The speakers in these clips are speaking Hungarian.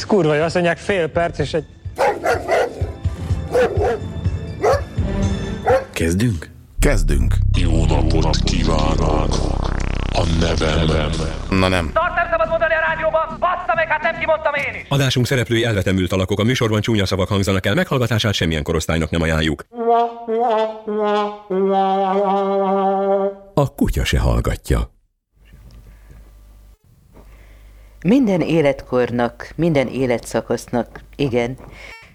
Ez kurva jó, azt mondják fél perc, és egy... Kezdünk? Kezdünk. Jó napot kívánok! A nevem Na nem. Tart nem szabad mondani a rádióban, bassza meg, hát nem kimondtam én is. Adásunk szereplői elvetemült alakok, a műsorban csúnya szavak hangzanak el, meghallgatását semmilyen korosztálynak nem ajánljuk. A kutya se hallgatja. Minden életkornak, minden életszakasznak, igen,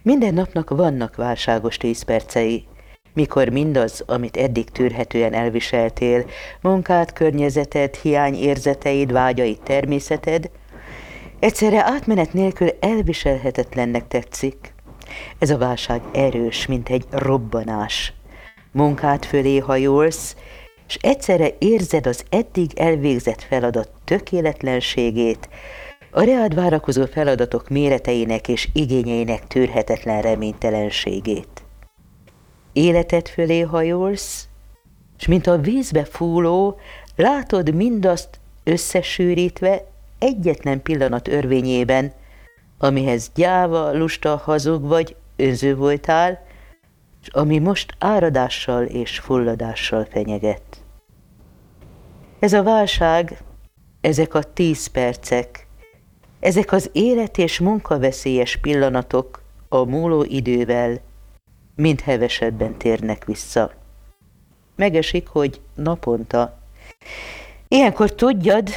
minden napnak vannak válságos tíz percei, mikor mindaz, amit eddig tűrhetően elviseltél, munkát, környezeted, hiányérzeteid, vágyaid, természeted, egyszerre átmenet nélkül elviselhetetlennek tetszik. Ez a válság erős, mint egy robbanás. Munkát fölé hajolsz, és egyszerre érzed az eddig elvégzett feladat tökéletlenségét, a reád várakozó feladatok méreteinek és igényeinek tűrhetetlen reménytelenségét. Életed fölé hajolsz, és mint a vízbe fúló, látod mindazt összesűrítve egyetlen pillanat örvényében, amihez gyáva, lusta, hazug vagy önző voltál, ami most áradással és fulladással fenyeget. Ez a válság, ezek a tíz percek, ezek az élet és munkaveszélyes pillanatok a múló idővel mind hevesebben térnek vissza. Megesik, hogy naponta. Ilyenkor tudjad,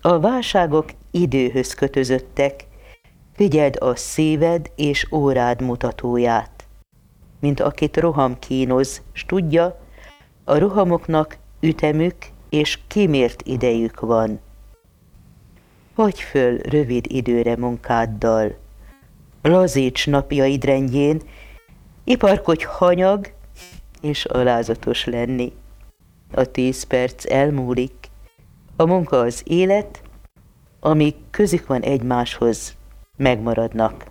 a válságok időhöz kötözöttek, figyeld a szíved és órád mutatóját, mint akit roham kínoz, s tudja, a rohamoknak ütemük és kimért idejük van. Hagy föl rövid időre munkáddal, lazíts napjaid rendjén, iparkodj hanyag és alázatos lenni. A tíz perc elmúlik, a munka az élet, amíg közük van egymáshoz, megmaradnak.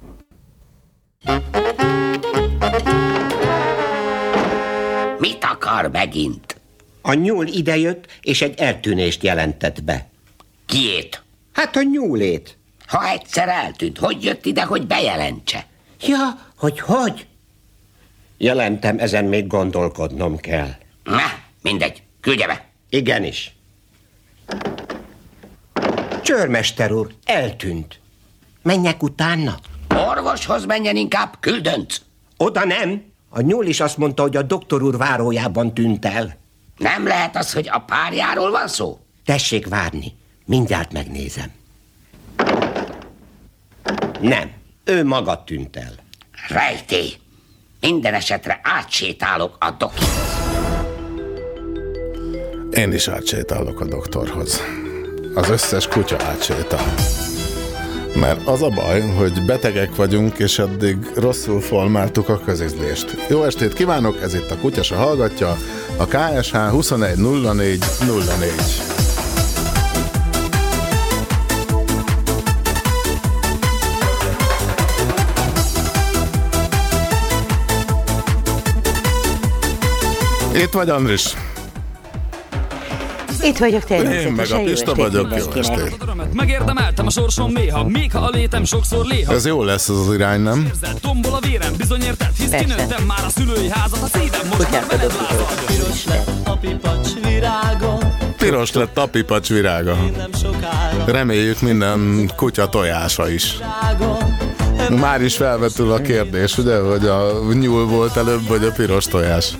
Mit akar megint? A nyúl idejött, és egy eltűnést jelentett be. Kiét? Hát a nyúlét. Ha egyszer eltűnt, hogy jött ide, hogy bejelentse? Ja, hogy hogy? Jelentem, ezen még gondolkodnom kell. Na, mindegy, küldje be. Igenis. Csörmester úr, eltűnt. Menjek utána? Orvoshoz menjen inkább, küldönc. Oda nem. A nyúl is azt mondta, hogy a doktor úr várójában tűnt el. Nem lehet az, hogy a párjáról van szó? Tessék várni, mindjárt megnézem. Nem, ő maga tűnt el. Rejtély. Minden esetre átsétálok a dokihoz. Én is átsétálok a doktorhoz. Az összes kutya átsétál. Mert az a baj, hogy betegek vagyunk, és eddig rosszul formáltuk a közizlést. Jó estét kívánok, ez itt a Kutyasa hallgatja, a KSH 210404. Itt vagy, Andris? Itt vagyok természetesen. Én meg a Pista vagyok, jó estét. Megérdemeltem a sorsom néha, még ha a létem sokszor léha. Ez jó lesz az az irány, nem? Érzed, tombol a vérem, bizony érted, hisz Persze. kinőttem már a szülői házat, a szívem most már lázad. Piros lett a pipacs virága, Piros lett a pipacs virága. Reméljük minden kutya tojása is. Már is felvetül a kérdés, ugye, hogy a nyúl volt előbb, vagy a piros tojás.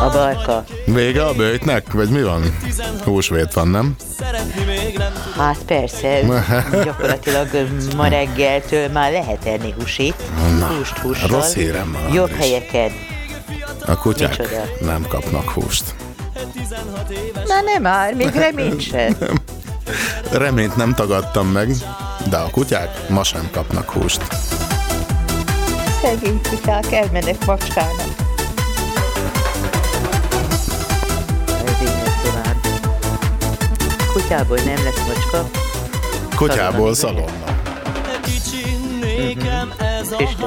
A barka. Vége a bőjtnek, vagy mi van? Húsvét van, nem? Hát persze, gyakorlatilag ma reggeltől már lehet enni húsit. Na, Húst hússal. rossz hírem van, Jobb Andris. helyeken. A kutyák Micsoda? nem kapnak húst. 16 éves Na nem már, még remény sem. Reményt nem tagadtam meg, de a kutyák ma sem kapnak húst. Szegény kutyák elmennek macskának. Kutyából nem lesz macska. Kutyából szalonna.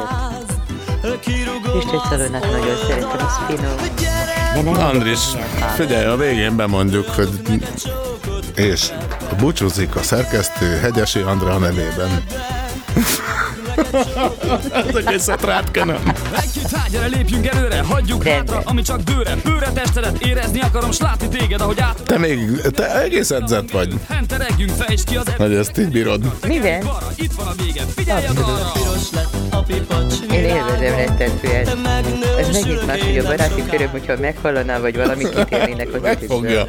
ház. Kirugom Isten szalonnát nagyon szeretem, az finom. De nem Andris, figyelj, a végén bemondjuk, hogy és Búcsúzik a szerkesztő Hegyesi Andrea nevében. Ez egészet rád kenem. Egy-két hágyra lépjünk előre, hagyjuk hátra, ami csak dőre. Bőre testedet érezni akarom, s látni téged, ahogy át. Te még, te egész edzett vagy, Henteregjünk, fejtsd ki az hogy ezt így bírod. Mivel? Balra, itt van a vége, figyelj az arra! Piros lett a pipacs Én élvezem rettentően. Ez megint más, hogy a baráti köröm, hogyha meghallaná, vagy valamit kitérnének az Megfogja.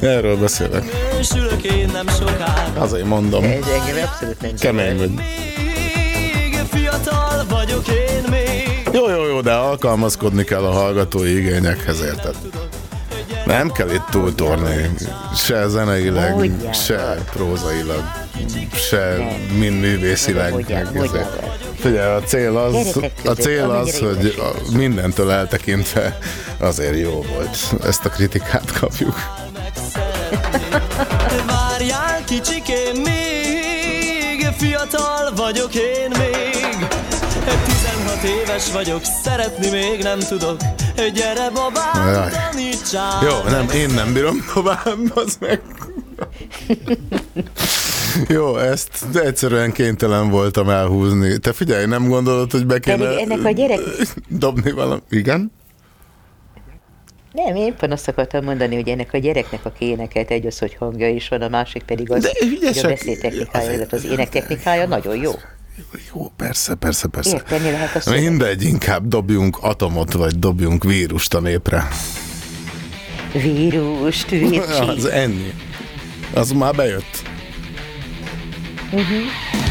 Erről beszélek. Azért mondom. Ez engem abszolút nem Kemény vagy. Fiatal vagyok én még Jó, jó, jó, de alkalmazkodni kell a hallgatói igényekhez, érted? Nem kell itt túltorni, se zeneileg, Hogyan? se prózailag, se mind művészileg. Hogyan, hogyan? Figyelj, a cél az, a cél az, hogy mindentől eltekintve azért jó volt. Ezt a kritikát kapjuk. Várjál kicsikém még Fiatal vagyok én még 16 éves vagyok Szeretni még nem tudok Gyere Jaj. babám, tanítsál Jó, nem, én nem bírom tovább, az meg. Jó, ezt egyszerűen kénytelen voltam elhúzni. Te figyelj, nem gondolod, hogy be kéne Pedig ennek a gyerek- dobni valami? Igen? Nem, én éppen azt akartam mondani, hogy ennek a gyereknek, aki énekelt egy az, hogy hangja is van, a másik pedig az, De hogy a beszédtechnikája, illetve az énektechnikája nagyon jó. Jó, persze, persze, persze. Érteni lehet a szöveget. Mindegy, inkább dobjunk atomot, vagy dobjunk vírust a népre. Vírust, vircsi. Az ennyi. Az már bejött. Város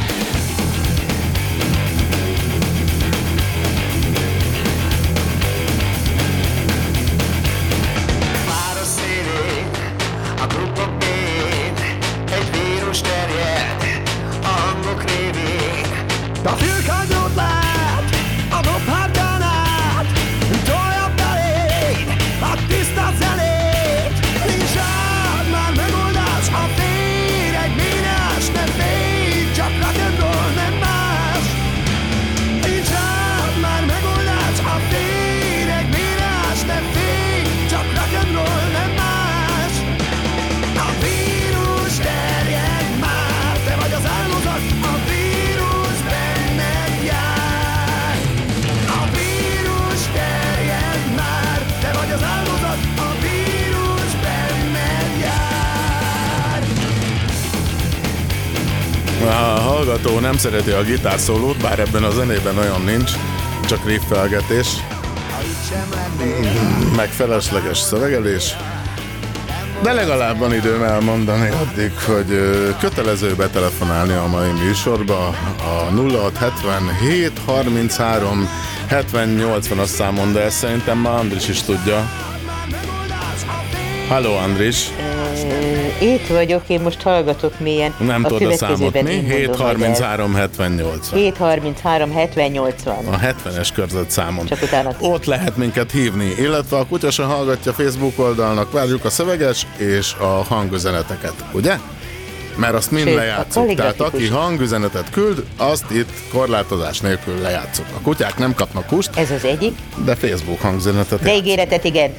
hallgató nem szereti a gitárszólót, bár ebben a zenében olyan nincs, csak riffelgetés, meg felesleges szövegelés. De legalább van időm elmondani addig, hogy kötelező betelefonálni a mai műsorba a 0677 33 70 80 as számon, de ezt szerintem már Andris is tudja. Halló Andris, Itt vagyok, én most hallgatok mélyen. nem tudod a számot mi? én mondom, 733 70 80. 733 70 80. A 70-es körzet számon. Csak utána- Ott lehet minket hívni, illetve a kutya se hallgatja Facebook oldalnak, várjuk a szöveges és a hangüzeneteket, ugye? Mert azt mind Sőt, a lejátszuk. Tehát aki hangüzenetet küld, azt itt korlátozás nélkül lejátszuk. A kutyák nem kapnak kust, Ez az egyik, de Facebook hangüzenetet de ígéretet igen.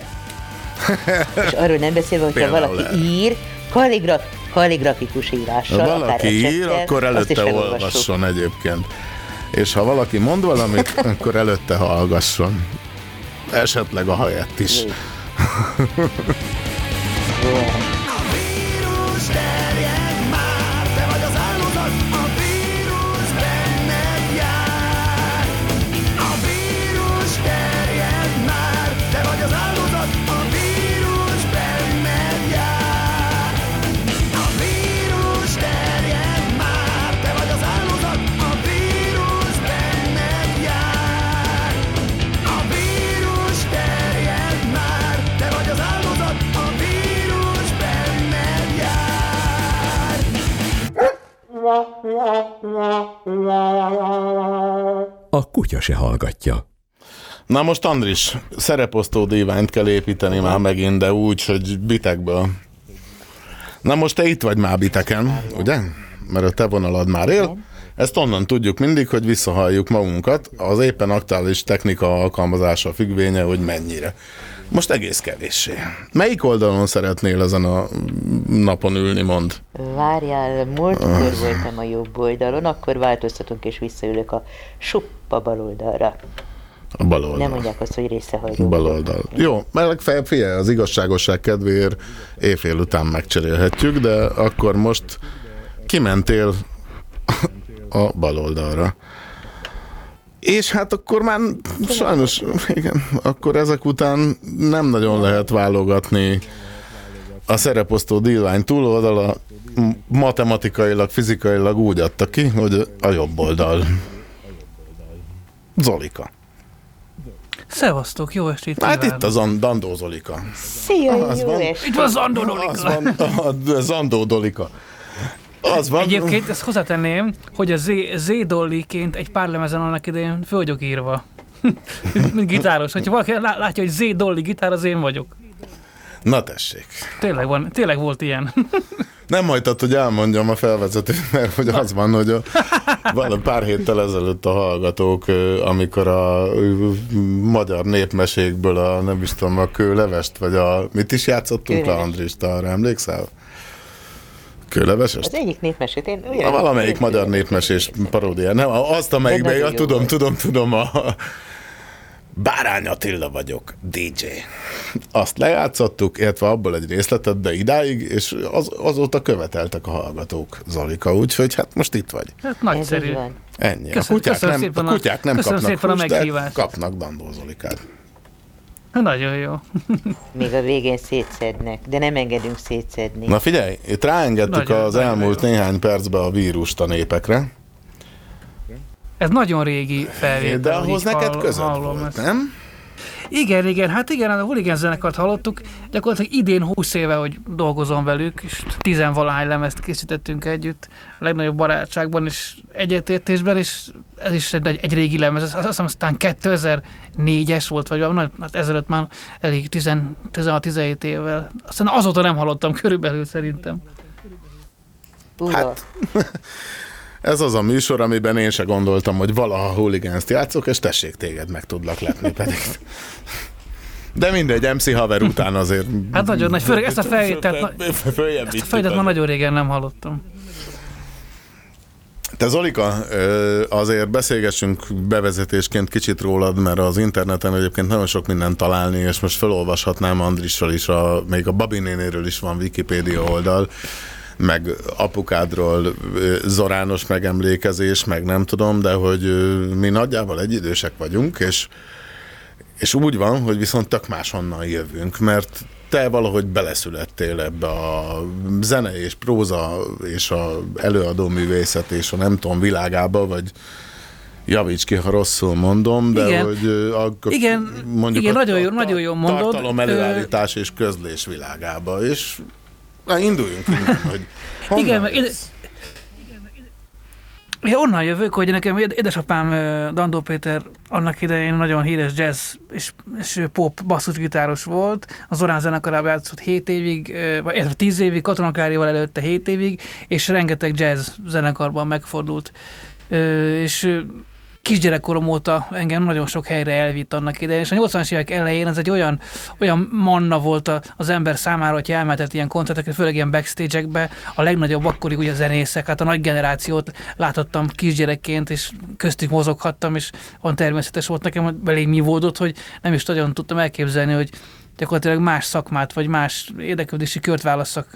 És arról nem beszélve, hogyha Például valaki lehet. ír, kaligraf, kaligrafikus írással, Ha valaki ír, ecsettel, akkor előtte olvasson egyébként. És ha valaki mond valamit, akkor előtte hallgasson. Esetleg a helyett is. A kutya se hallgatja. Na most Andris, szereposztó díványt kell építeni már megint, de úgy, hogy bitekből. Na most te itt vagy már biteken, ugye? Mert a te vonalad már él. Ezt onnan tudjuk mindig, hogy visszahalljuk magunkat, az éppen aktuális technika alkalmazása függvénye, hogy mennyire. Most egész kevéssé. Melyik oldalon szeretnél ezen a napon ülni, mond? Várjál, múltkor voltam a jobb oldalon, akkor változtatunk és visszaülök a suppa bal oldalra. A bal oldal. Nem mondják azt, hogy részehajló. Bal oldal. Jó, mert figyelj, az igazságosság kedvéért éjfél után megcserélhetjük, de akkor most kimentél a bal oldalra. És hát akkor már sajnos, igen, akkor ezek után nem nagyon lehet válogatni a szereposztó dílvány túloldala matematikailag, fizikailag úgy adta ki, hogy a jobb oldal. Zolika. Szevasztok, jó estét Hát kívánok. itt az An- Dandó Zolika. Szia, Az jó van. estét! Itt van az Andó Az van, a Zandó Dolika. Az van. Egyébként ezt hozzátenném, hogy a Z, Z Dolliként egy pár lemezen annak idején föl vagyok írva. Mint gitáros. Hogyha valaki lá- látja, hogy Z Dolly gitár, az én vagyok. Na tessék. Tényleg, van, tényleg volt ilyen. Nem hagytad, hogy elmondjam a felvezetőt, mert hogy az van, hogy a, van pár héttel ezelőtt a hallgatók, amikor a magyar népmesékből a, nem is tudom, a kőlevest, vagy a, mit is játszottunk le. Andris, arra emlékszel? Kőlevesest? Az egyik népmesét, én A valamelyik magyar népmesés paródia. Nem, azt, amelyikben, ja, tudom, tudom, tudom, a Bárány Attila vagyok, DJ. Azt lejátszottuk, illetve abból egy részletet, de idáig, és az, azóta követeltek a hallgatók, Zalika, úgyhogy hát most itt vagy. Hát Ez nagyszerű. Ennyi. Köszönöm- a kutyák nem, a a- kutyák nem kapnak szépen a húst, de meghívást. kapnak Dandó Zolikát. Nagyon jó. Még a végén szétszednek, de nem engedünk szétszedni. Na figyelj, itt ráengedtük Nagyon- az nagyon elmúlt jó. néhány percbe a vírust a népekre, Ez nagyon régi felvétel. de ahhoz neked hall- között hallom volt, ezt. nem? Igen, igen, hát igen, a Hooligan zenekart hallottuk. Gyakorlatilag idén 20 éve, hogy dolgozom velük, és tizenvalahány lemezt készítettünk együtt, a legnagyobb barátságban és egyetértésben, és ez is egy, egy régi lemez, azt hiszem aztán 2004-es volt, vagy valami, hát ezelőtt már elég 10 16-17 évvel. Aztán azóta nem hallottam körülbelül szerintem. Hát, Ez az a műsor, amiben én se gondoltam, hogy valaha hooligans játszok, és tessék téged meg tudlak lepni pedig. De mindegy, MC haver után azért... Hát nagyon nagy, főleg ezt a felvételt, ezt a felvételt az- nagyon régen nem hallottam. Te Zolika, azért beszélgessünk bevezetésként kicsit rólad, mert az interneten egyébként nagyon sok mindent találni, és most felolvashatnám Andrisról is, a, még a Babi nénéről is van Wikipédia oldal, meg apukádról zorános megemlékezés, meg nem tudom, de hogy mi nagyjából egyidősek vagyunk, és és úgy van, hogy viszont tök máshonnan jövünk, mert te valahogy beleszülettél ebbe a zene és próza és a előadó művészet és a nem tudom világába, vagy javíts ki, ha rosszul mondom, de Igen. hogy ö, a, Igen, mondjuk igen, a, nagyon jó- a- nagyon jól mondod. tartalom előállítás és közlés világába, és na, induljunk innen, hogy honnan Igen, mert én onnan jövök, hogy nekem éd- édesapám Dandó Péter annak idején nagyon híres jazz és, és pop basszusgitáros volt. Az Orán zenekarában játszott 7 évig, vagy illetve 10 évig, katonakárival előtte 7 évig, és rengeteg jazz zenekarban megfordult. És kisgyerekkorom óta engem nagyon sok helyre elvitt annak idején, és a 80-as évek elején ez egy olyan, olyan manna volt a- az ember számára, hogy elmentett ilyen koncertekre, főleg ilyen backstage-ekbe, a legnagyobb akkori ugye zenészek, hát a nagy generációt láthattam kisgyerekként, és köztük mozoghattam, és olyan természetes volt nekem, hogy belém mi volt, hogy nem is nagyon tudtam elképzelni, hogy gyakorlatilag más szakmát, vagy más érdeklődési kört válasszak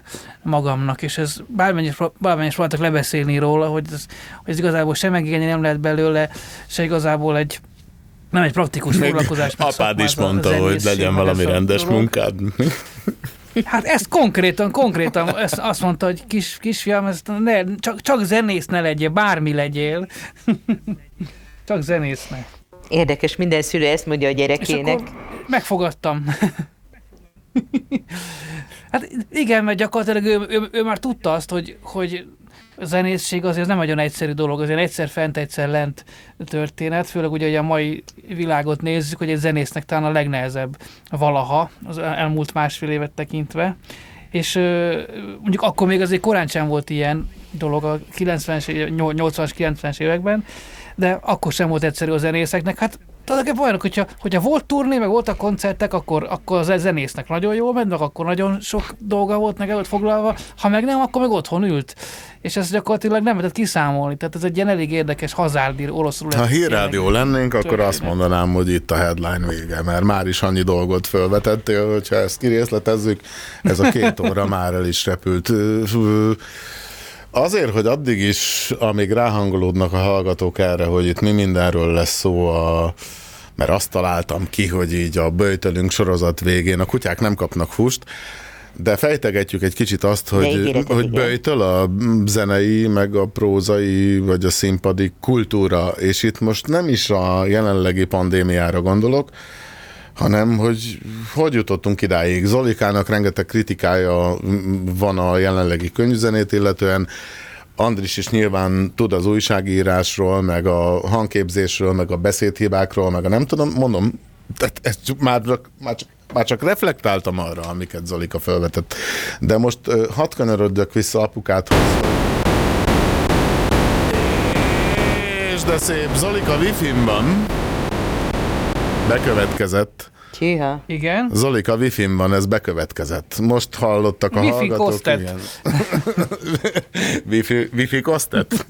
magamnak, és ez bármennyire, bármennyire voltak lebeszélni róla, hogy ez, hogy ez igazából sem megélni nem lehet belőle, se igazából egy nem egy praktikus foglalkozás. apád is ez a mondta, hogy legyen valami rendes dolog. munkád. Hát ezt konkrétan, konkrétan ezt azt mondta, hogy kis, kisfiam, ezt ne, csak, csak zenész ne legyél, bármi legyél. csak zenész ne. Érdekes, minden szülő ezt mondja a És gyerekének. akkor megfogadtam. hát igen, mert gyakorlatilag ő, ő, ő már tudta azt, hogy, hogy a zenészség azért nem nagyon egyszerű dolog, azért egyszer fent, egyszer lent történet, főleg ugye, hogy a mai világot nézzük, hogy egy zenésznek talán a legnehezebb valaha, az elmúlt másfél évet tekintve. És mondjuk akkor még azért korán sem volt ilyen, dolog a 90-es, éve- 80-as, 90-es években, de akkor sem volt egyszerű a zenészeknek. Hát tulajdonképpen olyanok, hogyha, hogyha volt turné, meg voltak koncertek, akkor, akkor az zenésznek nagyon jól ment, meg akkor nagyon sok dolga volt meg előtt foglalva, ha meg nem, akkor meg otthon ült. És ezt gyakorlatilag nem lehetett kiszámolni. Tehát ez egy ilyen elég érdekes hazárdi oroszul. Ha hírrádió lennénk, akkor azt mondanám, hogy itt a headline vége, mert már is annyi dolgot felvetettél, hogyha ezt kirészletezzük, ez a két óra már el is repült. Azért, hogy addig is, amíg ráhangolódnak a hallgatók erre, hogy itt mi mindenről lesz szó a mert azt találtam ki, hogy így a böjtölünk sorozat végén a kutyák nem kapnak húst, de fejtegetjük egy kicsit azt, hogy, ígéretek, hogy igen. böjtöl a zenei, meg a prózai, vagy a színpadi kultúra, és itt most nem is a jelenlegi pandémiára gondolok, hanem hogy hogy jutottunk idáig. Zolikának rengeteg kritikája van a jelenlegi könyvzenét illetően, Andris is nyilván tud az újságírásról, meg a hangképzésről, meg a beszédhibákról, meg a nem tudom, mondom, tehát ezt csak- már, már, csak, már csak reflektáltam arra, amiket Zolika felvetett. De most hadd kanyarodjak vissza apukáthoz. És de szép, Zolika wifi-n van. Bekövetkezett. Csíha. Igen. Zolika wifi-n van, ez bekövetkezett. Most hallottak a Wifi hallgatók. kosztet. Igen. wifi, wifi kosztet?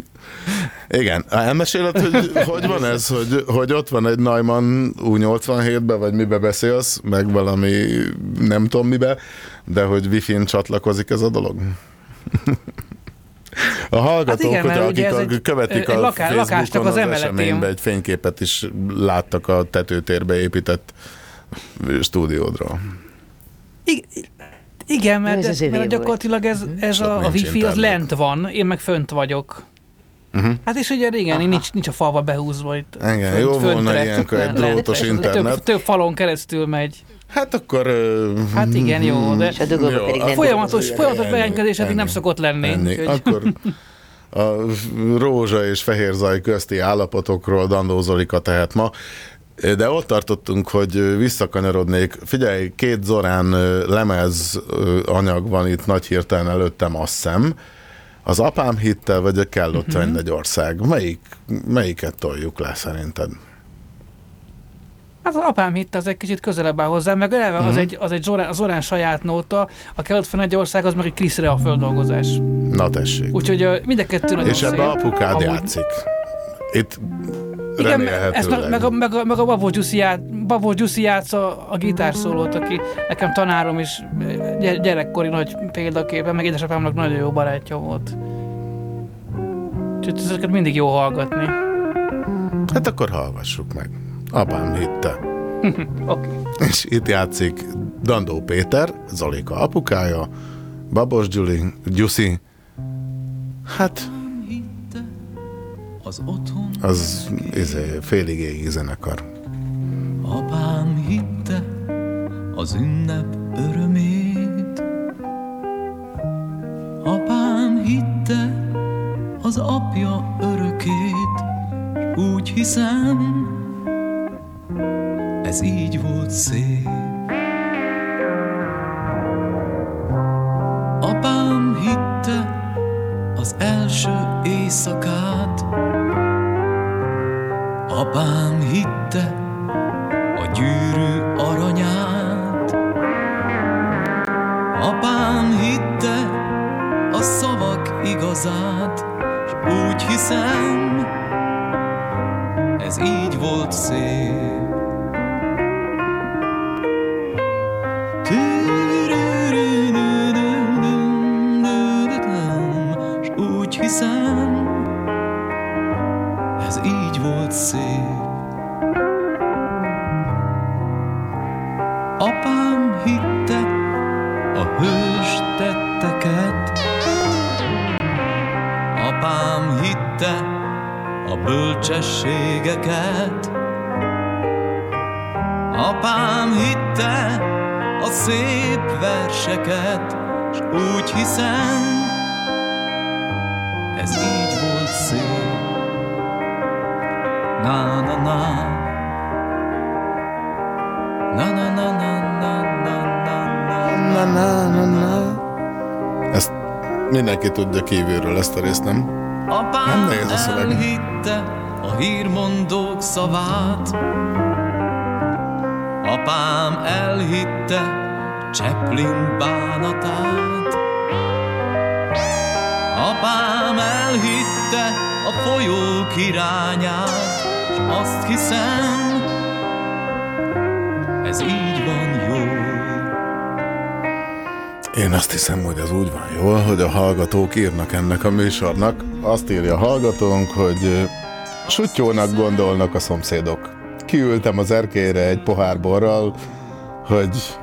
Igen. Elmeséled, hogy hogy van ez, hogy, hogy ott van egy Neumann U87-be, vagy mibe beszélsz, meg valami nem tudom mibe, de hogy wifi-n csatlakozik ez a dolog? A hallgatók, Hát igen, akik ugye ez a, egy- követik egy a laká- Facebookon lakásnak az az emeletén. eseményben egy fényképet is láttak a tetőtérbe épített stúdiódról. Igen, mert, Ez ez az mert gyakorlatilag ez, ez Ott a, a wifi az internet. lent van, én meg fönt vagyok. Uh-huh. Hát és ugye én nincs, nincs a falva behúzva itt. Igen, jó volna ilyenkor egy drótos Több, internet. több falon keresztül megy. Hát akkor... Hát igen, jó, de És a dugóba Jó, pedig nem folyamatos, folyamatos bejelentkezés eddig nem szokott lenni. ennyi. úgyhogy- Akkor a rózsa és fehér zaj közti állapotokról Dandó Zolika tehet ma. De ott tartottunk, hogy visszakanyarodnék. Figyelj, két Zorán lemez anyag van itt nagy hirtelen előttem, azt hiszem. Az apám hittel, vagy a kell ott uh-huh. egy ország. Melyik, melyiket toljuk le szerinted? Hát az apám hitt, az egy kicsit közelebb áll hozzám, meg eleve Mhm. az egy, az egy Zorán, Zorán saját nóta, a kelet ország az meg egy Kriszre a földolgozás. Na tessék. Úgyhogy mind a kettő nagyon És ebbe apukád Amúgy- játszik. Itt Igen, ezt meg, meg, a, meg, a, meg a Babó Gyuszi, ját, Babó Gyuszi játsza a gitárszólót, aki nekem tanárom is gy- gyerekkori nagy példaképe, meg édesapámnak nagyon jó barátja volt. Úgyhogy ezeket mindig jó hallgatni. Hát akkor hallgassuk meg. Apám hitte. Oké. És itt játszik Dandó Péter, Zolika apukája, Babos Gyuli, Gyuszi, hát Az otthon az izé, félig égi zenekar. apám hitte az ünnep örömét. Apám hitte az apja örökét, úgy hiszem, ez így volt szép. Apám hitte az első éjszakát, Apám hitte a gyűrű aranyát. Apám hitte a szavak igazát, s úgy hiszem, ez így volt szép. Úgy ez így volt szép. Bölcsességeket, Apám hitte a szép verseket, s úgy hiszem, ez így volt szép. Na na na Na na na na na na na na Na, na, na, na. Ezt mindenki tudja kívülről ezt a részt, nem? Nem Apám nehéz a szöveg. elhitte a hírmondók szavát. Apám elhitte Chaplin bánatát. Apám elhitte a folyók irányát, azt hiszem, ez így van jó. Én azt hiszem, hogy az úgy van jól, hogy a hallgatók írnak ennek a műsornak. Azt írja a hallgatónk, hogy sutyónak gondolnak a szomszédok. Kiültem az erkélyre egy pohár borral, hogy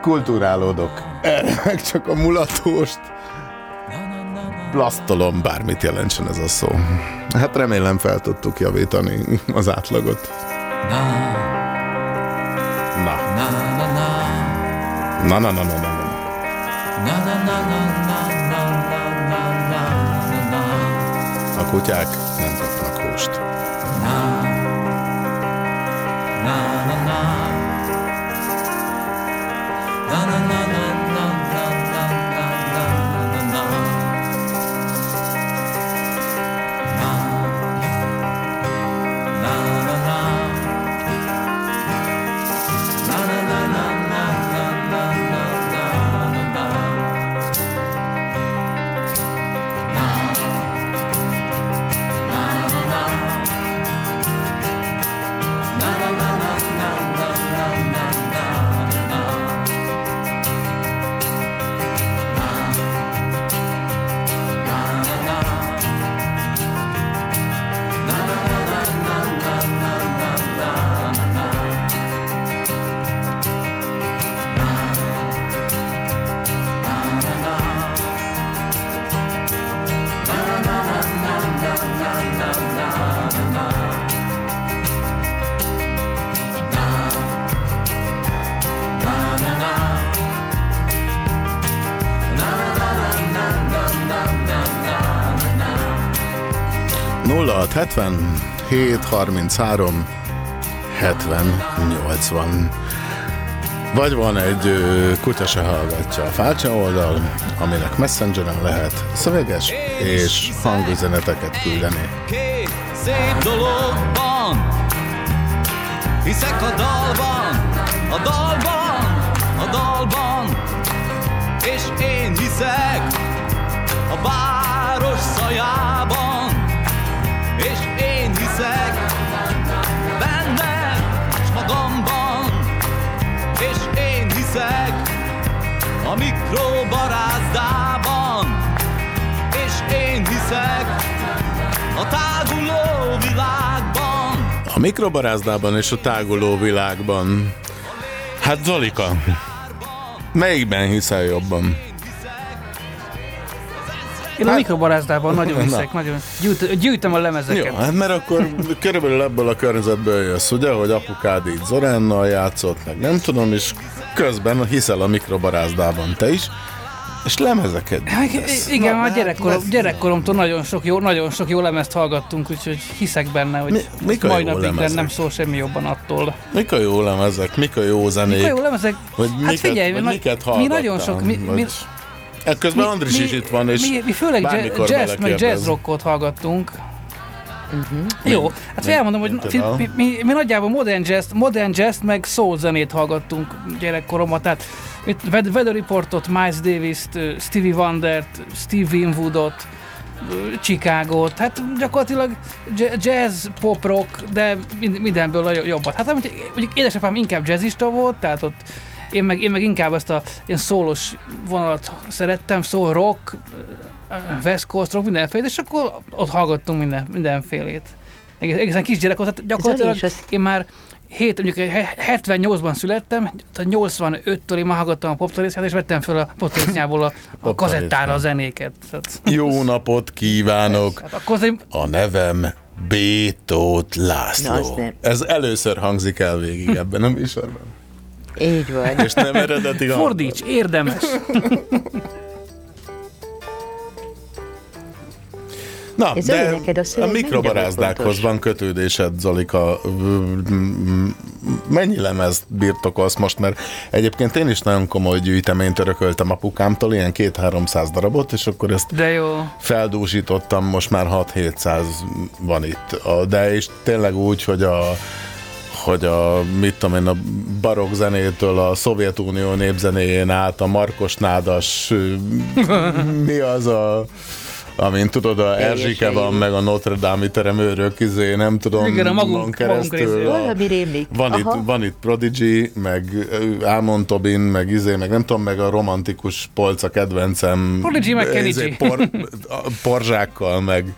kulturálódok. Erre meg csak a mulatóst plasztolom, bármit jelentsen ez a szó. Hát remélem fel tudtuk javítani az átlagot. Na, na, na. na, na, na, na, na. na. Na na na na na na na na na na na A kutyák 77 33 70 80 vagy van egy kutya se hallgatja a Fácsa oldal, aminek messengeren lehet szöveges és hangüzeneteket küldeni. Szép dologban Hiszek a dalban, a dalban, a dalban És én hiszek a város szajában A mikrobarázdában és a táguló világban. Hát Zolika, melyikben hiszel jobban? Én a mikrobarázdában nagyon Na. hiszek, nagyon gyűjt, gyűjtöm a lemezeket. Jó, hát mert akkor körülbelül ebből a környezetből jössz, ugye, hogy apukád így Zoránnal játszott, meg nem tudom, és közben hiszel a mikrobarázdában te is, és lemezeket Hát, gyűjtesz. igen, Na, már hát gyerekkorom, gyerekkoromtól nagyon sok, jó, nagyon sok jó lemezt hallgattunk, úgyhogy hiszek benne, hogy Mi- mi, mik a mai jó napig nem szól semmi jobban attól. Mik a jó lemezek, mik a jó zenék? Mik a jó lemezek? Vagy Hát miket, figyelj, vagy mi- miket mi nagyon sok- mi- mi- Vagy... Ekközben Andris is itt van, és mi, mi főleg jazz, meg jazz rockot hallgattunk. Jó, hát elmondom, hogy a- mi, mi, mi, nagyjából modern jazz, modern jazz meg soul zenét hallgattunk gyerekkoromban, tehát itt Weather Reportot, Miles Davis-t, Stevie Wondert, Steve Winwoodot, Chicago-t, hát gyakorlatilag jazz, pop rock, de mind- mindenből a jo- jobbat. Hát mondjuk, mondjuk édesapám inkább jazzista volt, tehát ott én meg, én meg inkább ezt a ilyen szólos vonalat szerettem, szól rock, West Coast rock, mindenféle, és akkor ott hallgattunk minden, mindenfélét. Egész, egészen kisgyerek volt, tehát gyakorlatilag az- én már 7, mondjuk he- 78-ban születtem, tehát 85-től én már hallgattam a poptarészát, és vettem fel a poptarésznyából a, a kazettára a zenéket. Tehát, Jó napot kívánok! hát akkor azért A nevem B. Tóth Na, László. nem. Ez először hangzik el végig ebben a műsorban. Így van. És nem eredeti fordíts, érdemes. Na, Ez de neked a a mikrobarázdákhoz van kötődésed, Zolika. Mennyi lemezt birtokolsz most? Mert egyébként én is nagyon komoly gyűjteményt örököltem apukámtól, ilyen két-háromszáz darabot, és akkor ezt De jó. feldúsítottam, most már 6-700 van itt. De és tényleg úgy, hogy a hogy a, mit tudom én, a barokk zenétől a Szovjetunió népzenéjén át a Markos Nádas, mi az a amint tudod, a Erzsike van, meg a Notre Dame teremőrök, izé, nem tudom, Igen, a magunk- keresztül. Valami rémlik. van Aha. itt, van itt Prodigy, meg Almond Tobin, meg izé, meg nem tudom, meg a romantikus polca kedvencem. Prodigy, meg izé, por, a porzsákkal, meg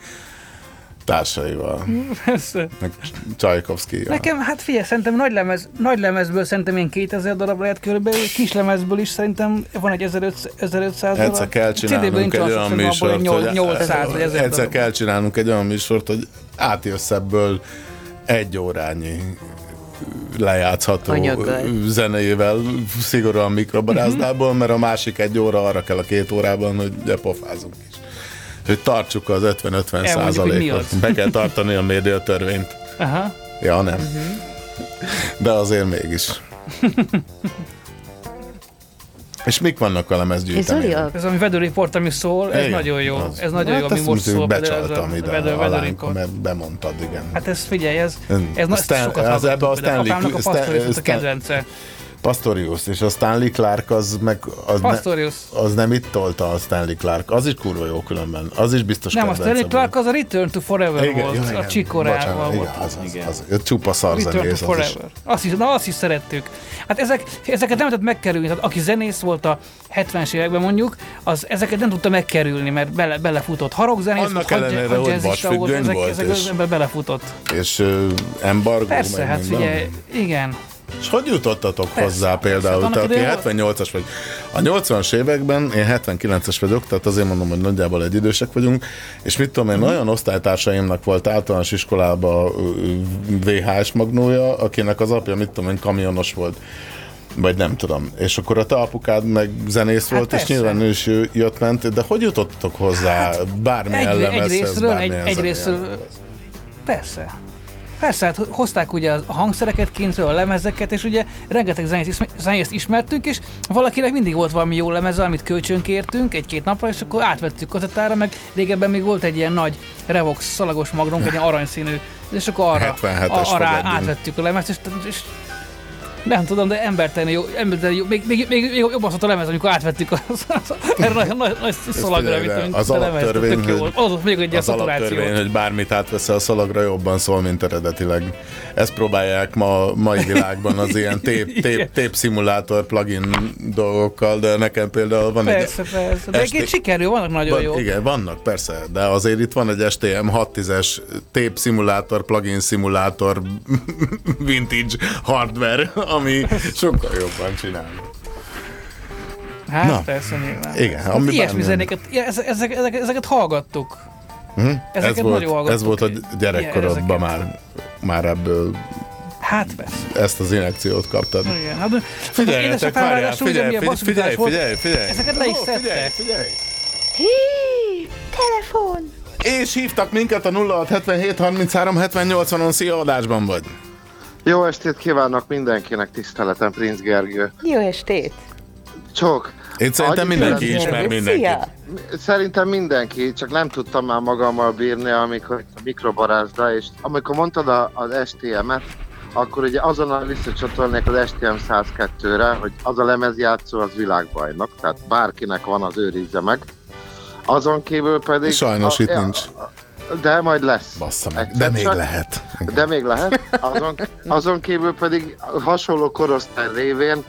társaival. Persze. Meg Csajkovszki. Nekem, hát figyelj, szerintem nagy, lemez, nagy lemezből szerintem ilyen 2000 darab lehet körülbelül, kis lemezből is szerintem van egy 1500, 1500 darab. Egyszer kell csinálnunk egy olyan műsort, hogy 800 vagy 1000 egyszer kell csinálnunk egy olyan műsort, hogy átjössz ebből egy órányi lejátszható Anyaggal. zenéjével szigorúan mikrobarázdából, mert a másik egy óra arra kell a két órában, hogy pofázunk is. Hogy tartsuk az 50-50 Elmondjuk, hogy mi százalékot. Be kell tartani a médiatörvényt. Aha. Ja, nem. Mhm. De azért mégis. És mik vannak a a, Ez ami Report, ami szól, ez Igen, nagyon jó. az. Ez nagyon hát jó, ami most szól. a Becsaltam ide Weather alánk, Report. mert bemondtad, igen. Hát ez figyelj, ez, ez, Stan- sokat az ebbe a. Stanley- Apámnak a Stan- a Stan- kedvence. Pastorius és a Stanley Clark az meg az, Pastorius. ne, az nem itt tolta a Stanley Clark. Az is kurva jó különben. Az is biztos Nem, a Stanley Clark az a Return to Forever Igen, volt, jó, a igen. Csikorával volt. Igen, az, az, Igen. az, az, csupa Return to szarzenész. Az is. Forever. Azt is, na, azt is szerettük. Hát ezek, ezeket nem lehetett megkerülni. Tehát aki zenész volt a 70-es években mondjuk, az ezeket nem tudta megkerülni, mert bele, belefutott. Harokzenész Annak volt, ellenére, hogy jazzista volt, ezek, volt, ezek és- belefutott. És uh, embargó. Persze, hát figyelj, igen. És hogy jutottatok Persze, hozzá például? persze. Te, Annak aki idején 78-as vagy. A 80-as években, én 79-es vagyok, tehát azért mondom, hogy nagyjából egy idősek vagyunk, és mit tudom én, olyan osztálytársaimnak volt általános iskolában VHS magnója, akinek az apja, mit tudom én, kamionos volt vagy nem tudom. És akkor a te apukád meg zenész volt, és persze. nyilván ő is jött ment, de hogy jutottatok hozzá bármilyen Hát, Egy, egy lemezhez, részről, egy, bármilyen egy részről, persze. Persze, hát hozták ugye a hangszereket kintről, a lemezeket, és ugye rengeteg zenészt, ismer- zenészt ismertünk, és valakinek mindig volt valami jó lemeze, amit kölcsönkértünk egy-két napra, és akkor átvettük kazettára, meg régebben még volt egy ilyen nagy Revox szalagos magnónk, egy aranyszínű, és akkor arra, 77-es arra átvettük a lemezt, és, és nem tudom, de embertelen jó, embertelen jó még, még, még, még jobb az a lemez, amikor átvettük az, az, erre nagy, nagy, nagy szalagra, de amit az de lemez, tök jó. Az még egy az alaptörvény, hogy bármit átveszel a szalagra, jobban szól, mint eredetileg. Ezt próbálják ma mai világban az ilyen tép, tép, tép szimulátor plugin dolgokkal, de nekem például van Persze, egy... persze. De egyébként sikerül, vannak nagyon van, jó. Igen, vannak, persze, de azért itt van egy STM 610-es tép szimulátor, plugin szimulátor, vintage hardware, ami sokkal jobban csinál. Hát Na. persze nyilván. Igen, Hát ami Ilyesmi bármilyen. zenéket, ezek, ezek, ezek, ezeket hallgattuk. Hm? Ez, Ezeket nagyon volt, hallgattuk. ez volt a gyerekkorodban már, már ebből Hát persze. ezt az injekciót kaptad. Igen. Hát, Figyeljetek, édesapám várjál, figyelj, figyelj, volt, figyelj, figyelj. Ezeket le is Ó, szedte. Figyelj, figyelj. Hí, telefon! És hívtak minket a 0677 33 70 80-on, szia adásban vagy. Jó estét kívánok mindenkinek, tiszteletem, Prince Gergő. Jó estét! Csók. Én szerintem Annyi mindenki ismer mindenkit. Szia! Szerintem mindenki, csak nem tudtam már magammal bírni, amikor a mikrobarázda, és amikor mondtad a, az STM-et, akkor ugye azonnal visszacsatolnék az STM 102-re, hogy az a lemezjátszó az világbajnok, tehát bárkinek van, az őrizze meg. Azon kívül pedig... Sajnos a, itt nincs. De majd lesz. Bassza meg, de még csak. lehet. De még lehet. Azon, azon kívül pedig hasonló korosztály révén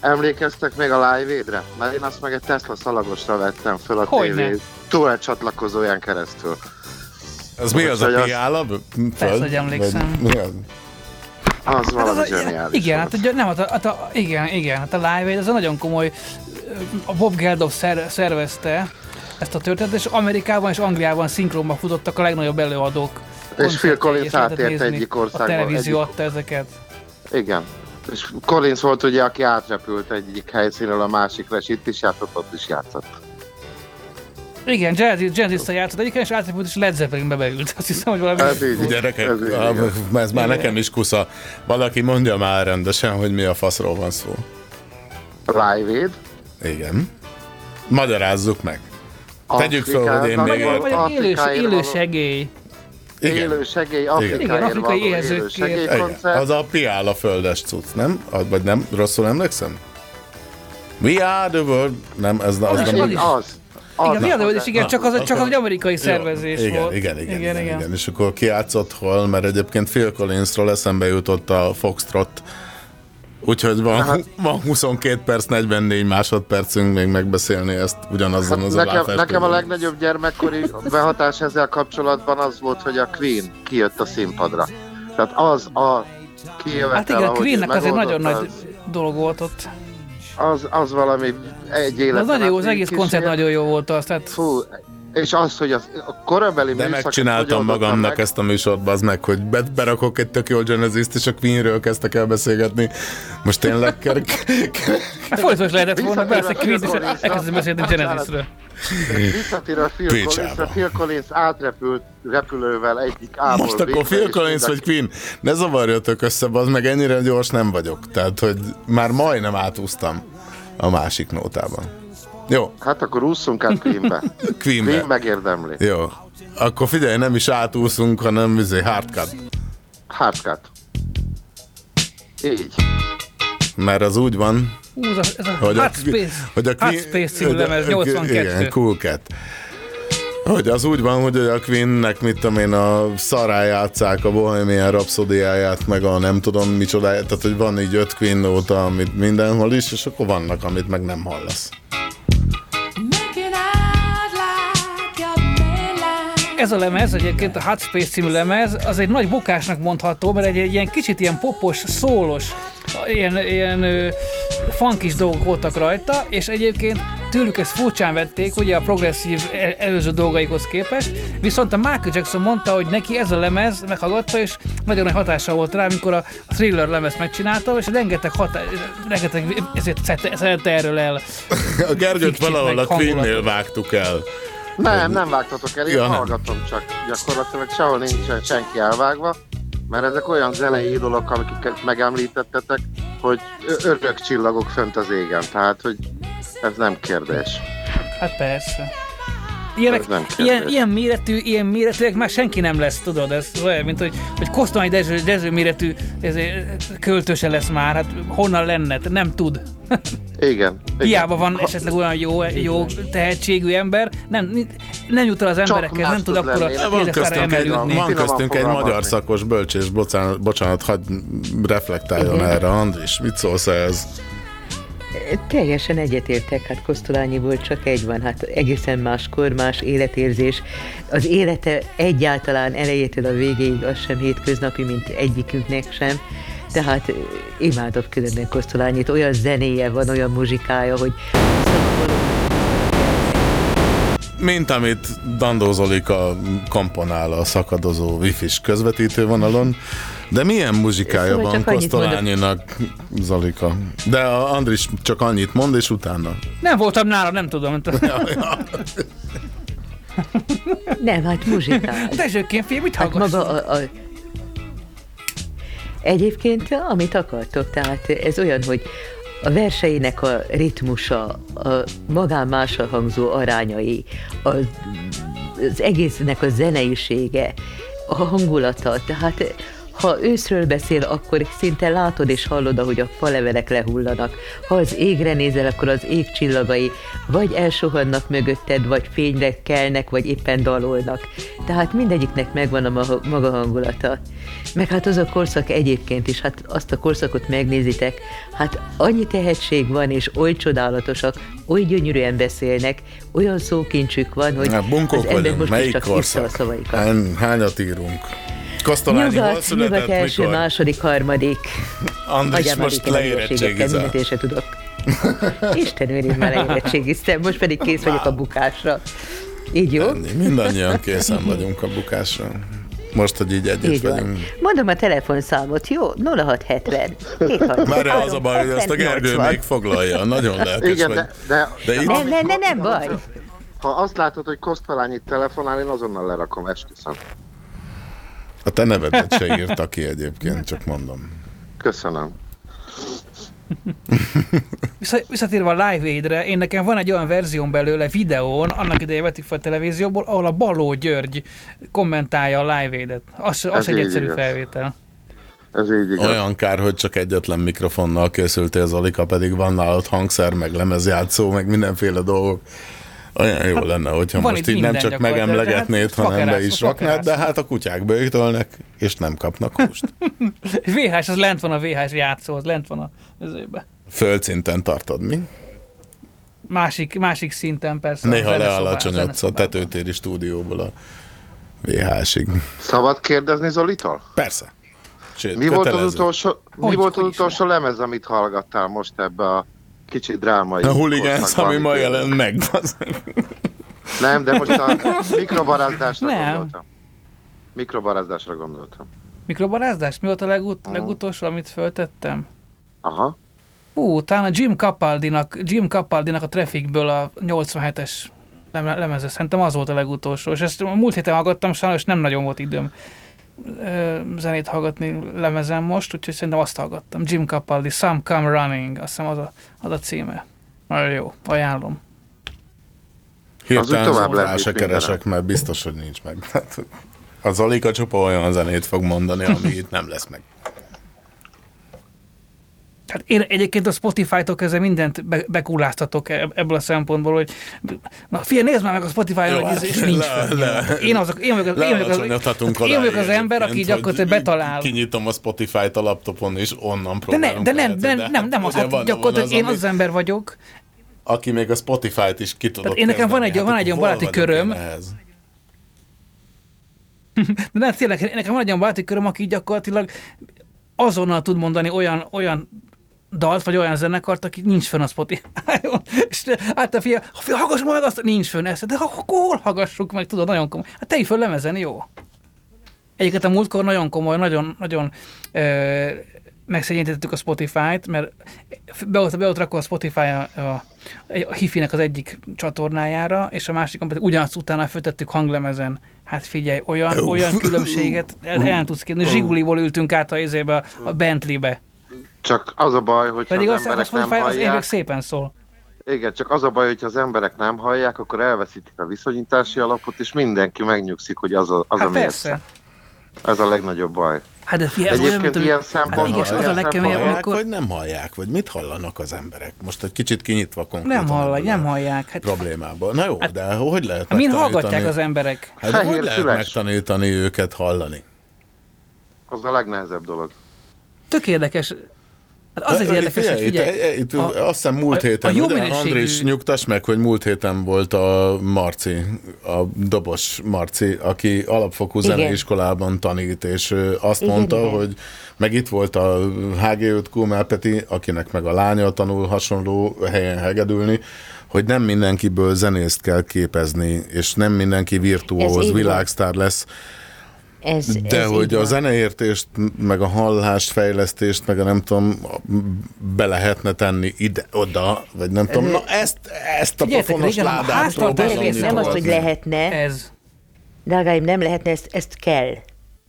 emlékeztek még a Live Aid-re? Mert én azt meg egy Tesla szalagosra vettem föl a. TV túl csatlakozóján keresztül. Az mi az a az- piála? Persze, hogy emlékszem. Mi az? Az Hát valami az, a- zseniális igen, hát, ugye, nem, hát a, hát a, igen, igen, hát a Live Aid az a nagyon komoly, a Bob Geldof szer, szervezte ezt a történetet, és Amerikában és Angliában szinkronban futottak a legnagyobb előadók. És Phil Collins átért egyik országba, A televízió egyik- adta ezeket. Igen. És Collins volt ugye, aki átrepült egyik helyszínről a másikra, és itt is játszott, ott is játszott. Igen, jazz, jazzista játszott egyébként, és átrepült, és Led Zeppelinbe beült. Azt hiszem, hogy valami... Ez így. Gyerekek, Ez így, ah, igen. ez már nekem is kusza. Valaki mondja már rendesen, hogy mi a faszról van szó. Live Aid. Igen. Magyarázzuk meg. Tegyük fel, hogy én még... Vagy, vagy egy élő, élő segély. Igen. Élő segély, Igen, Afrikáért afrikai való élő éhezőkért. Igen, segélykoncert. az a piál a földes cucc, nem? Az- Vagy nem? Rosszul emlékszem? We are the world. Nem, ez az Az nem. Az, az. Igen, mi az, és igen, csak az, csak az egy amerikai Jó, szervezés igen, volt. Igen, igen, igen, igen, igen. És akkor kiátszott hol, mert egyébként Phil Collinsról eszembe jutott a Foxtrot. Úgyhogy van, van 22 perc, 44 másodpercünk még megbeszélni ezt ugyanazzon Hát az nekem, nekem a legnagyobb gyermekkori behatás ezzel kapcsolatban az volt, hogy a Queen kijött a színpadra. Tehát az a kijövetel, Hát igen, a Queennek azért nagyon megoldotta, nagy dolog volt ott. Az, az valami egy élet. Az nagyon jó, az egész koncert nagyon jó volt az, tehát Fú, és az, hogy az, a korabeli De megcsináltam magamnak meg, ezt a műsort, az meg, hogy be, berakok egy tök jó Genesis-t, és a Queenről kezdtek el beszélgetni. Most tényleg ker- hát is lehetett volna, persze Queen, és elkezdtem beszélni Genesisről. Visszatér a Phil Picsába. Collinsra, Phil Collins átrepült repülővel egyik A-ból Most akkor Phil Collins a- vagy Queen, ne zavarjatok össze, az meg ennyire gyors nem vagyok. Tehát, hogy már majdnem átúztam a másik nótában. Jó, Hát akkor ússzunk át Queenbe. Queenbe. Queen megérdemli. Jó. Akkor figyelj, nem is átúszunk, hanem izé, hardcut. Hardcut. Így. Mert az úgy van, Hú, ez a, ez a hogy Hot Space, hogy a Hot Queen- Space című hogy a- lemez, Igen, 82. Cool Cat. Hogy az úgy van, hogy a Queennek, mit tudom én, a szará játszák a Bohemian Rhapsody-áját, meg a nem tudom micsodáját, tehát hogy van így öt Queen nóta, amit mindenhol is, és akkor vannak, amit meg nem hallasz. Ez a lemez, egyébként a Hot Space című lemez, az egy nagy bukásnak mondható, mert egy, egy ilyen kicsit ilyen popos, szólos, ilyen, ilyen funkis dolgok voltak rajta, és egyébként tőlük ezt furcsán vették, ugye a progresszív el- előző dolgaikhoz képest, viszont a Michael Jackson mondta, hogy neki ez a lemez meghallgatta, és nagyon nagy hatása volt rá, amikor a Thriller lemez megcsinálta, és rengeteg, hatá- rengeteg ezért szedte, szedte erről el. A Gergőt valahol a Queennél vágtuk el. Nem, nem vágtatok el, én Ja, nem. hallgatom csak. Gyakorlatilag sehol nincs senki elvágva, mert ezek olyan zenei idolok, amiket megemlítettetek, hogy örök csillagok fönt az égen. Tehát, hogy ez nem kérdés. Hát persze. Ilyenek, Ez ilyen, ilyen, méretű, ilyen méretűek már senki nem lesz, tudod, ez olyan, mint hogy, hogy Kosztolányi Dezső, Dezső méretű ez, költőse lesz már, hát honnan lenne, nem tud. Igen. igen. Hiába van esetleg olyan jó, jó tehetségű ember, nem, nem jut el az emberekhez, nem tud akkor a Van köztünk, egy, van Finoman köztünk egy magyar szakos bölcsés, bocsánat, bocsánat hadd reflektáljon erre, Andris, mit szólsz ehhez? Teljesen egyetértek, hát Kosztolányiból csak egy van, hát egészen más kor, más életérzés. Az élete egyáltalán elejétől a végéig az sem hétköznapi, mint egyikünknek sem. Tehát imádok különben Kosztolányit, olyan zenéje van, olyan muzsikája, hogy Mint amit Dandó Zolika komponál a szakadozó wifi-s közvetítővonalon, de milyen muzsikája Szóval van Kosztolányinak, Zolika? De a Andris csak annyit mond, és utána. Nem voltam nála, nem tudom. nem, hát muzsikál. Dezsőként fél, mit Hát maga a, a... Egyébként, amit akartok, tehát ez olyan, hogy a verseinek a ritmusa, a magán másra hangzó arányai, a, az egésznek a zeneisége, a hangulata, tehát ha őszről beszél, akkor szinte látod és hallod, ahogy a falevelek lehullanak. Ha az égre nézel, akkor az ég csillagai vagy elsuhannak mögötted, vagy fényre kelnek, vagy éppen dalolnak. Tehát mindegyiknek megvan a maga, hangulata. Meg hát az a korszak egyébként is, hát azt a korszakot megnézitek, hát annyi tehetség van, és oly csodálatosak, oly gyönyörűen beszélnek, olyan szókincsük van, hogy Hát bunkók az ember vagyunk, most is melyik csak korszak? szavaikat. Hány, hányat írunk? Kosztolányi hol Nyugat, született, nyugat első, mikor? második, harmadik. Andris most leérettségizál. tudok. Isten őriz már leérettségiztem, most pedig kész vagyok a bukásra. Így jó? Mindannyian készen vagyunk a bukásra. Most, hogy így együtt Így van. vagyunk. Mondom a telefonszámot, jó? 0670. 730. Már az a baj, hogy azt a Gergő 80. még foglalja. Nagyon lelkes Igen, vagy. de, de, De itt Nem, nem, nem, nem baj. Ha azt látod, hogy Kosztolányit telefonál, én azonnal lerakom, esküszöm. A te nevedet se írta ki egyébként, csak mondom. Köszönöm. Vissza, visszatérve a Live Aid-re, én nekem van egy olyan verzión belőle videón, annak idején vetik fel a televízióból, ahol a Baló György kommentálja a Live Aid-et. Az, az Ez egy egyszerű igaz. felvétel. Ez így igaz. Olyan kár, hogy csak egyetlen mikrofonnal készültél, Zalika, pedig van nálad hangszer, meg lemezjátszó, meg mindenféle dolgok. Olyan jó lenne, hogyha van most itt így nem csak megemlegetnéd, hát hanem be is raknád, de hát a kutyák bőjtölnek, és nem kapnak húst. VHS, az lent van a VHS játszó, az lent van a özőbe. Földszinten tartod, mi? Másik, másik szinten persze. Néha lealacsonyodsz a tetőtéri stúdióból a VHS-ig. Szabad kérdezni Zolitól? Persze. Sőt, Mi volt, az kötelező. utolsó, mi Hogy- volt az utolsó lemez, amit hallgattál most ebbe a kicsit drámai A korszakban, ami ma jelent meg. Nem, de most a mikrobarázdásra Nem. gondoltam. Mikrobarázdásra gondoltam. Mikrobarázdás? Mi volt a legut- Ah. legutolsó, amit föltettem? Aha. Ú, talán a Jim Capaldinak, Jim Capaldinak a Trafficből a 87-es lem- lemeze. Szerintem az volt a legutolsó. És ezt a múlt héten hallgattam, sajnos nem nagyon volt időm zenét hallgatni lemezen most, úgyhogy szerintem azt hallgattam. Jim Capaldi, Some Come Running, azt hiszem az a, az a címe. Nagyon jó, ajánlom. Hirtelen tovább rá se keresek, mert biztos, hogy nincs meg. Hát, a Zalika csupa olyan zenét fog mondani, ami itt nem lesz meg. Hát én egyébként a Spotify-tól kezdve mindent be, bekuláztatok eb- ebből a szempontból, hogy na figyelj, nézd már meg a Spotify-on, Jó, hogy ez, hát és nincs le- le- Én, azok, én vagyok az, én vagyok az, én vagyok az odáig ember, aki gyakorlatilag betalál. Kinyitom a Spotify-t a laptopon, és onnan De, ne, próbálom de nem, de nem, nem, az, ugye hát gyakorlatilag van én az ember vagyok, Aki még a Spotify-t is ki tudod Tehát én nekem van egy- van egy olyan hol baráti köröm, de nem, tényleg, nekem van egy olyan baráti köröm, aki gyakorlatilag azonnal tud mondani olyan, olyan dalt, vagy olyan zenekart, aki nincs fönn a Spotify-on. És hát a fia, fia hallgassuk meg azt, nincs fönn ezt, de hol hallgassuk meg, tudod, nagyon komoly. Hát te föl lemezen, jó. Egyébként a múltkor nagyon komoly, nagyon, nagyon ö, megszegyenítettük a Spotify-t, mert be volt, be volt rakva a Spotify a, a, a Hifinek az egyik csatornájára, és a másikon pedig ugyanazt utána föltettük hanglemezen. Hát figyelj, olyan, olyan különbséget el, el tudsz képzelni. Zsiguliból ültünk át a, izébe, a, a Bentleybe. Csak az a baj, hogy Pedig az azt emberek nem Spotify az évek hallják. szépen szól. Igen, csak az a baj, hogy az emberek nem hallják, akkor elveszítik a viszonyítási alapot, és mindenki megnyugszik, hogy az a, az Hát a mérce. Ez a legnagyobb baj. Hát de olyan, Egyébként mint, ilyen szempontból... hát igen, az a legkeményebb, Hallják, amikor vagy nem hallják? Vagy mit hallanak az emberek? Most egy kicsit kinyitva konkrétan. nem hallják, nem hallják. Hát, Problémából. Na jó, de hogy lehet min megtanítani? hallgatják az emberek? Hát de hogy Fehér lehet füles. megtanítani őket hallani? Az a legnehezebb dolog. Tök érdekes. Hát az egy De, érdekes, hogy figyelj. Itt, itt, a- azt hiszem múlt a- héten, a jó minőségű- Andris, nyugtass meg, hogy múlt héten volt a Marci, a dobos Marci, aki alapfokú Igen. zeneiskolában tanít, és azt Igen, mondta, igen. hogy meg itt volt a HG5 Kumel Peti, akinek meg a lánya tanul hasonló helyen hegedülni, hogy nem mindenkiből zenészt kell képezni, és nem mindenki virtuóz, világsztár lesz, Ez, de ez hogy a van. zeneértést, meg a hallást, fejlesztést, meg a nem tudom, be lehetne tenni ide-oda, vagy nem tudom. Na ezt, ezt a Figyeljetek, pofonos régen a ládát próbálom nem azt, hogy lehetne, Ez. drágáim, nem lehetne, ezt, ezt kell.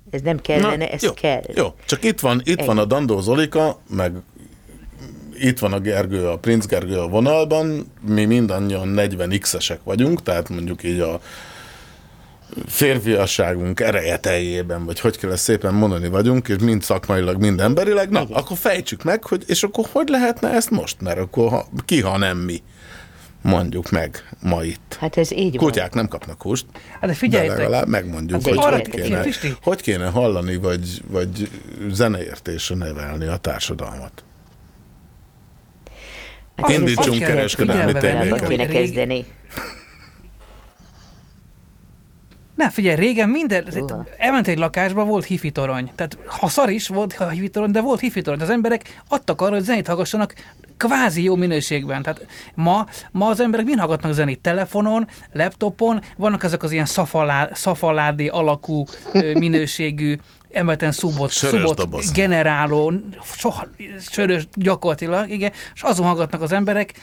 Ez nem kellene, ez jó, kell. Jó, csak itt van, itt van a Dandó Zolika, meg itt van a Gergő, a Prince Gergő a vonalban, mi mindannyian 40 x-esek vagyunk, tehát mondjuk így a férfiasságunk ereje teljében, vagy hogy kell ezt szépen mondani vagyunk, és mind szakmailag, mind emberileg, na, akkor fejtsük meg, hogy, és akkor hogy lehetne ezt most, mert akkor ha, ki, ha nem mi, mondjuk meg ma itt. Hát ez így van. Kutyák nem kapnak húst, Hát de de figyeljetek, legalább megmondjuk, Az hogy hogy érdekes. kéne, Pisti? hogy kéne hallani, vagy, vagy zeneértésre nevelni a társadalmat. Hát Indítsunk kereskedelmi tévéket. Hogy kéne kezdeni. Nem, figyelj, régen minden, Uha. elment egy lakásba, volt hifi torony. Tehát ha szar is volt ha hifi torony, de volt hifi torony. Az emberek adtak arra, hogy zenét hallgassanak kvázi jó minőségben. Tehát ma, ma az emberek mind hallgatnak zenét? Telefonon, laptopon, vannak ezek az ilyen szafalá, szafaládi alakú minőségű emelten szubot, szubot generáló, soha, sörös gyakorlatilag, igen, és azon hallgatnak az emberek,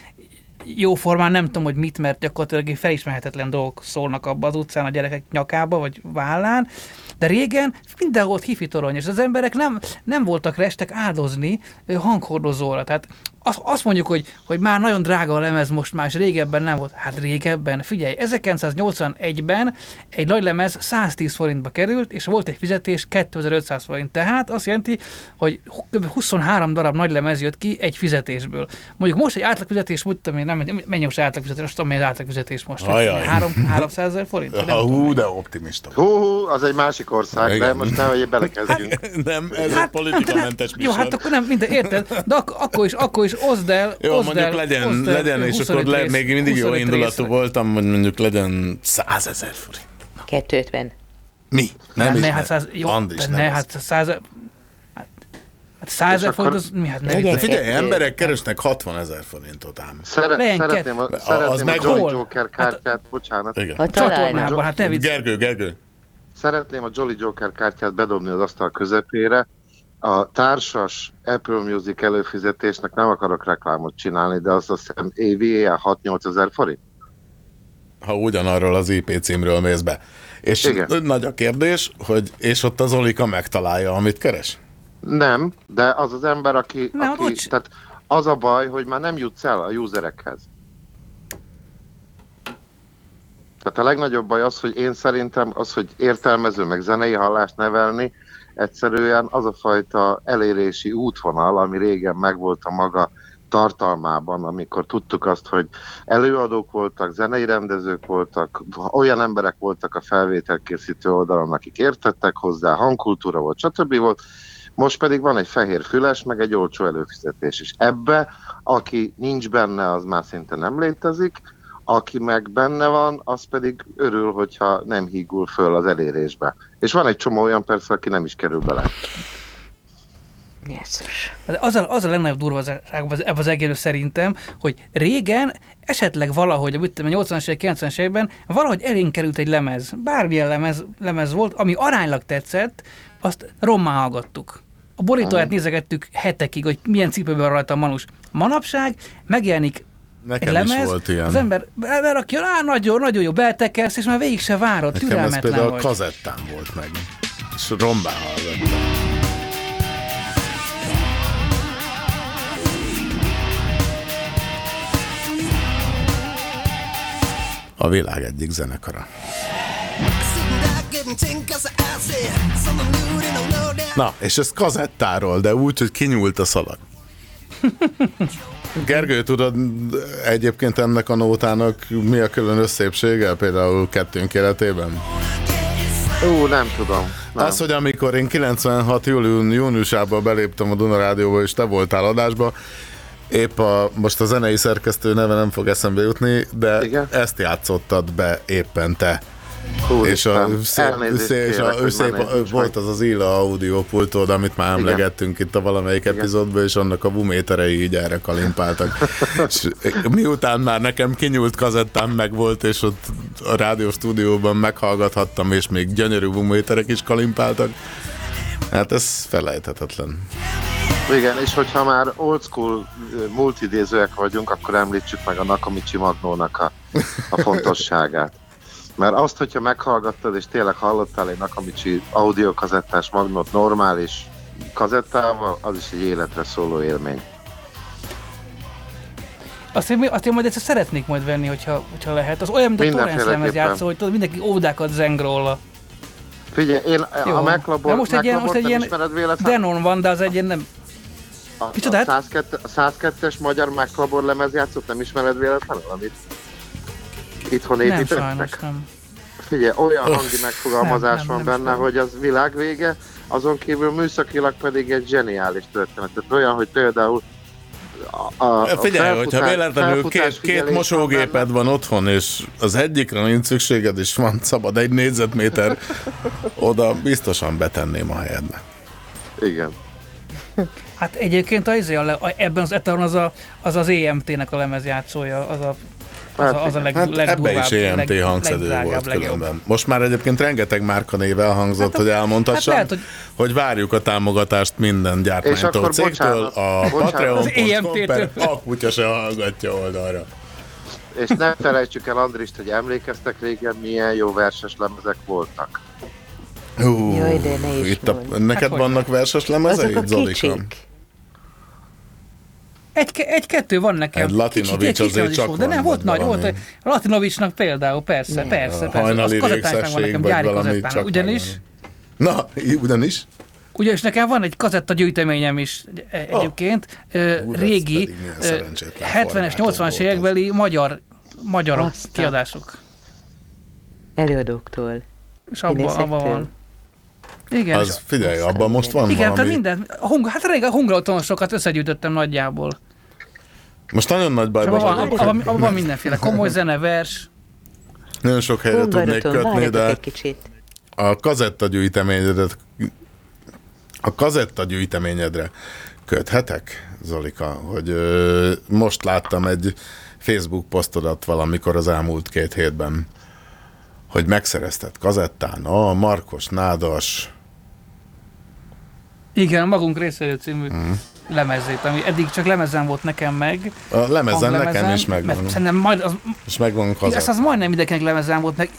jóformán nem tudom, hogy mit, mert gyakorlatilag felismerhetetlen dolgok szólnak abba az utcán a gyerekek nyakába, vagy vállán, de régen mindenhol volt hifi torony, és az emberek nem, nem voltak restek áldozni hanghordozóra. Tehát azt, azt mondjuk, hogy, hogy már nagyon drága a lemez most már, és régebben nem volt. Hát régebben, figyelj, 1981-ben egy nagy lemez 110 forintba került, és volt egy fizetés 2500 forint. Tehát azt jelenti, hogy kb. 23 darab nagy lemez jött ki egy fizetésből. Mondjuk most egy átlagfizetés, úgy tudom én, nem, mennyi most átlagfizetés, most tudom, mi az átlagfizetés most. Ajaj. 3, 300 ezer forint? Ha, hú, de optimista. Hú, hú, az egy másik ország, de most nehogy belekezdjünk. Nem, ez egy politikamentes Jó, hát akkor nem, minden, érted? De ak- akkor is, akkor is oszd el, Jó, oszd mondjuk el, legyen, oszd el legyen és 25 akkor le, még mindig jó 25 indulatú voltam, hogy mondjuk legyen 100 ezer forint. 250. Mi? Nem, is ne, hát száz, jó, Andis, ne, nem hát száz, hát, hát száz ezer forint, az mi? Hát ne, De figyelj, emberek keresnek 60 ezer forintot ám. Szere, Legyen szeretném a, A- az szeretném a meg Jolly hol? Joker kártyát, bocsánat. Igen. Találnám. csatornában, hát ne vicc. Gergő, Gergő. Szeretném a Jolly Joker kártyát bedobni az asztal közepére. A társas Apple Music előfizetésnek nem akarok reklámot csinálni, de az azt hiszem évi éjjel 6-8 ezer forint. Ha ugyanarról az IP címről mész be. És Igen. nagy a kérdés, hogy és ott az Olika megtalálja, amit keres? Nem, de az az ember, aki, Nem, aki tehát az a baj, hogy már nem jutsz el a userekhez. Tehát a legnagyobb baj az, hogy én szerintem az, hogy értelmező meg zenei hallást nevelni, egyszerűen az a fajta elérési útvonal, ami régen megvolt a maga tartalmában, amikor tudtuk azt, hogy előadók voltak, zenei rendezők voltak, olyan emberek voltak a felvételkészítő oldalon, akik értettek hozzá, hangkultúra volt, stb. volt, most pedig van egy fehér füles, meg egy olcsó előfizetés is. Ebbe, aki nincs benne, az már szinte nem létezik, aki meg benne van, az pedig örül, hogyha nem hígul föl az elérésbe. És van egy csomó olyan persze, aki nem is kerül bele. Jézus. De Az a, az a legnagyobb durvaság ebben az egész szerintem, hogy régen esetleg valahogy, a 80-as évek, 90-es években valahogy elénk került egy lemez, bármilyen lemez, lemez volt, ami aránylag tetszett, azt rommá hallgattuk. A borítóját nézegettük hetekig, hogy milyen cipőben van rajta a manus. Manapság megjelenik Nekem egy is lemez, volt ilyen. az ember berakja, á, nagyon, nagyon jó, beltekersz, és már végig se várod, Nekem ez türelmetlen például vagy. kazettán volt meg. És rombá hallgattam. A világ egyik zenekara. Na, és ez kazettáról, de úgy, hogy kinyúlt a szalag. Gergő, tudod egyébként ennek a nótának mi a külön szépsége például kettőnk életében? Ú, nem tudom. Nem. Az, hogy amikor én 96. július, júniusában beléptem a Duna Rádióba, és te voltál adásba, épp a, most a zenei szerkesztő neve nem fog eszembe jutni, de Igen? ezt játszottad be éppen te. És a, szép, és a, szép, volt az az Ila audio pultod, amit már Igen. emlegettünk itt a valamelyik epizódban, és annak a buméterei így erre kalimpáltak. és miután már nekem kinyúlt kazettám meg volt, és ott a rádió stúdióban meghallgathattam, és még gyönyörű buméterek is kalimpáltak, hát ez felejthetetlen. Igen, és hogyha már old school ö, multidézőek vagyunk, akkor említsük meg a Nakamichi Magnónak a, a fontosságát. Mert azt, hogyha meghallgattad, és tényleg hallottál egy Nakamichi audiokazettás magnót normális kazettával, az is egy életre szóló élmény. Azt én, azt én majd egyszer szeretnék majd venni, hogyha, hogyha lehet. Az olyan, mint a lemez Mindenféleképpen. játszó, hogy tudod, mindenki ódákat zeng róla. Figyelj, én Jó. a De MacLabor, most egy ilyen, most egy ilyen? Denon van, de az egy ilyen nem... A, a, Micsodát? 102, a 102-es magyar MacLabor lemezjátszót nem ismered véletlenül, amit itthon Nem, építettek? sajnos nem. Figyelj, olyan hangi megfogalmazás Nem, nem, van nem benne, ismerem. hogy az világvége, azon kívül műszakilag pedig egy zseniális történet. Tehát olyan, hogy például a, a, a Figyelj, hogyha felfutás- véletlenül két, két mosógéped van otthon, és az egyikre nincs szükséged, és van szabad egy négyzetméter, oda biztosan betenném a helyedbe. Igen. Hát egyébként az, a, a, ebben az Eteron az a, az, az EMT-nek a lemezjátszója, az a, az a, az a leg, Hát ebbe is EMT leg- hangszedő volt legjobb. különben. Most már egyébként rengeteg márkanév elhangzott, Hát, hogy elmondhassam, hát lehet, hogy... hogy- várjuk a támogatást minden gyártmánytól, akkor cégtől, a patreon.com per a kutya se hallgatja oldalra. És nem felejtsük el, Andrist, hogy emlékeztek régen, milyen jó verses lemezek voltak. Hú, Jaj, de ne is itt a, neked Hát, vannak verses lemezeid, a Zolika? kicsik. Egy, egy-kettő van nekem. Egy Latinovics Kicsit, egy azért kicsit csak volt, De nem, volt nagy, volt. valami. Latinovicsnak például, persze, persze, persze. hajnali meg van részesség, nekem, vagy gyári valami kazettán. csak Ugyanis. Na, ugyanis? ugyanis nekem van egy kazetta gyűjteményem is egy- egyébként, ez régi, pedig milyen ö, szerencsétlen 70-es, formátum 80-as volt évekbeli magyar, magyarok Aztán. kiadások. Előadóktól. És abban abba van. Igen, Az, figyelj, abban most van igen, tehát valami... minden, a hung, hát régen a hungaratonosokat összegyűjtöttem nagyjából. Most nagyon nagy bajban van, vagyok. abban, abban van mindenféle komoly zene, vers. Nagyon sok helyre tudnék Hungaroton, kötni, de egy kicsit. a kazetta gyűjteményedet a kazetta gyűjteményedre köthetek, Zolika, hogy ö, most láttam egy Facebook posztodat valamikor az elmúlt két hétben, hogy megszerezted kazettán a Markos Nádas Igen, magunk részéről című Mhm. Lemezét, ami eddig csak lemezen volt nekem meg. a lemezen nekem is megvan. Mert szerintem majd az, És megvan igaz, kazett. az majdnem mindenkinek lemezen volt meg.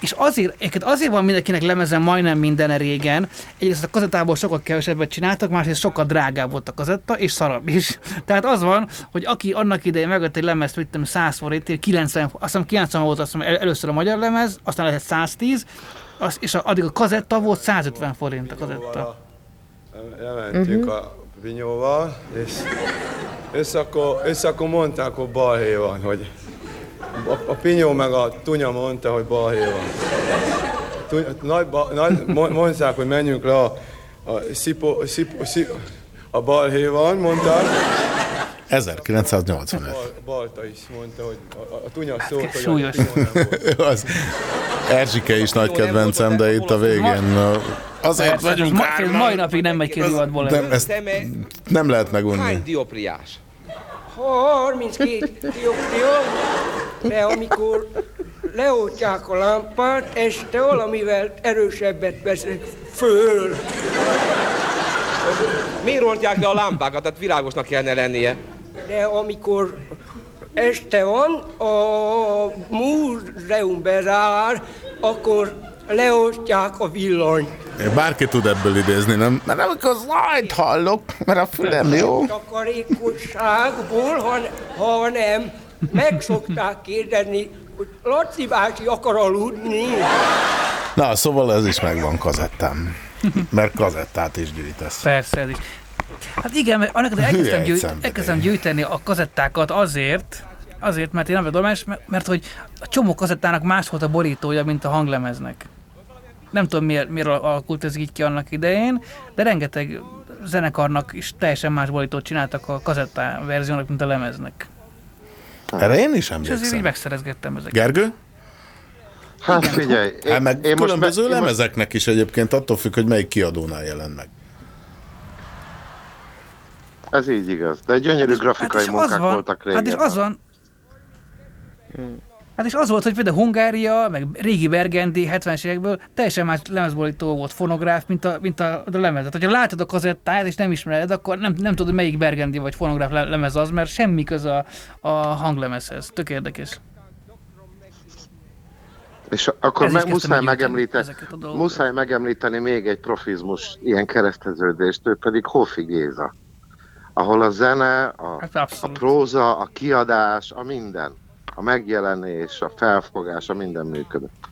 És azért, azért van mindenkinek lemezen majdnem minden régen. Egyrészt a kazettából sokkal kevesebbet csináltak, másrészt sokkal drágább volt a kazetta, és szarabb is. Tehát az van, hogy aki annak idején megvett egy lemezt, mit tudom, 100 forintért, 90, azt hiszem 90 volt azt hiszem, el- először a magyar lemez, aztán lehet 110, az, és a, addig a kazetta volt 150 forint a kazetta. Elmentünk uh-huh. a vinyóval, és, és, akkor, és akkor mondták, hogy balhé van, hogy a, a pinyó meg a tunya mondta, hogy balhé van. Tunya, nagy, ba, nagy, mo- mondták, hogy menjünk le a, a szipo, szipo, szipo, a balhé van, mondták. 1985. Bal, Balta is mondta, hogy a, a tunya szólt, hogy a volt. az Erzsike is nagy kedvencem, de itt a végén azért Persze, vagyunk ma, hárman. mai napig nem megy ki divatból. Nem, ezt nem lehet megunni. diopriás? 32 dioptrió, de amikor leoltják a lámpát, este valamivel erősebbet veszek föl. Miért oltják le a lámpákat? Tehát világosnak kellene lennie. De amikor este van, a múzeum bezár, akkor leoltják a villanyt. Bárki tud ebből idézni, nem? Mert amikor zajt hallok, mert a fülem jó. Takarékosságból, ha, ha nem, meg szokták kérdezni, hogy Laci bácsi akar aludni. Na, szóval ez is megvan kazettám. Mert kazettát is gyűjtesz. Persze, ez is. Hát igen, mert annak elkezdtem, szenvedély. elkezdtem gyűjteni a kazettákat azért, azért, mert én nem tudom, mert, mert hogy a csomó kazettának más volt a borítója, mint a hanglemeznek. Nem tudom, miért, miért alakult ez így ki annak idején, de rengeteg zenekarnak is teljesen más borítót csináltak a kazettá verziónak, mint a lemeznek. Erre én is És ezért így emlékszem. megszerezgettem ezeket. Gergő? Hát figyelj, Hát meg én különböző én most- lemezeknek is egyébként attól függ, hogy melyik kiadónál jelent meg. Ez így igaz, de gyönyörű grafikai és az munkák van, voltak régen. Hát és az van, Hát és az volt, hogy például Hungária, meg régi Bergendi 70-es évekből teljesen más lemezborító volt, fonográf, mint a, mint a, a lemez. Tehát, hogyha látod a kazettáját és nem ismered, akkor nem, nem tudod, melyik Bergendi vagy fonográf le- lemez az, mert semmi köz a, a hanglemezhez. Tök érdekes. És akkor Ez meg, muszáj, megemlíteni, muszáj megemlíteni még egy profizmus, ilyen kereszteződést, ő pedig Hofi Géza. Ahol a zene, a, Hát a próza, a kiadás, a minden, a megjelenés, a felfogás, a minden működött.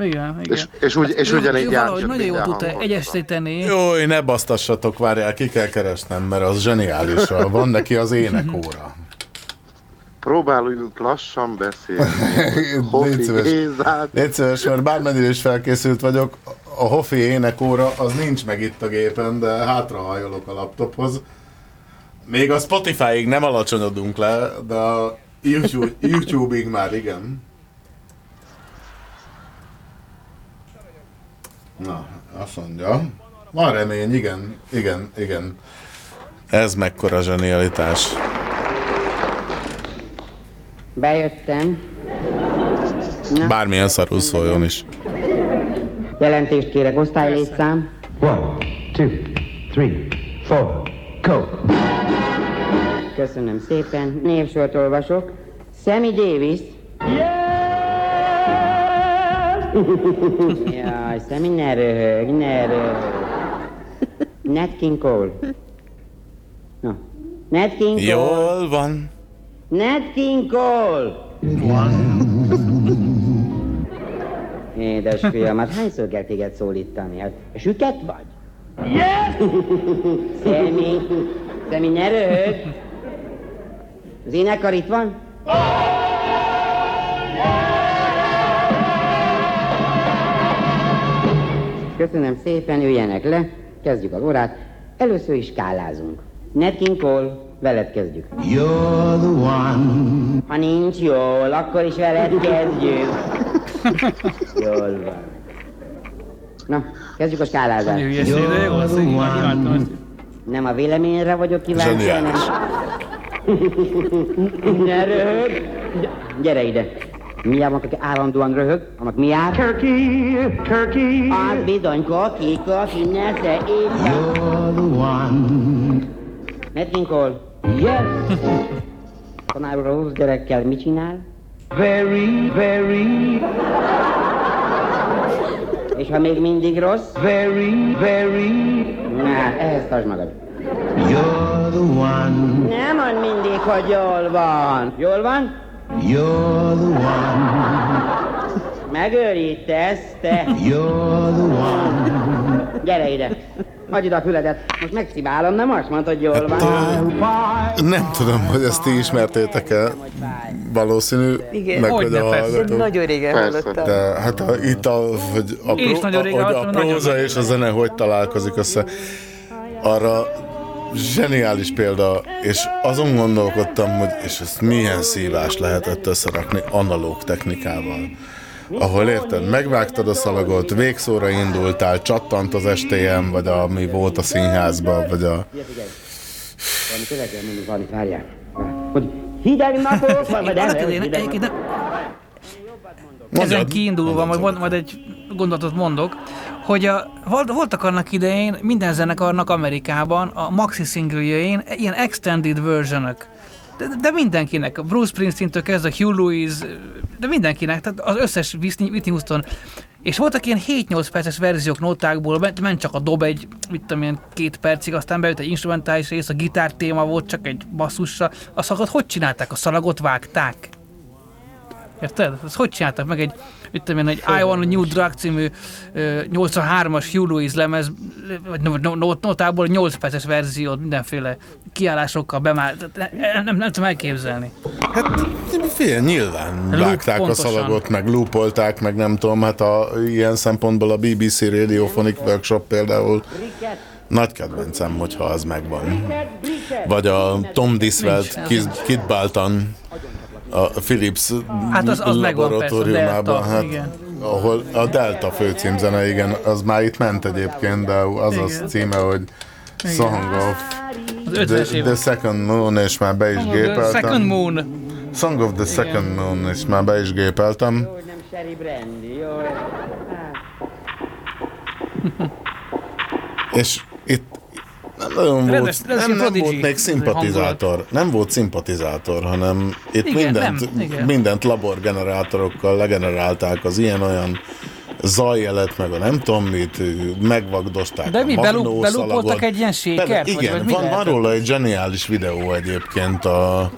Igen, igen. És, és, úgy, és ugyanígy jár csak nagyon jól tudta egyesíteni. Jó, ne basztassatok, várjál, ki kell keresnem, mert az zseniális. Van neki az énekóra. Próbálunk lassan beszélni. Légy szíves, mert bármennyire is felkészült vagyok, a Hofi énekóra az nincs meg itt a gépen, de hátrahajolok a laptophoz. Még a Spotify-ig nem alacsonyodunk le, de a YouTube, YouTube-ig már igen. Na, azt mondja. Van remény, igen, igen, igen. Ez mekkora zsenialitás. Bejöttem. Na, Bármilyen szarul szóljon is. Jelentést kérek, osztálylétszám. One, two, three, four, go. Köszönöm szépen. Névsort olvasok. Sammy Davis. Jaj, Sammy, ne röhög, ne röhög. Nat King Cole. No. Nat King Cole. Jól van. Nat King Cole. Édes fiam, hát hányszor kell téged szólítani? Hát süket vagy? Yes! Szemi, Szemi, ne röhög! Az énekar itt van? Köszönöm szépen, üljenek le, kezdjük az órát. Először is skálázunk. Nat Cole, veled kezdjük. You're the one. Ha nincs jól, akkor is veled kezdjük. Jól van. Na, kezdjük a skálázást. Hülye széde, jó, így imádtam ezt. Nem a véleményre vagyok kíváncsi, hanem... ne röhög! Gyere ide! Mi jár, aki állandóan röhög? Annak mi jár? Turkey, turkey. Az bizony koki, koki, nesze, itt You're the one. Cole. Yes. Tanár úr, a rossz gyerekkel mit csinál? Very, very, És ha még mindig rossz? very, very. Na, ehhez tartsd magad. You're the one. Nem mond mindig, hogy jól van. Jól van? You're the one. Megőrítesz, te. You're the one. Gyere ide. Hagyj ide a füledet. Most megszibálom, nem azt mondod, hogy jól van. Nem tudom, hogy ezt ti ismertétek el. Valószínű, Igen. meg hogy a persze. Nagyon régen hallottam. De hát a, itt a, hogy a, pró, a, hogy a próza és a zene hogy találkozik össze, arra zseniális példa, és azon gondolkodtam, hogy és ezt milyen szívás lehetett összerakni analóg technikával. Ahol érted, megvágtad a szalagot, végszóra indultál, csattant az STM, vagy ami volt a színházban, vagy a... Valami kell mondani, valamit várjál. Hogy hideg ezen kiindulva, majd, mond- majd egy gondolatot mondok, hogy a, volt- voltak annak idején minden zenekarnak Amerikában a maxi singlejein ilyen extended versionök. De, de mindenkinek, Bruce Springsteen-től kezdve Hugh Lewis, de mindenkinek, tehát az összes Whitney Whitney Houston. És voltak ilyen 7-8 perces verziók nótákból, ment, ment csak a dob egy, mit tudom én, két percig, aztán bejött egy instrumentális rész, a gitár téma volt csak egy basszussal. A szalagot hogy csinálták? A szalagot vágták. Érted? Ezt hogy csináltak meg egy, mit tudom én, egy I Want a New Drug című ö, 83-as Hugh Lewis lemez, vagy no- no- no- notából 8 perces verziót mindenféle kiállásokkal bemált. Nem, nem, nem tudom elképzelni. Hát fél, nyilván Loop, vágták a pontosan. szalagot, meg loopolták, meg nem tudom, hát a, ilyen szempontból a BBC Radiophonic Workshop például nagy kedvencem, hogyha az megvan. Vagy a Tom Diswelt. Kid, Baltan, a Philips Hát az- az megvan persze, a laboratóriumában, Delta, hát, igen. ahol a Delta főcímzene, igen, az már itt ment egyébként, de az az Igen. címe, hogy Song of Az the, 50-es the. Second Moon, és már be is The gépeltem. Second Moon. Song of the Second Moon, és már be is gépeltem. És itt nem nagyon Rendes- volt, rendes nem, nem volt még szimpatizátor. Nem volt szimpatizátor, hanem itt Igen, mindent, nem, igen. mindent laborgenerátorokkal legenerálták az ilyen-olyan zajjelet, meg a nem tudom mit, megvagdosták De mi, belú- belúpoltak egy ilyen sékert, vagy- Igen, vagy mi van, van róla egy zseniális videó egyébként a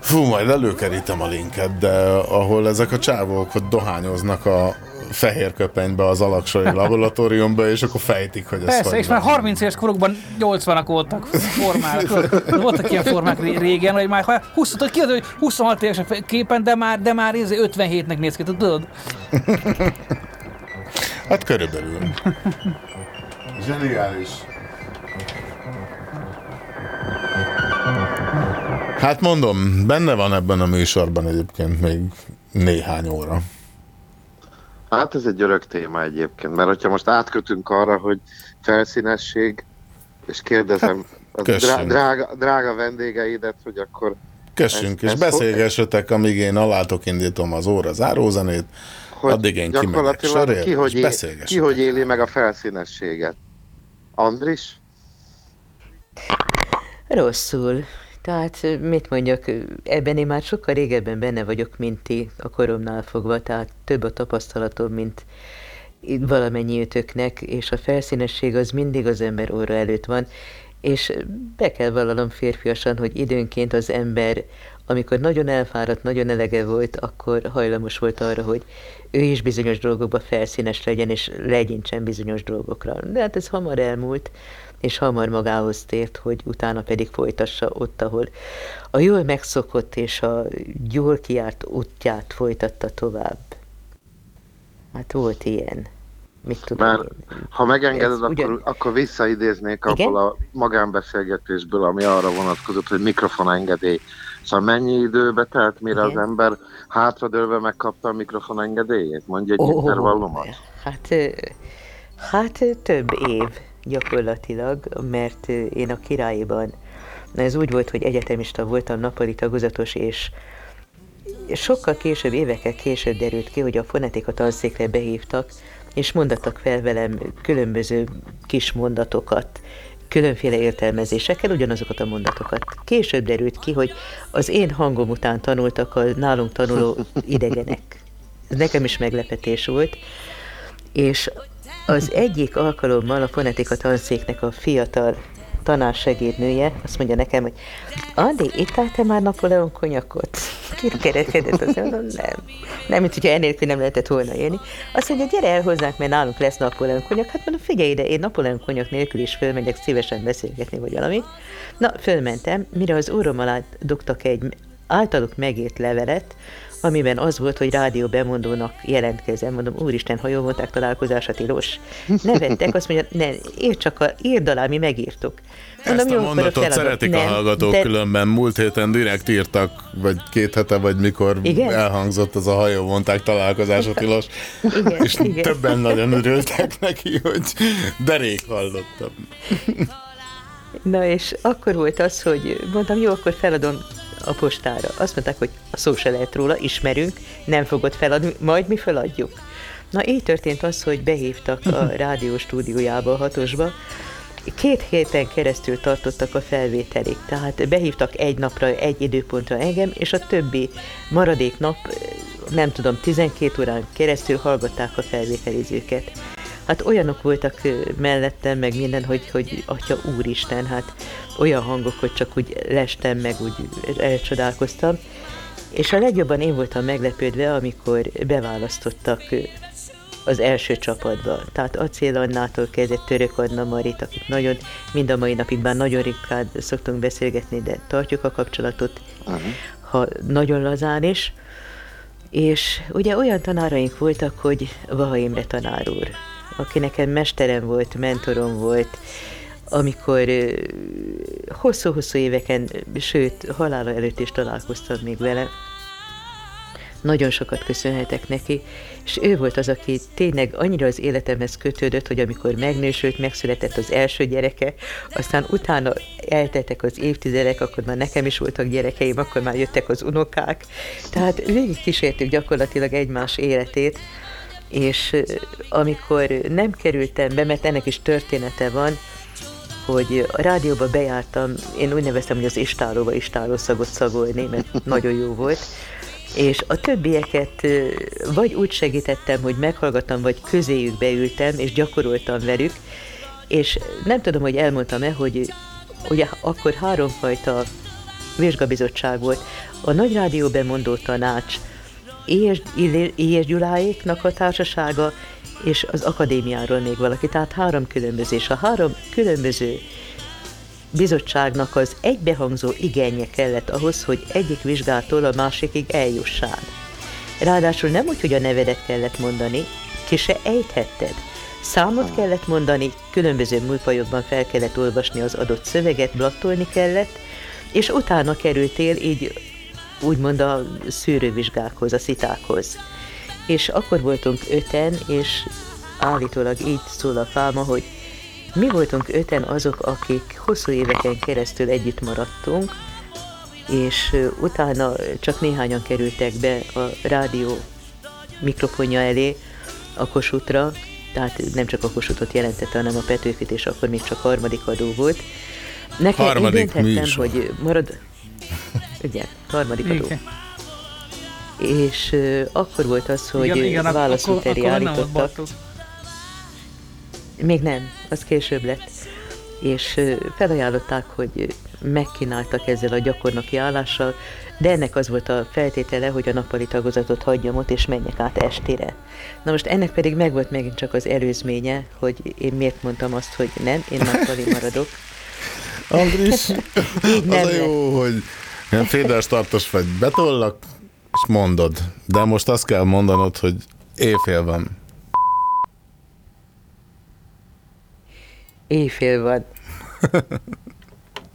Fú, majd előkerítem a linket, de ahol ezek a csávók ott dohányoznak a fehér köpenybe az alaksai laboratóriumba, és akkor fejtik, hogy ez Persze, és már van. 30 éves korukban 80-ak voltak formák. Voltak ilyen formák ré- régen, hogy már ha 20, tudod, ki az, hogy 26 éves a képen, de már, de már izé 57-nek néz ki, tudod? Hát körülbelül. Zseniális. Hát mondom, benne van ebben a műsorban egyébként még néhány óra. Hát ez egy örök téma egyébként, mert hogyha most átkötünk arra, hogy felszínesség, és kérdezem a drá- kössünk. drága, drága vendégeidet, hogy akkor Kössünk, Ez- és ez beszélgessetek, amíg én alátok indítom az óra zárózenét, addig én kimegyek sörért, ki hogy, és é- beszélgessetek. ki hogy éli meg a felszínességet? Andris? Rosszul. Tehát mit mondjak, ebben én már sokkal régebben benne vagyok, mint ti a koromnál fogva, tehát több a tapasztalatom, mint valamennyi ötöknek, és a felszínesség az mindig az ember óra előtt van, és be kell vallanom férfiasan, hogy időnként az ember, amikor nagyon elfáradt, nagyon elege volt, akkor hajlamos volt arra, hogy ő is bizonyos dolgokba felszínes legyen, és legyintsen bizonyos dolgokra. De hát ez hamar elmúlt, és hamar magához tért, hogy utána pedig folytassa ott, ahol a jól megszokott és a jól kiárt útját folytatta tovább. Hát volt ilyen. Mit tudom Mert én. ha megengeded, Ez akkor, ugyan- akkor visszaidéznék Igen? abból a magánbeszélgetésből, ami arra vonatkozott, hogy mikrofonengedély. Szóval mennyi időbe telt, mire az ember hátradőlve megkapta a mikrofonengedélyét? Mondj egy Ó, intervallumot. Hát, hát több év gyakorlatilag, mert én a királyiban, na ez úgy volt, hogy egyetemista voltam, nappali tagozatos, és sokkal később, évekkel később derült ki, hogy a fonetika tanszékre behívtak, és mondattak fel velem különböző kis mondatokat, különféle értelmezésekkel ugyanazokat a mondatokat. Később derült ki, hogy az én hangom után tanultak a nálunk tanuló idegenek. Ez nekem is meglepetés volt, és az egyik alkalommal a fonetika tanszéknek a fiatal tanársegédnője azt mondja nekem, hogy Andi, ittál te már Napoleon konyakot? Kirkerekedett az mondom, nem. Nem, mint hogyha enélkül nem lehetett volna élni. Azt mondja, gyere el hozzánk, mert nálunk lesz Napoleon konyak. Hát mondom, figyelj ide, én Napoleon konyak nélkül is fölmegyek szívesen beszélgetni, vagy valami. Na, fölmentem, mire az órom alá dugtak egy általuk megírt levelet, amiben az volt, hogy rádió bemondónak jelentkezem. Mondom, úristen, ha jól mondták találkozásra tilos. Nevettek, azt mondja, ne, írd csak a, írd alá, mi megírtuk. Ezt a jó, mondatot feladom. szeretik a Nem, hallgatók, de- különben múlt héten direkt írtak, vagy két hete, vagy mikor Igen? elhangzott az a hajó, mondták találkozásra tilos, Igen, és igen. többen nagyon örültek neki, hogy de rég hallottam. Na és akkor volt az, hogy mondtam, jó, akkor feladom a postára. Azt mondták, hogy a szó se lehet róla, ismerünk, nem fogod feladni, majd mi feladjuk. Na így történt az, hogy behívtak a rádió stúdiójába, a hatosba, Két héten keresztül tartottak a felvételik, tehát behívtak egy napra, egy időpontra engem, és a többi maradék nap, nem tudom, 12 órán keresztül hallgatták a felvételizőket. Hát olyanok voltak mellettem, meg minden, hogy, hogy atya úristen, hát olyan hangok, hogy csak úgy lestem, meg úgy elcsodálkoztam. És a legjobban én voltam meglepődve, amikor beválasztottak az első csapatba. Tehát Acél Annától kezdett Török Anna Marit, akik nagyon, mind a mai napig bár nagyon ritkán szoktunk beszélgetni, de tartjuk a kapcsolatot, ha nagyon lazán is. És ugye olyan tanáraink voltak, hogy Vaha Imre tanár úr, aki nekem mesterem volt, mentorom volt, amikor hosszú-hosszú éveken, sőt, halála előtt is találkoztam még vele, nagyon sokat köszönhetek neki, és ő volt az, aki tényleg annyira az életemhez kötődött, hogy amikor megnősült, megszületett az első gyereke, aztán utána elteltek az évtizedek, akkor már nekem is voltak gyerekeim, akkor már jöttek az unokák, tehát végig kísértük gyakorlatilag egymás életét, és amikor nem kerültem be, mert ennek is története van, hogy a rádióba bejártam, én úgy neveztem, hogy az istálóba istáló szagot szagolni, mert nagyon jó volt, és a többieket vagy úgy segítettem, hogy meghallgattam, vagy közéjük beültem, és gyakoroltam velük, és nem tudom, hogy elmondtam-e, hogy ugye akkor háromfajta vizsgabizottság volt. A Nagy Rádió bemondó tanács, Éjes, Gyuláéknak a társasága, és az akadémiáról még valaki, tehát három különböző, és a három különböző bizottságnak az egybehangzó igénye kellett ahhoz, hogy egyik vizsgától a másikig eljussál. Ráadásul nem úgy, hogy a nevedet kellett mondani, ki se ejthetted. Számot kellett mondani, különböző műfajokban fel kellett olvasni az adott szöveget, blattolni kellett, és utána kerültél így úgymond a szűrővizsgákhoz, a szitákhoz. És akkor voltunk öten, és állítólag így szól a fáma, hogy mi voltunk öten azok, akik hosszú éveken keresztül együtt maradtunk, és utána csak néhányan kerültek be a rádió mikrofonja elé a Kossuthra, tehát nem csak a Kossuthot jelentette, hanem a Petőfit, és akkor még csak harmadik adó volt. Nekem Harmadik én dönthettem, műsor. hogy marad... Igen, harmadik adó. Igen. És uh, akkor volt az, hogy igen, igen, válaszúteri állítottak. Még nem, az később lett. És ö, felajánlották, hogy megkínáltak ezzel a gyakornoki állással, de ennek az volt a feltétele, hogy a nappali tagozatot hagyjam ott, és menjek át estére. Na most ennek pedig megvolt megint csak az előzménye, hogy én miért mondtam azt, hogy nem, én nappali maradok. Andris, Így nem az a jó, hogy ilyen fédes tartos vagy, betollak, és mondod. De most azt kell mondanod, hogy éjfél van. Éjfél van.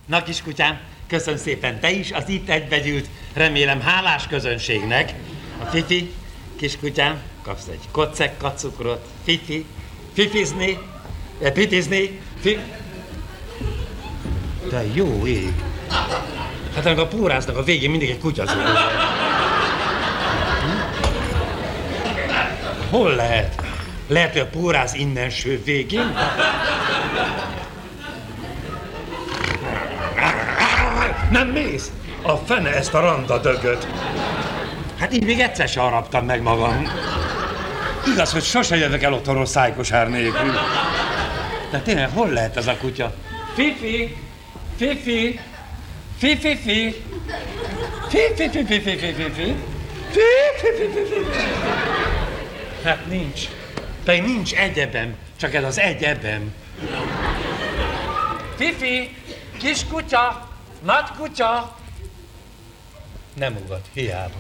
Na kiskutyám, köszönöm szépen te is, az itt egybegyűlt, remélem hálás közönségnek. A Fifi, kiskutyám, kapsz egy kocekka cukrot. Fifi, fifizni, eh, pitizni, fi... De jó ég. Hát ennek a póráznak a végén mindig egy kutya zúg. Hol lehet? Lehet, hogy a póráz innenső végén? Nem mész? A fene ezt a randa dögöt. Hát így még egyszer sem haraptam meg magam. Igaz, hogy sose jövök el otthonról szájkosár nélkül. De tényleg, hol lehet ez a kutya? Fifi! Fifi! Fifi! Fifi! Fifi! Fifi! Fifi! Fifi! Fifi! Fifi! Fifi! Hát nincs. Pedig nincs egyebem, csak ez az egyebem. Fifi! Kis kutya! Nagy kutya! Nem ugat, hiába.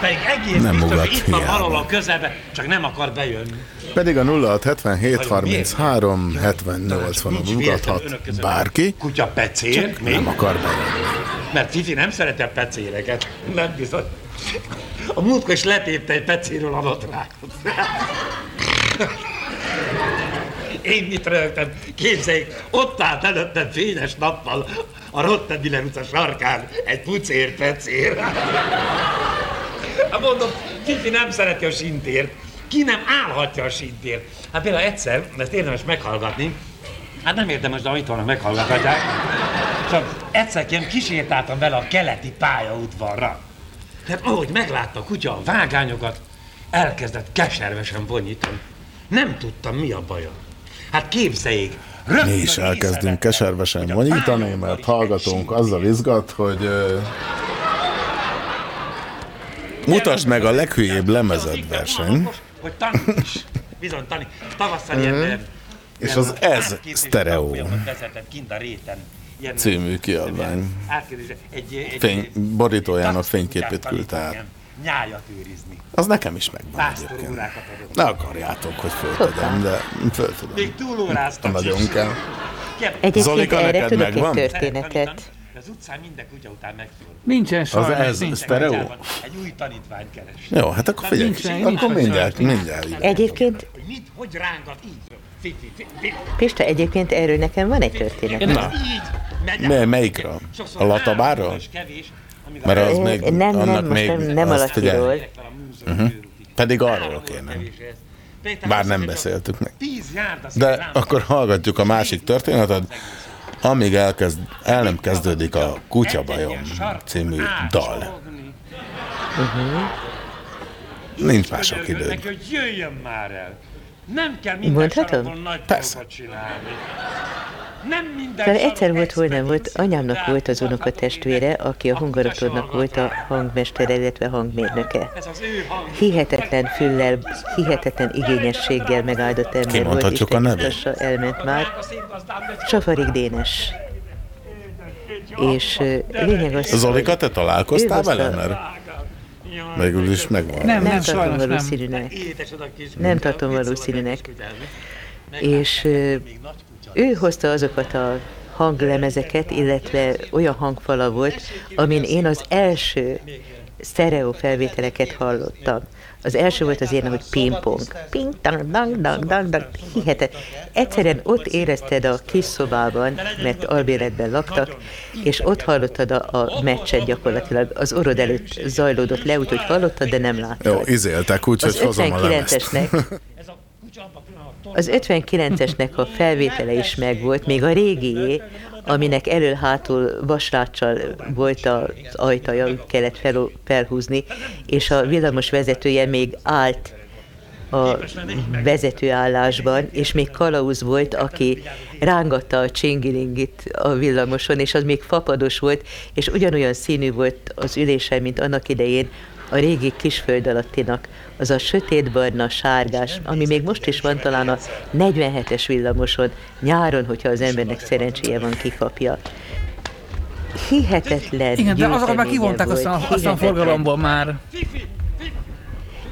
Pedig egész Nem biztos, hogy itt van valahol a közelben, csak nem akar bejönni. Pedig a 0677 33 70 80 ugathat bárki, Kutya pecér, még? nem akar bejönni. Mert Fifi nem szereti a pecéreket. Nem bizony. A múltkor is letépte egy pecéről a nadrágot. Én mit rögtem? Képzeljék, ott állt előttem fényes nappal a Rotterdam utca sarkán egy pucér pecér. Hát mondom, Fifi nem szereti a sintért. Ki nem állhatja a sintért? Hát például egyszer, ezt érdemes meghallgatni, hát nem érdemes, de itt vannak, meghallgathatják. Csak egyszer kísértáltam vele a keleti pályaudvarra. Tehát ahogy meglátta a kutya a vágányokat, elkezdett keservesen vonyítani. Nem tudtam, mi a baja. Hát képzeljék, Mi is elkezdünk keservesen vonyítani, mert hallgatónk azzal izgat, hogy mutasd meg a leghülyébb lemezed verseny, hogy taníts. Bizony, tanít. Tavasszal ilyen... És az ez sztereó kint a réten. Ilyen, című kiadvány. egy, egy, Fény, borítójának taxikutyát fényképét küldte át. Nyájat őrizni. Az nekem is megvan Pásztor egyébként. Ne akarjátok, hogy föltegyem, de föl tudom. Még túlóráztak Nagyon kell. Egyébként Zolika, erre tudok megvan? egy történetet. De az utcán minden kutya után megfordul. Nincsen sajnos. ez nincs. sztereó? Egy új tanítványt keres. Jó, hát akkor figyelj, Nincsen, akkor nincsen mindjárt, mindjárt. Egyébként, Hogy mit, hogy rángat így? Pista, egyébként erről nekem van egy történet. Na, mely, melyikről? A latabáról? Mert az még, nem, nem, annak most még, nem- nem azt a figyelj. Laciról. Uh-huh. Pedig arról kéne. Bár nem beszéltük meg. De akkor hallgatjuk a másik történetet, amíg elkezd, el nem kezdődik a Kutyabajom című dal. Nincs már sok idő. Neki, hogy jöjjön már el. Nem kell minden Mondhatom? nagy Persze. csinálni. Nem minden sarok egyszer volt, hol nem volt, anyámnak volt az unokatestvére, aki a Hungarotonnak volt a hangmestere, illetve hangmérnöke. Hihetetlen füllel, hihetetlen igényességgel megáldott ember volt, Kimondhatjuk Isten a nevét? biztassa, elment már. Safarik Dénes. És lényeg az, Zolika, te találkoztál vele? Mert végül is megvan. Nem, nem nem, tartom valószínűnek. Nem kutya, tartom valószínűnek. És ő hozta azokat a hanglemezeket, illetve olyan hangfala volt, amin én az első sztereó felvételeket hallottam. Az első volt az ilyen, hogy ping-pong. Ping, dang, dang, dang, dang, dang. Hihetet. Egyszerűen ott érezted a kis szobában, mert albéletben laktak, és ott hallottad a, a meccset gyakorlatilag. Az orrod előtt zajlódott le, úgyhogy hallottad, de nem láttad. Jó, izéltek, úgyhogy Az hozom a. 59-esnek az 59-esnek a felvétele is megvolt, még a régié, aminek elől-hátul vasráccsal volt az ajtaja, kellett fel, felhúzni, és a villamos vezetője még állt a vezetőállásban, és még kalauz volt, aki rángatta a csingilingit a villamoson, és az még fapados volt, és ugyanolyan színű volt az ülése, mint annak idején a régi kisföld alattinak, az a sötétbarna, sárgás, ami még most is van talán a 47-es villamoson, nyáron, hogyha az embernek szerencséje van, kikapja. Hihetetlen Igen, de azokat már kivonták aztán, aztán a forgalomból már.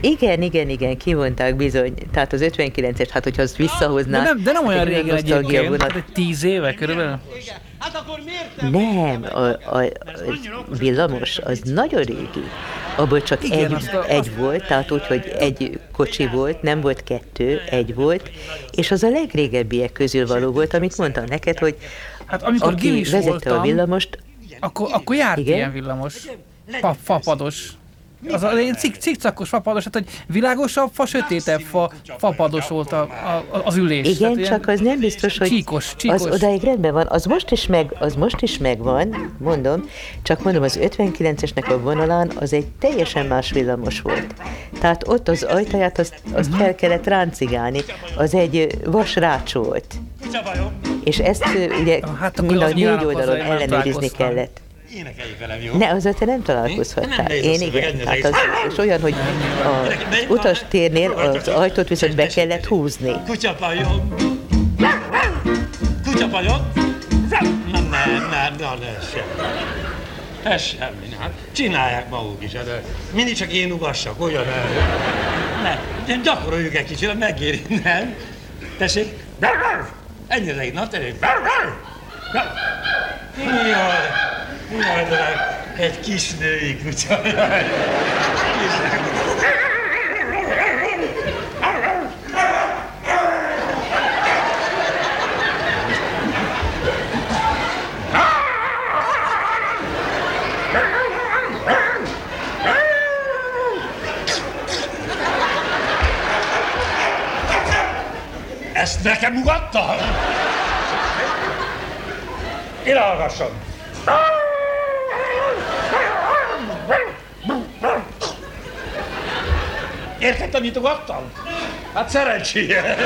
Igen, igen, igen, kivonták bizony. Tehát az 59-es, hát hogyha azt visszahozná... De nem, de nem olyan egy régen egyébként, hát egy tíz éve körülbelül. Nem, a, a, a villamos az nagyon régi. Abból csak Igen, egy, azt a- egy volt, tehát úgy, hogy egy kocsi volt, nem volt kettő, egy volt, és az a legrégebbiek közül való volt, amit mondtam neked, hogy Hát amikor aki vezette voltam, a villamost, Akkor, akkor járt Igen? ilyen villamos. Fa, fapados. Az a cik, cikcakos fapados, hát hogy világosabb fa, sötétebb fa, fapados volt a, a, az ülés. Igen, Tehát csak az nem biztos, hogy Csíkos, csíkos. az odáig rendben van. Az most is meg, az most is megvan, mondom, csak mondom, az 59-esnek a vonalán az egy teljesen más villamos volt. Tehát ott az ajtaját azt, azt Mhm. fel kellett ráncigálni, az egy vasrács volt. És ezt ugye Hát mind a négy oldalon ellenőrizni kellett. Énekelj velem, jó? Ne, azzal te nem találkozhattál. Nem, Én igen. Hát az, és olyan, hogy a utastérnél az ajtót viszont be kellett húzni. Kutyapajon! Kutyapajon! Nem, nem, nem, nem, ez semmi. Ez semmi, hát csinálják maguk is, de mindig csak én ugassak, olyan el. Ne, gyakoroljuk egy kicsit, megéri, nem? Tessék? Ennyire, na tessék. Jaj, jaj, de egy kis női kutya. Jaj. Ezt nekem ugatta? Ide hallgasson! Érted, amit ugattam? Hát szerencséje!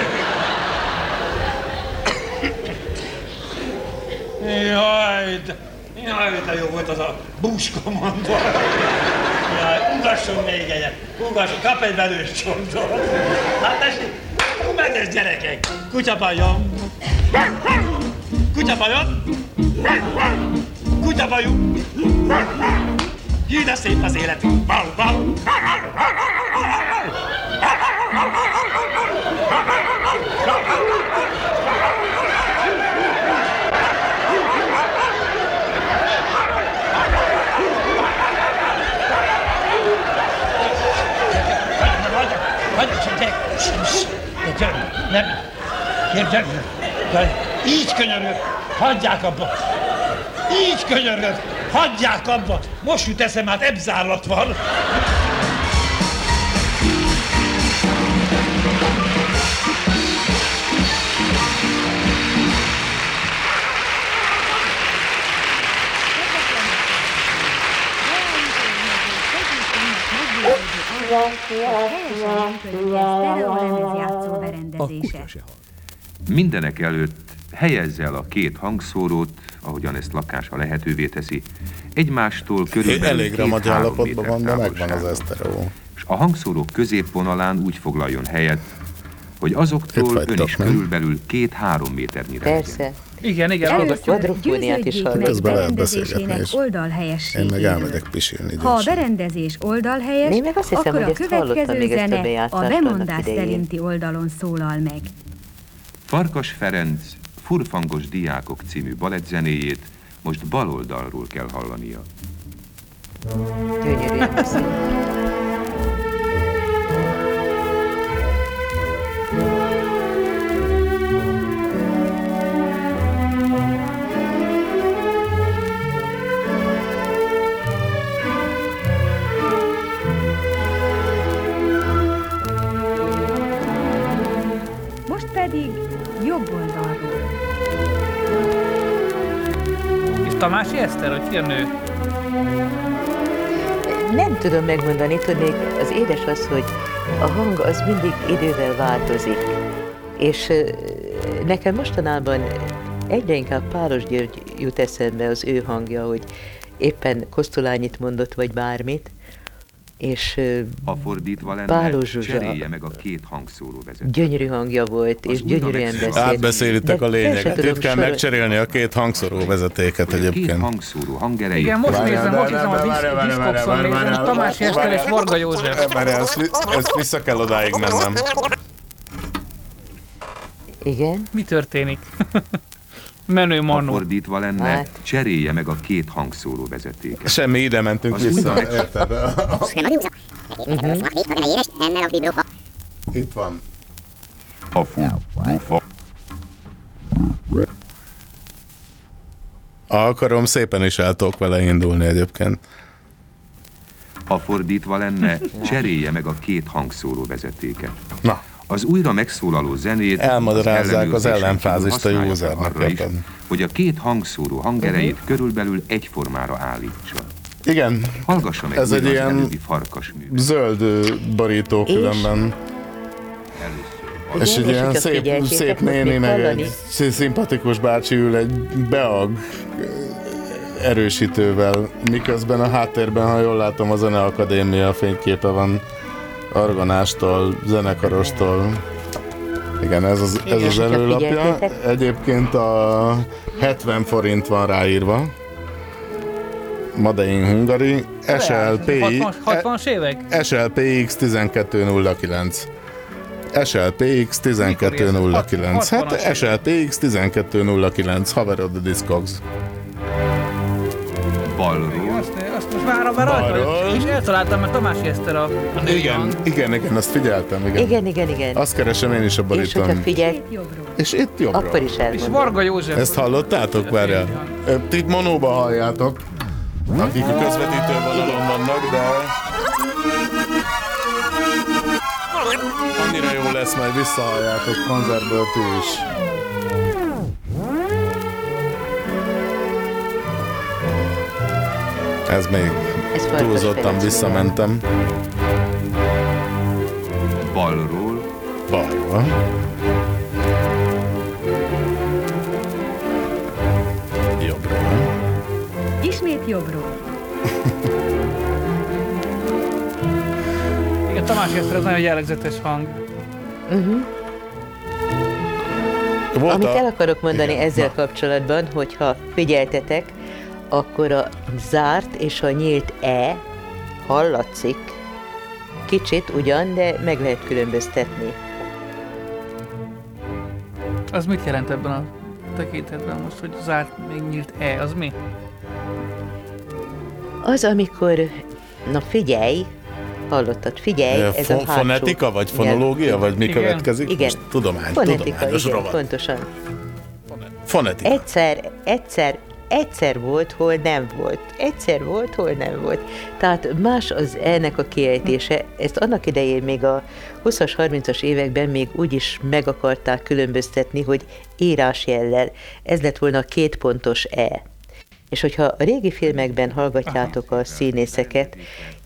Jaj, de, jaj, de jó volt az a búskomandó. Jaj, ugasson még egyet, ugasson, kap egy velős csontot. Hát tessék, menjes gyerekek, kutyabajon. Kutyabajon. Kutyabajú. Jé, de szép az életünk. Bau, bau. Hagyj, csak gyere! De gyere! Nem! Gyere, gyere! Így könyörgök! Hagyják abba! Így könyörgök! Hagyják abba! Most jut eszem, hát ebzárlat van! Mindenek előtt helyezze el a két hangszórót, ahogyan ezt lakása lehetővé teszi, egymástól körülbelül Elég három állapotban van, de megvan az esztereó. És a hangszórók középvonalán úgy foglaljon helyet, hogy azoktól Itt ön vagytok, is nem? körülbelül két-három méternyire legyen. Persze. Igen, igen. Először Quadrofóniát is Közben lehet beszélgetni is. Én meg elmegyek pisilni Ha a berendezés oldalhelyes, Én meg azt hiszem, akkor a következő zene a bemondás szerinti oldalon szólal meg. Farkas Ferenc Furfangos diákok című balettzenéjét most bal oldalról kell hallania. Gyönyörűen Tamási Eszter, hogy ki a nő? Nem tudom megmondani, tudnék, az édes az, hogy a hang az mindig idővel változik. És nekem mostanában egyre inkább Páros György jut eszembe az ő hangja, hogy éppen Kosztolányit mondott, vagy bármit, és Ha fordítva lenne, Páló Zsuzsa cserélje meg a két hangszóró vezetőt. gyönyörű hangja volt, és gyönyörűen beszélt. Átbeszélitek a lényeget. tudom Itt kell megcserélni a két hangszorú vezetéket Két egyébként. hangszóró hangerejét. Igen, most nézem, most nézem a várjál, nézem, várjál, Tamási Eszter és. Varga József. Ezt vissza kell odáig mennem. Igen. Mi történik? Menő Ha manó. fordítva lenne, Hát. cserélje meg a két hangszóró vezetéket. Semmi, ide mentünk Az vissza. új- Érted? Itt van. A. Ha akarom, szépen is el tudok vele indulni egyébként. Ha fordítva lenne, cserélje meg a két hangszóró vezetéket. Na. Az újra megszólaló zenét Elmagyarázzák az ellenőrzésen ellenfázist a kívül használja usernek, arra is, hogy a két hangszóró hangerejét körülbelül egyformára állítsa. Igen, Hallgassa meg ez egy az ilyen farkas művet. zöld És? különben. Igen, És egy és ilyen szép, szép néni, meg egy szimpatikus bácsi ül egy beag erősítővel, miközben a háttérben, ha jól látom, a Zeneakadémia fényképe van Argonástól, zenekarostól. Igen, ez az, ez az előlapja. Egyébként a 70 forint van ráírva. Made in Hungary, SLPI, 60-as évek? SLPX 1209. SLPX 1209. Hát 60-as SLPX 1209. Haverod a Discogs. Balról, Már arra rajta. És eltaláltam, mert Tamási Eszter a, Igen, igen, igen, azt figyeltem, igen. Igen, igen, igen. Azt keresem én is a és hogyha barítom. figyel, És itt jobbra. akkor is És elmondom. Varga József. Ezt hallottátok? Várjál. Ti monóba halljátok, akik a közvetítő vonalon vannak, de... Annyira jó lesz, majd visszahalljátok koncertből ti is. Ez még Ez túlzottan visszamentem. balról, Balra. Jobbra. Ismét jobbról. Igen, Tamási Eszter az nagyon jellegzetes hang. Uh-huh. Volt Amit el akarok mondani Igen, ezzel na. kapcsolatban, hogyha figyeltetek, akkor a zárt és a nyílt E hallatszik. Kicsit ugyan, de meg lehet különböztetni. Az mit jelent ebben a tekintetben most, hogy zárt, még nyílt E, az mi? Az, amikor, na figyelj, hallottad, figyelj, Ö, ez a fo- hátsó Fonetika, vagy fonológia, vagy mi Igen. következik? Igen. Most tudomány, Fonetika, tudományos igen, rovat. pontosan. Fonetika. Egyszer, egyszer, egyszer volt, hol nem volt. Egyszer volt, hol nem volt. Tehát más az ennek a kiejtése. Ezt annak idején még a 20-as, 30-as években még úgy is meg akarták különböztetni, hogy írásjellel. Ez lett volna a két pontos E. És hogyha a régi filmekben hallgatjátok a színészeket,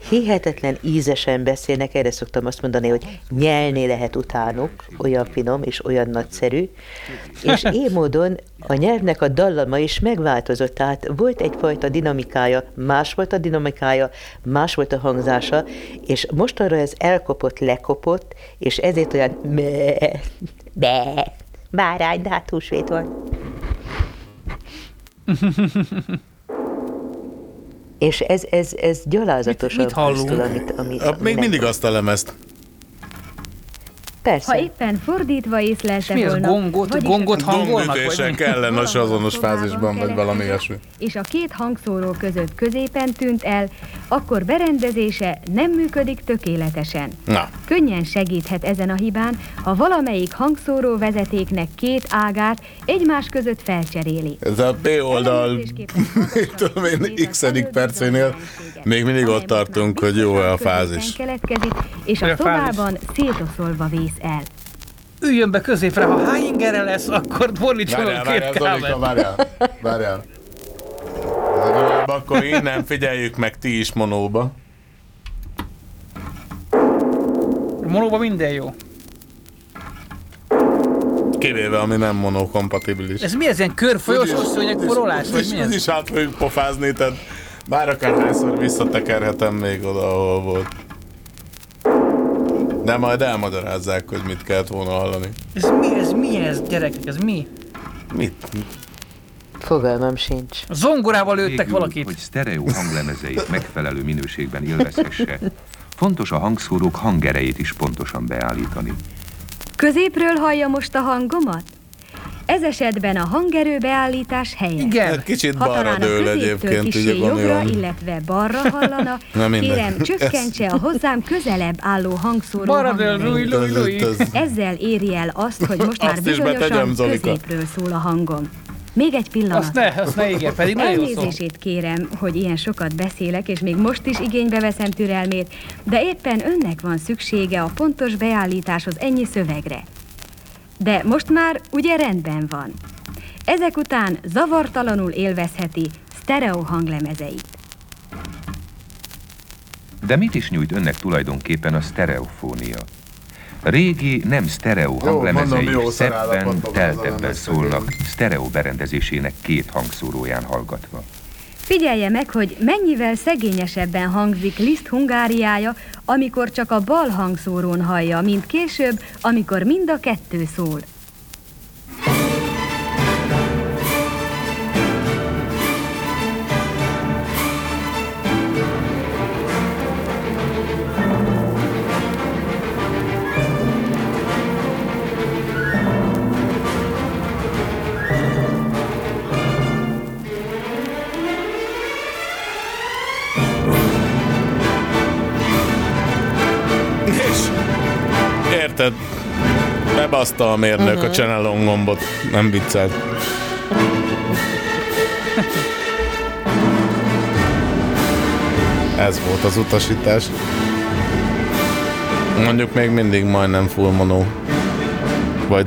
hihetetlen ízesen beszélnek, erre szoktam azt mondani, hogy nyelni lehet utánuk, olyan finom és olyan nagyszerű, és így módon a nyelvnek a dallama is megváltozott, tehát volt egyfajta dinamikája, más volt a dinamikája, más volt a hangzása, és mostanra ez elkopott, lekopott, és ezért olyan be, be, bárány, de hát húsvét van. És ez, ez, ez gyalázatos Mit- mit hallunk? amit, amit, A, még mindig azt a lemezt. Persze. Ha éppen fordítva észlelte mi volna, gongot- vagyis gongot a- hangolnak, Gongütések mi? ellenes azonos fázisban, vagy valami ilyesmi. És a két hangszóró között középen tűnt el, akkor berendezése nem működik tökéletesen. Na, Könnyen segíthet ezen a hibán, ha valamelyik hangszóró vezetéknek két ágát egymás között felcseréli. ez a B oldal, tudom én, x percénél még mindig ott tartunk, hogy jó-e a fázis. Keletkezik, és a szobában szétoszolva vész el. üljön be középre, ha Heingerre lesz, akkor fordítson Várjál, a két várjál, várjál. Várjál. Akkor innen figyeljük meg ti is monóba. Monóban minden jó. Kivéve, ami nem monokompatibilis. Ez mi ez, ilyen körfolyós szőnyeg porolás, vagy mi Ez ez? is át fogjuk pofázni, tehát bár akárhányszor visszatekerhetem még oda, ahol volt. De majd elmagyarázzák, hogy mit kellett volna hallani. Ez mi, ez mi ez, gyerekek, ez mi? Mit? Fogalmam sincs. A zongorával lőttek Végül, valakit. hogy sztereó hanglemezeit megfelelő minőségben élvezhesse, fontos a hangszórók hangerejét is pontosan beállítani. Középről hallja most a hangomat? Ez esetben a hangerőbeállítás helyes. Igen. Kicsit Ha balra dől egyébként, ugye jobbra, illetve balra hallana, kérem csökkentse a hozzám közelebb álló hangszóró Balra dől, lúj, lúj, lúj. Ezzel éri el azt, hogy most már bizonyosan középről szól a hangom. Még egy pillanat. Azt ne, azt ne igen, pedig nagyon szó. Elnézését kérem, hogy ilyen sokat beszélek, és még most is igénybe veszem türelmét, de éppen önnek van szüksége a pontos beállításhoz ennyi szövegre. De most már ugye rendben van. Ezek után zavartalanul élvezheti sztereó hanglemezeit. De mit is nyújt önnek tulajdonképpen a sztereofónia? Régi, nem sztereó hanglemezei jó szebben, teltebben szólnak, sztereó berendezésének két hangszóróján hallgatva. Figyelje meg, hogy mennyivel szegényesebben hangzik Liszt Hungáriája, amikor csak a bal hangszórón hallja, mint később, amikor mind a kettő szól. Érted? Bebaszta a mérnök Mhm. a channel on gombot. Nem viccelt. Ez volt az utasítás. Mondjuk még mindig majdnem full mono. Vagy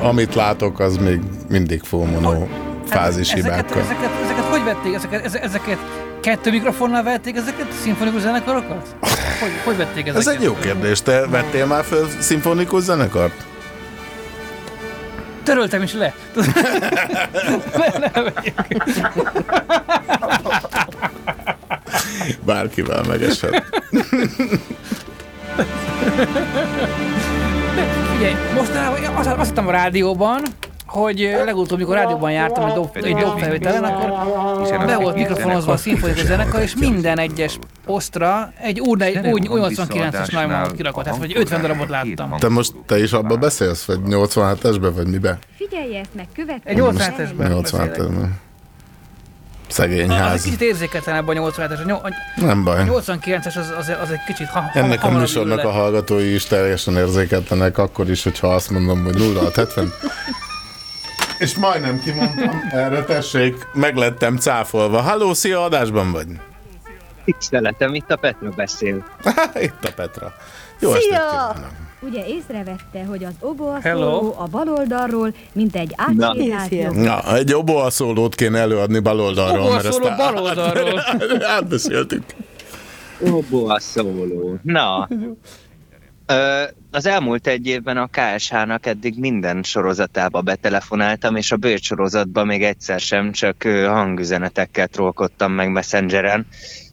amit látok, az még mindig full mono fázis ezeket, hibákkal. ezeket, ezeket hogy vették? Ezeket, eze- ezeket kettő mikrofonnal vették ezeket a szimfonikus zenekarokat? Hogy, hogy vették ezeket? Ez egy jó kérdés. Te vettél már föl szimfonikus zenekart? Töröltem is le. Bárkivel megesett. Figyelj, mostanában azt, azt hittem a rádióban, hogy legutóbb, mikor rádióban jártam egy, dob, egy dobfelvételen, akkor be volt mikrofonozva a szimfonikus zenekar, és minden egyes posztra egy egy új 89-es Neumann kirakott, tehát vagy 50 darabot láttam. Te most te is abba beszélsz, vagy 87-esbe, vagy mibe? Figyelje ezt meg, következő. Egy 87-esben 87-esben. Szegény Az egy ház. kicsit érzéketlenebb a 87-es. A nyol- a Nem baj. 89-es az, az, az egy kicsit ha, Ennek a műsornak a hallgatói is teljesen érzéketlenek, akkor is, hogyha azt mondom, hogy 0 70. És majdnem kimondtam, erre tessék, meglettem cáfolva. Halló, szia, adásban vagy? Tiszteletem, itt a Petra beszél. Itt a Petra. Jó estét kívánok. Ugye észrevette, hogy az oboa Hello. szóló a bal oldalról, mint egy átsétált. Na, egy oboa szólót kéne előadni bal oldalról. Oboa mert ezt szóló át- bal oldalról. Átbeszéltük. Oboa szóló. Na, az elmúlt egy évben a KSH-nak eddig minden sorozatába betelefonáltam, és a bőt sorozatban még egyszer sem, csak hangüzenetekkel trollkodtam meg Messengeren,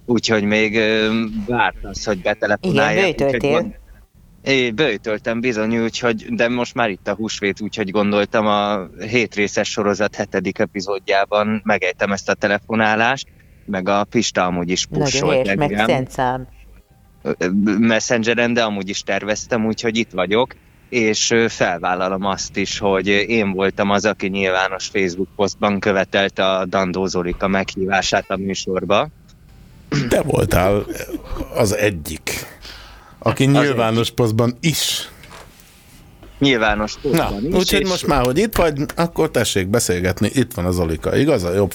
úgyhogy még várt az, hogy betelefonálják. Igen, gond- É, böjtöltem bizony, úgyhogy, de most már itt a húsvét, úgyhogy gondoltam a hétrészes sorozat hetedik epizódjában megejtem ezt a telefonálást, meg a Pista amúgy is Nagyon pussolt helyes, meg szent szám. Messengeren, de amúgy is terveztem, úgyhogy itt vagyok, és felvállalom azt is, hogy én voltam az, aki nyilvános Facebook posztban követelte a Dandó Zolika meghívását a műsorba. Te voltál az egyik, aki nyilvános posztban is. Nyilvános Na, úgyhogy most már, hogy itt vagy, akkor tessék beszélgetni. Itt van az Olika, igaz? A jobb.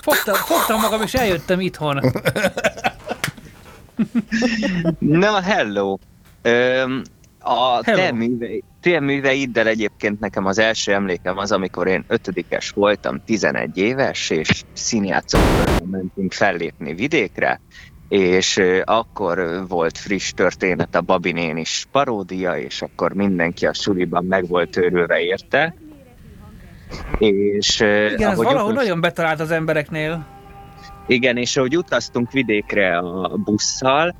Fogtam, fogtam magam, és eljöttem itthon. Na, hello! Öm, A Hello. te, művei, te műveiddel egyébként nekem az első emlékem az, amikor én ötödikes voltam, 11 éves, és színjátszókörben mentünk fellépni vidékre, és akkor volt friss történet a Babinén is paródia, és akkor mindenki a suliban meg volt őrülve érte. És Igen, ez valahogy utaz- nagyon betalált az embereknél. Igen, és ahogy utaztunk vidékre a busszal,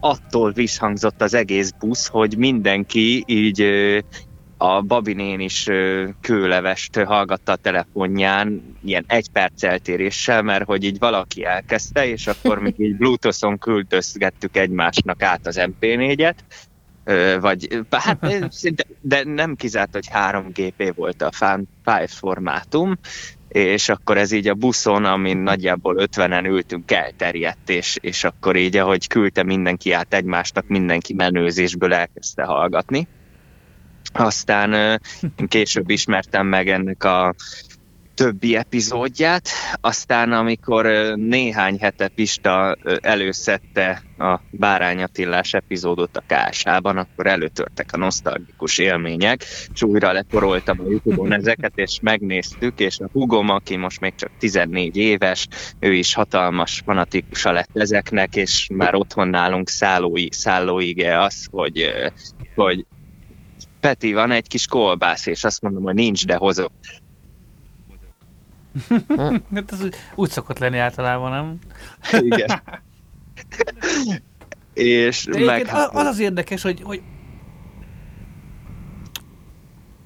attól visszhangzott az egész busz, hogy mindenki így a Babinén is kőlevest hallgatta a telefonján, ilyen egy perc eltéréssel, mert hogy így valaki elkezdte, és akkor még így Bluetooth-on küldözgettük egymásnak át az MP4-et, Ö, vagy hát de nem kizárt, hogy 3GP volt a file formátum, és akkor ez így a buszon, amin nagyjából 50-en ültünk, elterjedt, és, és akkor így, ahogy küldte mindenki át egymásnak, mindenki menőzésből elkezdte hallgatni. Aztán később ismertem meg ennek a többi epizódját, aztán amikor néhány hete Pista előszette a Bárány Attillás epizódot a KSH-ban, akkor előtörtek a nosztalgikus élmények, és újra leporoltam a Youtube-on ezeket, és megnéztük, és a hugom, aki most még csak 14 éves, ő is hatalmas fanatikusa lett ezeknek, és már otthon nálunk szállói, szállóige az, hogy, hogy Peti, van egy kis kolbász, és azt mondom, hogy nincs, de hozok. hát ez úgy, szokott lenni általában, nem? Igen. és De meg... az, az érdekes, hogy, hogy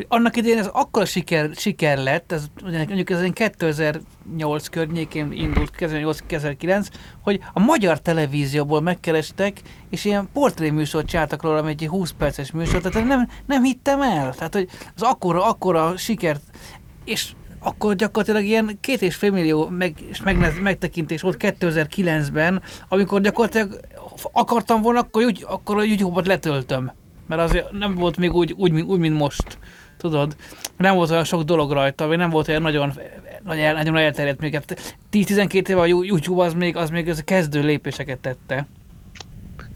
annak idején ez akkora siker, siker lett, ez mondjuk ez ilyen 2008 környékén indult, 2008-2009, hogy a magyar televízióból megkerestek, és ilyen portréműsort csináltak róla, egy 20 perces műsor, tehát nem, nem hittem el. Tehát, hogy az akkora, akkora sikert, és akkor gyakorlatilag ilyen két és fél millió meg, meg, megtekintés volt 2009-ben, amikor gyakorlatilag akartam volna, akkor, úgy, akkor a YouTube-ot letöltöm. Mert azért nem volt még úgy, úgy, úgy mint most. Tudod? Nem volt olyan sok dolog rajta, vagy nem volt olyan nagyon, nagyon, nagyon elterjedt még. Hát 10-12 éve a YouTube az még, az még az kezdő lépéseket tette.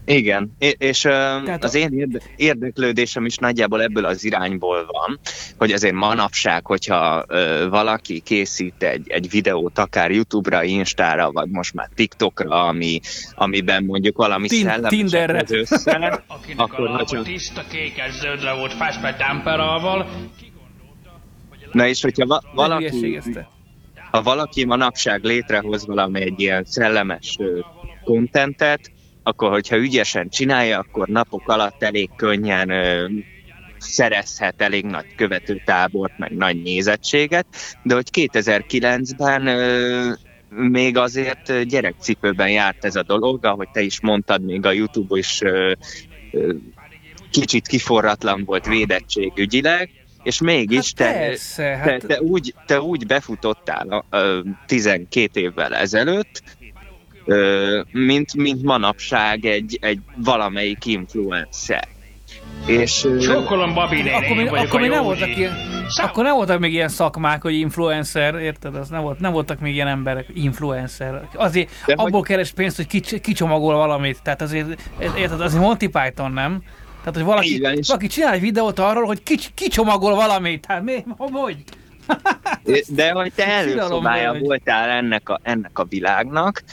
Igen, és, Tehát az én érde- érdeklődésem is nagyjából ebből az irányból van, hogy azért manapság, hogyha valaki készít egy, egy videót, akár YouTube-ra, Instára, vagy most már TikTokra, ami, amiben mondjuk valami Tin- szellemes Tinderre. az össze, Akinek akkor a hogyha... tiszta kékes zöldre volt festve temperával, Na és hogyha va- Valaki... ha valaki manapság létrehoz valami egy ilyen szellemes kontentet, akkor hogyha ügyesen csinálja, akkor napok alatt elég könnyen ö, szerezhet elég nagy követőtábort, meg nagy nézettséget, de hogy 2009-ben ö, még azért gyerekcipőben járt ez a dolog, ahogy te is mondtad, még a YouTube is ö, ö, kicsit kiforratlan volt védettségügyileg, és mégis Hát te, persze, te, hát- te, úgy, te úgy befutottál a, ö, 12 évvel ezelőtt, mint, mint manapság egy, egy valamelyik influencer. És, Csókolom Babi néni, Akkor, még, vagyok akkor, a még nem voltak ilyen, akkor nem voltak még ilyen szakmák, hogy influencer, érted? Az nem, volt, nem voltak még ilyen emberek, influencer. Azért De abból hogy- keres pénzt, hogy kics, kicsomagol valamit. Tehát azért, érted, azért Monty Python, nem? Tehát, hogy valaki, van, és- valaki csinál egy videót arról, hogy kics, kicsomagol valamit. Hát mi? Hogy? De hogy te előszobája voltál ennek a, ennek a világnak,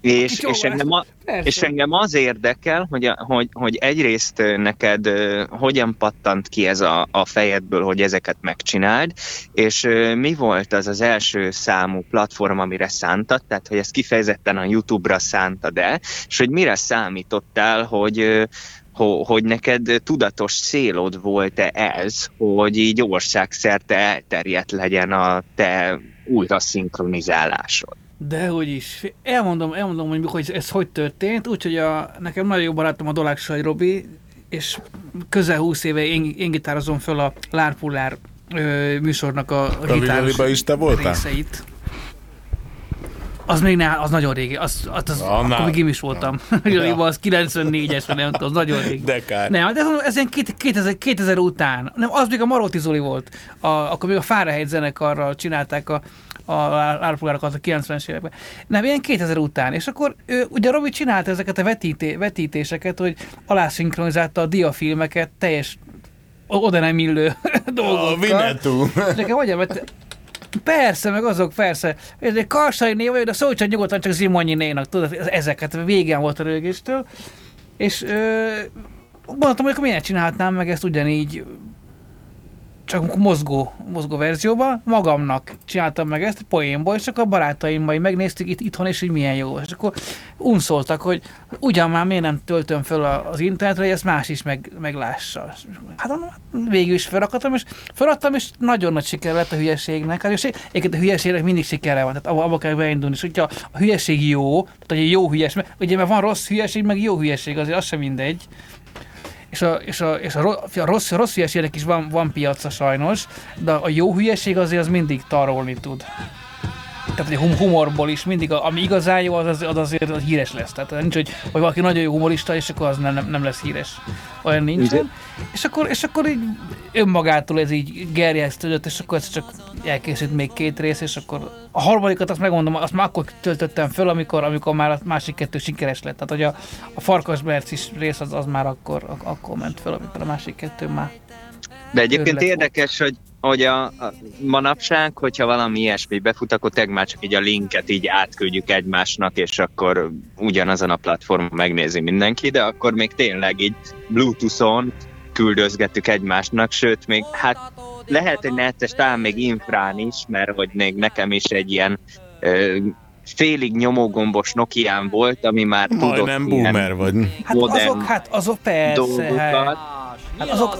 és, és, engem, a, és engem az érdekel, hogy, hogy, hogy egyrészt neked hogyan pattant ki ez a, a fejedből, hogy ezeket megcsináld, és mi volt az az első számú platform, amire szántad, tehát hogy ezt kifejezetten a YouTube-ra szántad el, és hogy mire számítottál, hogy hogy neked tudatos célod volt-e ez, hogy így országszerte elterjedt legyen a te újra szinkronizálásod. Dehogy is. Elmondom, elmondom, hogy, hogy ez hogy történt. Úgyhogy a, nekem nagyon jó barátom a Dolák Saj Robi, és közel 20 éve én, én gitározom föl a Lárpullár ö, műsornak a, a gitáros is te voltál? részeit. Az még ne, az nagyon régi, az, az, az Annál. akkor még én is voltam. Villaliba az 94-es, vagy nem tudom, az nagyon régi. De kár. Nem, de ez, ez ilyen két- 2000, 2000 után. Nem, az még a Maróti Zoli volt. A, akkor még a Fahrenheit zenekarral csinálták a a állampolgárokat a 90-es években. Nem, ilyen 2000 után. És akkor ő, ugye Robi csinálta ezeket a vetíté, vetítéseket, hogy alászinkronizálta a diafilmeket teljes oda nem illő dolgokkal. A. És nekem vagy, mert Persze, meg azok, persze. Ez egy Karsai név, de szólj csak nyugodtan csak Zimonyi nénak, tudod, ezeket végen volt a rögéstől. És ö, gondoltam, hogy akkor miért csinálhatnám meg ezt ugyanígy csak mozgó, mozgó verzióban, magamnak csináltam meg ezt poénból, és akkor a barátaimmal megnéztük itt itthon, és hogy milyen jó. És akkor unszoltak, hogy ugyan már miért nem töltöm fel az internetre, hogy ezt más is meg, meglássa. Hát végül is felrakadtam, és feladtam, és nagyon nagy siker lett a hülyeségnek. Hát, és egyébként a hülyeségnek mindig sikere van, tehát abba kell beindulni. És hogyha a hülyeség jó, tehát egy jó hülyeség, ugye mert van rossz hülyeség, meg jó hülyeség, azért az sem mindegy és a, és a, és a, a rossz, rossz hülyeségnek is van, van piaca sajnos, de a jó hülyeség azért az mindig tarolni tud. Tehát egy humorból is mindig, ami igazán jó, az, az, az azért az híres lesz. Tehát nincs, hogy, hogy valaki nagyon jó humorista, és akkor az nem, nem, nem lesz híres. Olyan nincsen. És akkor, és akkor így önmagától ez így gerjesztődött, és akkor ez csak elkészült még két rész, és akkor a harmadikat azt megmondom, azt már akkor töltöttem föl, amikor, amikor már a másik kettő sikeres lett. Tehát, hogy a, a Farkas is rész az, az már akkor, akkor ment föl, amikor a másik kettő már de egyébként érdekes, hogy, hogy a, a manapság, hogyha valami ilyesmi befut, akkor teg már csak így a linket így átküldjük egymásnak, és akkor ugyanazon a platformon megnézi mindenki, de akkor még tényleg így Bluetooth-on küldözgettük egymásnak, sőt, még hát lehet, hogy netes, talán még infrán is, mert hogy még nekem is egy ilyen ö, félig nyomógombos Nokián volt, ami már Majdnem tudott nem boomer vagy. Hát azok, hát azok persze. Hát, hát azok,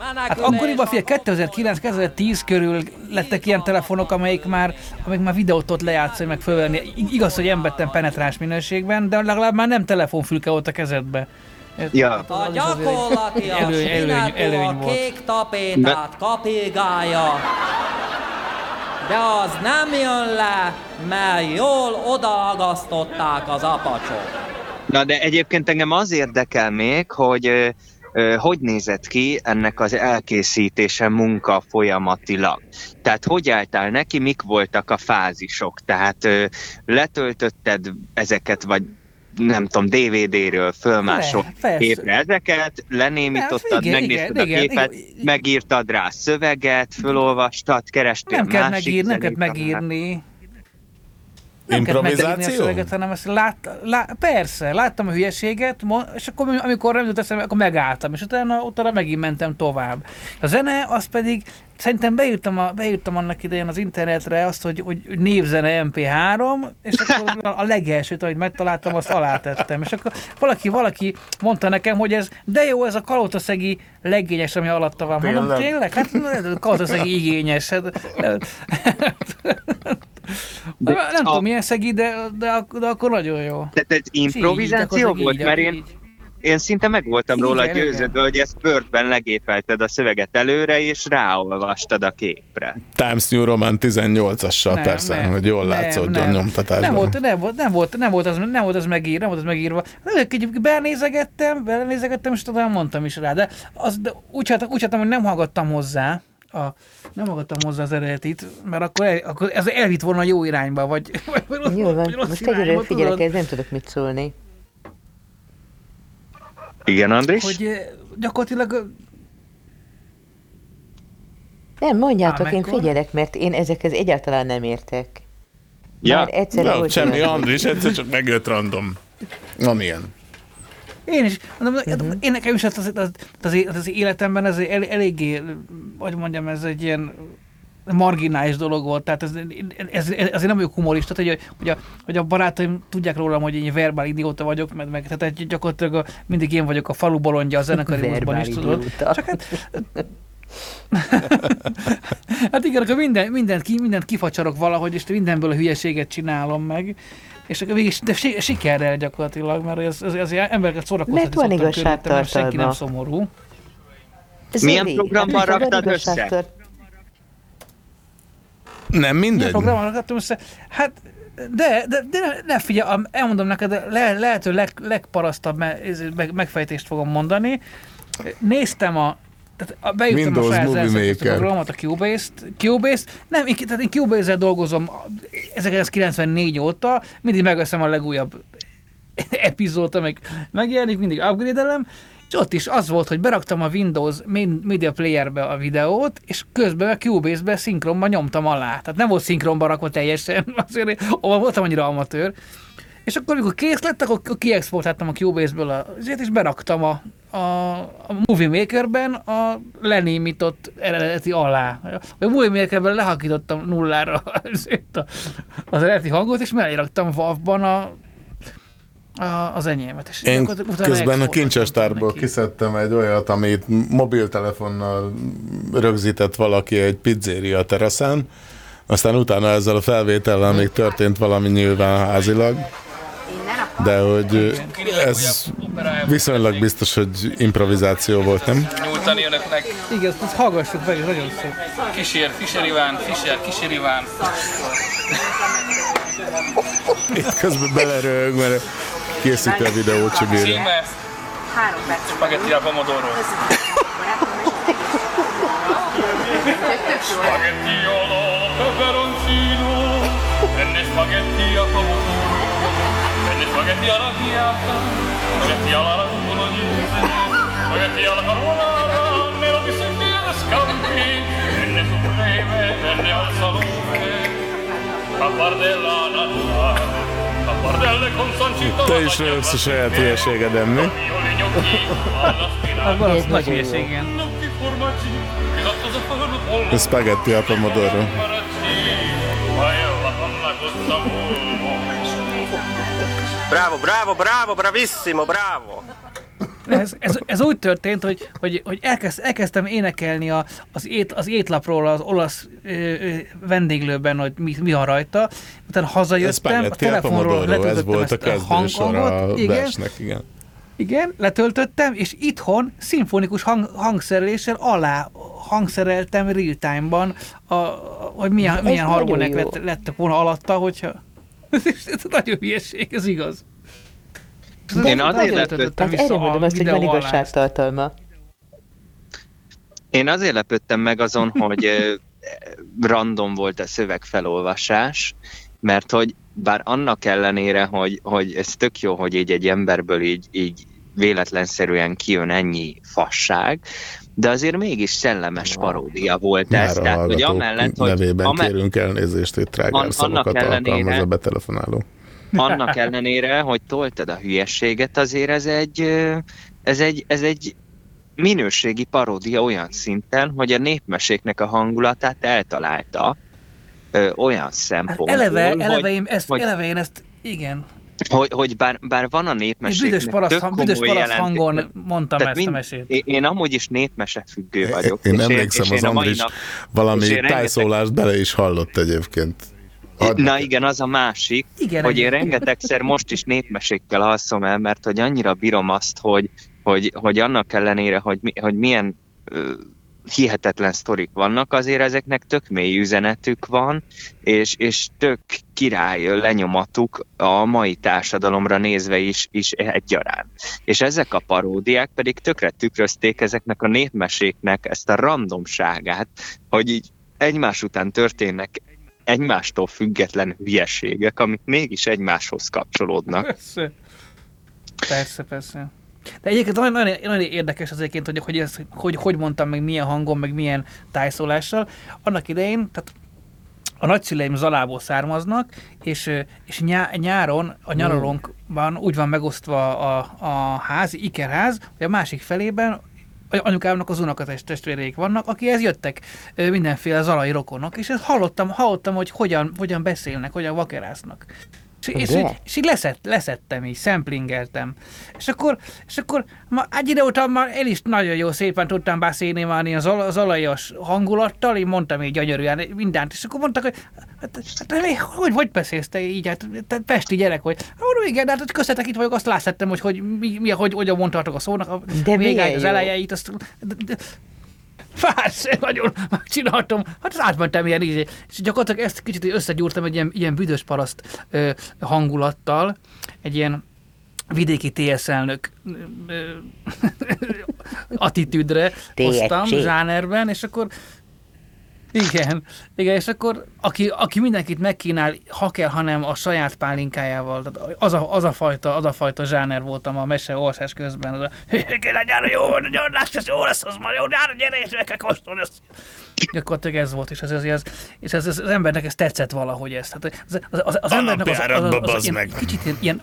Hát akkoriban, figyelj, 2009-2010 körül lettek ilyen telefonok, amelyik már, amelyik már videót ott lejátszani, meg fölvenni. Igaz, hogy emberten penetráns minőségben, de legalább már nem telefonfülke volt a kezedbe. Ja. A gyakorlatilag előny, előny, előny a kék tapétát kapigálja, de az nem jön le, mert jól odaagasztották az apacsot. Na de egyébként engem az érdekel még, hogy hogy nézett ki ennek az elkészítése munka folyamatilag. Tehát hogy álltál neki, mik voltak a fázisok? Tehát letöltötted ezeket, vagy nem tudom, DVD-ről fölmásol képre ezeket, lenémítottad, igen, megnézted igen, a képet, igen, igen. megírtad rá szöveget, fölolvastad, kerestél nem kell másik megír, nem kell megírni. Nem Improvizáció? a szöveget, hanem ezt lát, lá, persze, láttam a hülyeséget, és akkor amikor nem jutott eszembe, akkor megálltam, és utána, utána megint mentem tovább. A zene, az pedig szerintem beírtam, a, beírtam annak idején az internetre azt, hogy, hogy névzene MP3, és akkor a legelsőt, ahogy megtaláltam, azt alátettem. És akkor valaki, valaki mondta nekem, hogy ez, de jó, ez a kalotaszegi legényes, ami alatta van. Mondom, tényleg? Hát kalotaszegi igényes. Hát, de nem a... tudom, milyen szegi, de, de, de akkor nagyon jó. Tehát ez improvizáció így, volt? Mert én, így. Én szinte meg voltam igen, róla győződve, hogy ezt Wordben legépelted a szöveget előre, és ráolvastad a képre. Times New Roman 18-assal nem, persze, nem, hogy jól látszódjon nem, nyomtatásban. Nem volt, nem volt, nem volt, nem volt, az, nem volt az megírva, nem volt az megírva. Egy benézegettem, benézegettem, és tudom, mondtam is rá, de, az, de úgy, hát, úgy hát, hogy nem hallgattam hozzá, a, nem hallgattam hozzá az eredetit, mert akkor, el, akkor ez elvitt volna jó irányba, vagy, vagy Jó van, most egyre figyelek, ez nem tudok mit szólni. Igen, Andris? Hogy gyakorlatilag nem, mondjátok, én figyelek, mert én ezekhez egyáltalán nem értek. Ja, Már egyszer no, semmi, Andris, egyszer csak megjött random. Amilyen. Én is. Mondom, uh-huh. Én nekem is az, az, az, az, az életemben ez el, eléggé, hogy mondjam, ez egy ilyen marginális dolog volt, tehát ez, ez, ez azért nem vagyok humorista, hogy, hogy, a, hogy a barátaim tudják rólam, hogy én verbál idióta vagyok, meg, meg tehát gyakorlatilag a, mindig én vagyok a falu bolondja a zenekari is, tudod. Csak hát, hát igen, akkor minden, mindent, ki, mindent kifacsarok valahogy, és mindenből a hülyeséget csinálom meg. És akkor végig, de sikerrel gyakorlatilag, mert az, az, az embereket szórakoztatni Mert van igazságtartalma. Senki nem szomorú. Ez Milyen programban raktad össze? Nem minden? Milyen programban raktam össze? Hát de, de, de ne, figyelj, elmondom neked, le, lehető leg, legparasztabb me, meg, megfejtést fogom mondani. Néztem a tehát a- beírtam Windows a saját programot, a Cubase-t, Cubase nem, én, tehát én Cubase-zel dolgozom 1994 óta, mindig megveszem a legújabb epizódot, meg megjelenik, mindig upgrade és ott is az volt, hogy beraktam a Windows Media Player-be a videót, és közben a Cubase-be szinkronban nyomtam alá. Tehát nem volt szinkronban rakva teljesen, azért voltam annyira amatőr. És akkor, amikor kész lett, akkor kiexportáltam a Cubase-ből azért, és beraktam a, a, a Movie Maker-ben a lenémított eredeti alá. A Movie Maker-ben lehakítottam nullára azért a- az eredeti hangot, és mellé raktam WAV-ban a, a, az enyémet. És Én közben a kincsestárból kiszedtem egy olyat, amit mobiltelefonnal rögzített valaki egy pizzéria teraszán, aztán utána ezzel a felvétellel még történt valami nyilván házilag, de hogy ez viszonylag biztos, hogy improvizáció volt, nem? Nyújtani önöknek. Igen, ezt hallgassuk meg, ez nagyon szép. Kísér, Fischer Iván, Fischer, Kísér Iván. Itt közben belerög, mert Kiesi rövid a ócsibére. Három perc. Spagetti a pomodoro. Spaghetti alla peperoncino, penne spaghetti a pomodoro, penne spaghetti alla chiappa, spaghetti alla rangolonese, spaghetti alla carbonara, nero di sentire scampi, Venne supreme, penne al salome, a far della natura. Te is rögsz a saját hülyeségeden, mi? Az valami nagy hülyeség, igen. A spaghetti a pomodoro. Bravo, bravo, bravo, bravissimo, bravo! Ez, ez, ez úgy történt, hogy, hogy, hogy elkezd, elkezdtem énekelni a, az, ét, az étlapról az olasz ö, ö, vendéglőben, hogy mi, mi van rajta. Utána hazajöttem, a a telefonról letöltöttem a ezt a a hanghangot. Igen, versnek, igen. igen, letöltöttem, és itthon szimfonikus hang, hangszereléssel alá hangszereltem real time-ban, a, a, hogy milyen, Ez milyen jó. lett, lettek volna alatta, hogyha... ez nagyon hülyeség, ez igaz. Én azért lepődtem erre mondom azt, hogy van videó alá. igazságtartalma. Én azért lepődtem meg azon, hogy random volt a szövegfelolvasás, mert hogy bár annak ellenére, hogy, hogy ez tök jó, hogy így egy emberből így, így véletlenszerűen kijön ennyi fasság, de azért mégis szellemes paródia volt ez. A Tehát, hogy amellett, hogy, nevében ame- kérünk elnézést, itt An- trágár annak szavakat ellenére- alkalmaz a betelefonáló. Annak ellenére, hogy toltad a hülyességet, azért ez egy, ez egy, ez egy minőségi paródia olyan szinten, hogy a népmeséknek a hangulatát eltalálta ö, olyan szempontból, Hát Eleve, hogy, eleve, én ezt, hogy, eleve én ezt, igen. hogy, hogy bár, bár van a Én népmeséknek büdös paraszt, tök komoly büdös paraszt hangon mondtam Tehát ezt a mind- mesét. Én, én amúgy is népmese függő vagyok. Én és emlékszem, és az én a Andris valami én tájszólást bele is hallott egyébként. Na igen, az a másik, Igen, hogy én rengetegszer most is népmesékkel alszom el, mert hogy annyira bírom azt, hogy, hogy, hogy annak ellenére, hogy, mi, hogy milyen hihetetlen sztorik vannak, azért ezeknek tök mély üzenetük van, és, és tök király lenyomatuk a mai társadalomra nézve is, is egyaránt. És ezek a paródiák pedig tökre tükrözték ezeknek a népmeséknek ezt a randomságát, hogy így egymás után történnek egymástól független hülyeségek, amik mégis egymáshoz kapcsolódnak. Persze. Persze, persze. De egyébként nagyon, nagyon, nagyon érdekes az egyébként, hogy hogy, ez, hogy hogy mondtam meg milyen hangon, meg milyen tájszólással. Annak idején, tehát a nagyszüleim Zalából származnak, és, és nyá, nyáron a nyaralónkban úgy van megosztva a, a ház, ikerház, hogy a másik felében anyukámnak az unokatest testvéreik vannak, akihez jöttek mindenféle zalai rokonok, és ezt hallottam, hallottam, hogy hogyan, hogyan beszélnek, hogyan vakerásznak. És, és, így, és így leszett, leszettem, így szemplingeltem. És akkor, és akkor ma egy idő után már el is nagyon jó szépen tudtam beszélni már ilyen zal, zalajos hangulattal, én mondtam így gyönyörűen mindent, és akkor mondtak, hogy hát, hát mi, hogy, hogy beszélsz te így, hát te pesti gyerek, hogy hát igen, de hát köztetek itt vagyok, azt látszottam, hogy, hogy mi, mi, hogy, hogyan mondhatok a szónak, a De még az elejeit, azt, de, de, Persze, nagyon megcsináltam. Hát átmentem ilyen ízé. És gyakorlatilag ezt kicsit így összegyúrtam egy ilyen, ilyen büdös paraszt ö, hangulattal. Egy ilyen vidéki TS elnök attitűdre hoztam zsánerben, és akkor igen, igen, és akkor aki, aki mindenkit megkínál, ha kell, hanem a saját pálinkájával, tehát az a, az a fajta, az a fajta zsáner voltam a mese olvasás közben, az a gyere, gyere, jó, nagyon láss, ez jó lesz, az már jó, gyere, gyere, és meg kell kóstolni, ezt. Gyakorlatilag ez volt, és, ez, ez, ez, és ez, ez, az embernek ez tetszett valahogy ez. Tehát az, az, az, az embernek az, az, az, az, az ilyen, kicsit ilyen, ilyen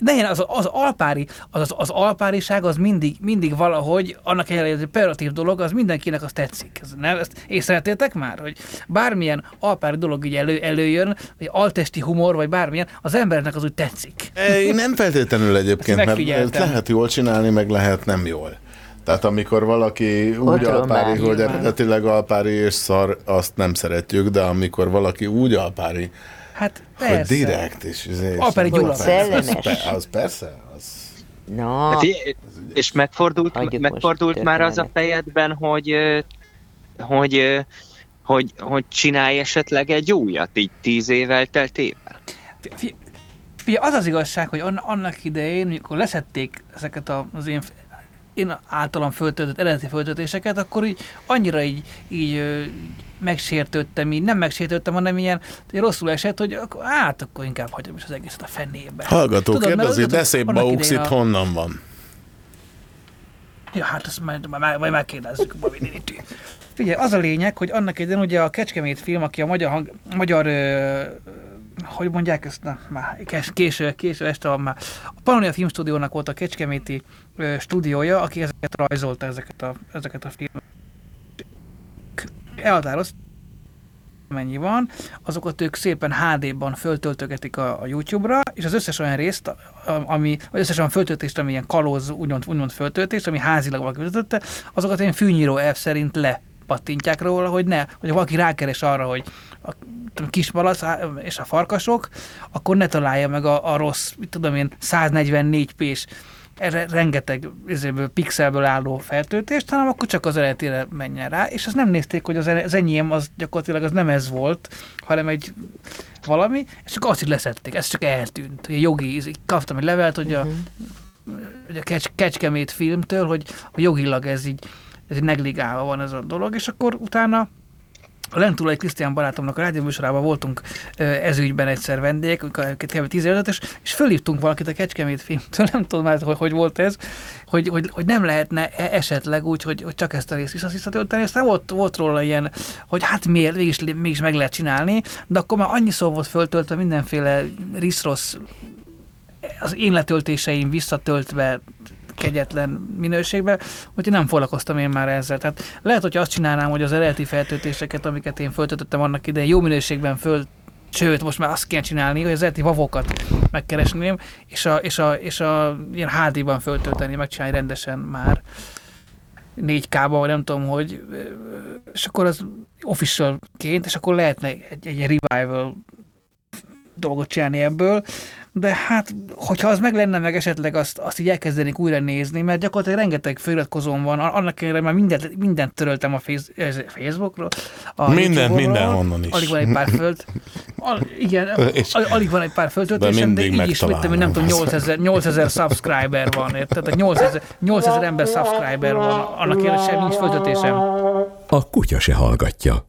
de ilyen az, az alpári, az, az, az alpáriság az mindig, mindig valahogy, annak ellenére, hogy pejoratív dolog, az mindenkinek az tetszik. Ez, nem, ezt észrevettétek már, hogy bármilyen alpári dolog így elő, előjön, vagy altesti humor, vagy bármilyen, az embernek az úgy tetszik. Én nem feltétlenül egyébként, mert lehet jól csinálni, meg lehet nem jól. Tehát amikor valaki úgy Otthon alpári, hogy eredetileg alpári és szar, azt nem szeretjük, de amikor valaki úgy alpári, Hát hogy persze. direkt és... és Alpári és- Gyula. az, Szellemes. az persze, az... Na, Hát, és megfordult, megfordult már az a fejedben, hogy, hogy, hogy, hogy csinálj esetleg egy újat, így tíz évvel teltével? Fi- Figyelj, az az igazság, hogy an- annak idején, amikor leszették ezeket a, az én, én általam föltöltött eredeti föltöltéseket, akkor így annyira így, így megsértődtem, így nem megsértődtem, hanem ilyen rosszul esett, hogy akkor, hát akkor inkább hagyom is az egészet a fenébe. Hallgató Tudod, kérdezi, de szép bauxit a- honnan van? Ja, hát ezt majd, majd, majd megkérdezzük a Babi nénitől. Figyelj, az a lényeg, hogy annak idején ugye a Kecskemét film, aki a magyar, hang, magyar ö, hogy mondják ezt, na, már késő, késő este van már. A Pannonia Filmstúdiónak volt a Kecskeméti ö, stúdiója, aki ezeket rajzolta, ezeket a, ezeket a filmeket. Elhatároz, mennyi van, azokat ők szépen HD-ban föltöltögetik a, a YouTube-ra, és az összes olyan részt, ami, vagy összes olyan föltöltést, ami ilyen kalóz, úgymond, úgymond föltöltés, ami házilag valaki föltöltötte, azokat én fűnyíró elv szerint lepattintják róla, hogy ne, hogy valaki rákeres arra, hogy a kis malac á- és a farkasok, akkor ne találja meg a, a rossz, mit tudom én, 144 p-s erre rengeteg pixelből álló feltöltést, hanem akkor csak az eredetére menjen rá, és azt nem nézték, hogy az, enyém az gyakorlatilag az nem ez volt, hanem egy valami, és csak azt így leszették, ez csak eltűnt. A jogi, kaptam egy levelet, hogy a, hogy a kecs, Kecskemét filmtől, hogy, hogy jogilag ez így, ez így negligálva van ez a dolog, és akkor utána a Lentulai Krisztián barátomnak a rádióműsorában voltunk ö, ez ügyben egyszer amikor kb. 10 évet, és, és fölhívtunk valakit a Kecskemét filmtől, nem tudom már, hogy, hogy volt ez, hogy, hogy, hogy nem lehetne e- esetleg úgy, hogy, hogy csak ezt a részt vissza visszatölteni, aztán volt, volt róla ilyen, hogy hát miért, mégis, mégis meg lehet csinálni, de akkor már annyiszor volt föltöltve mindenféle risz-rossz az én letöltéseim visszatöltve kegyetlen minőségben, úgyhogy nem foglalkoztam én már ezzel. Tehát lehet, hogy azt csinálnám, hogy az eredeti feltöltéseket, amiket én föltöltöttem annak idején, jó minőségben föl Sőt, most már azt kell csinálni, hogy az eredeti vavokat megkeresném, és a, és a, és a ilyen HD-ban föltölteni, megcsinálni rendesen már 4K-ban, vagy nem tudom, hogy és akkor az officialként, és akkor lehetne egy, egy revival dolgot csinálni ebből, de hát, hogyha az meg lenne, meg esetleg azt, azt így elkezdenék újra nézni, mert gyakorlatilag rengeteg feliratkozóm van, annak ellenére már mindent, mindent töröltem a face, Facebookról. A Mindent, mindenhonnan is. Alig van egy pár föld. Al, igen, És- al, alig van egy pár föltöltésem, de, mindig így is, mit nem tudom, megtalálom. 8000, 8000 subscriber van, érted? Tehát 8000, 8000 ember subscriber van, annak ellenére sem nincs föltöltésem. A kutya se hallgatja.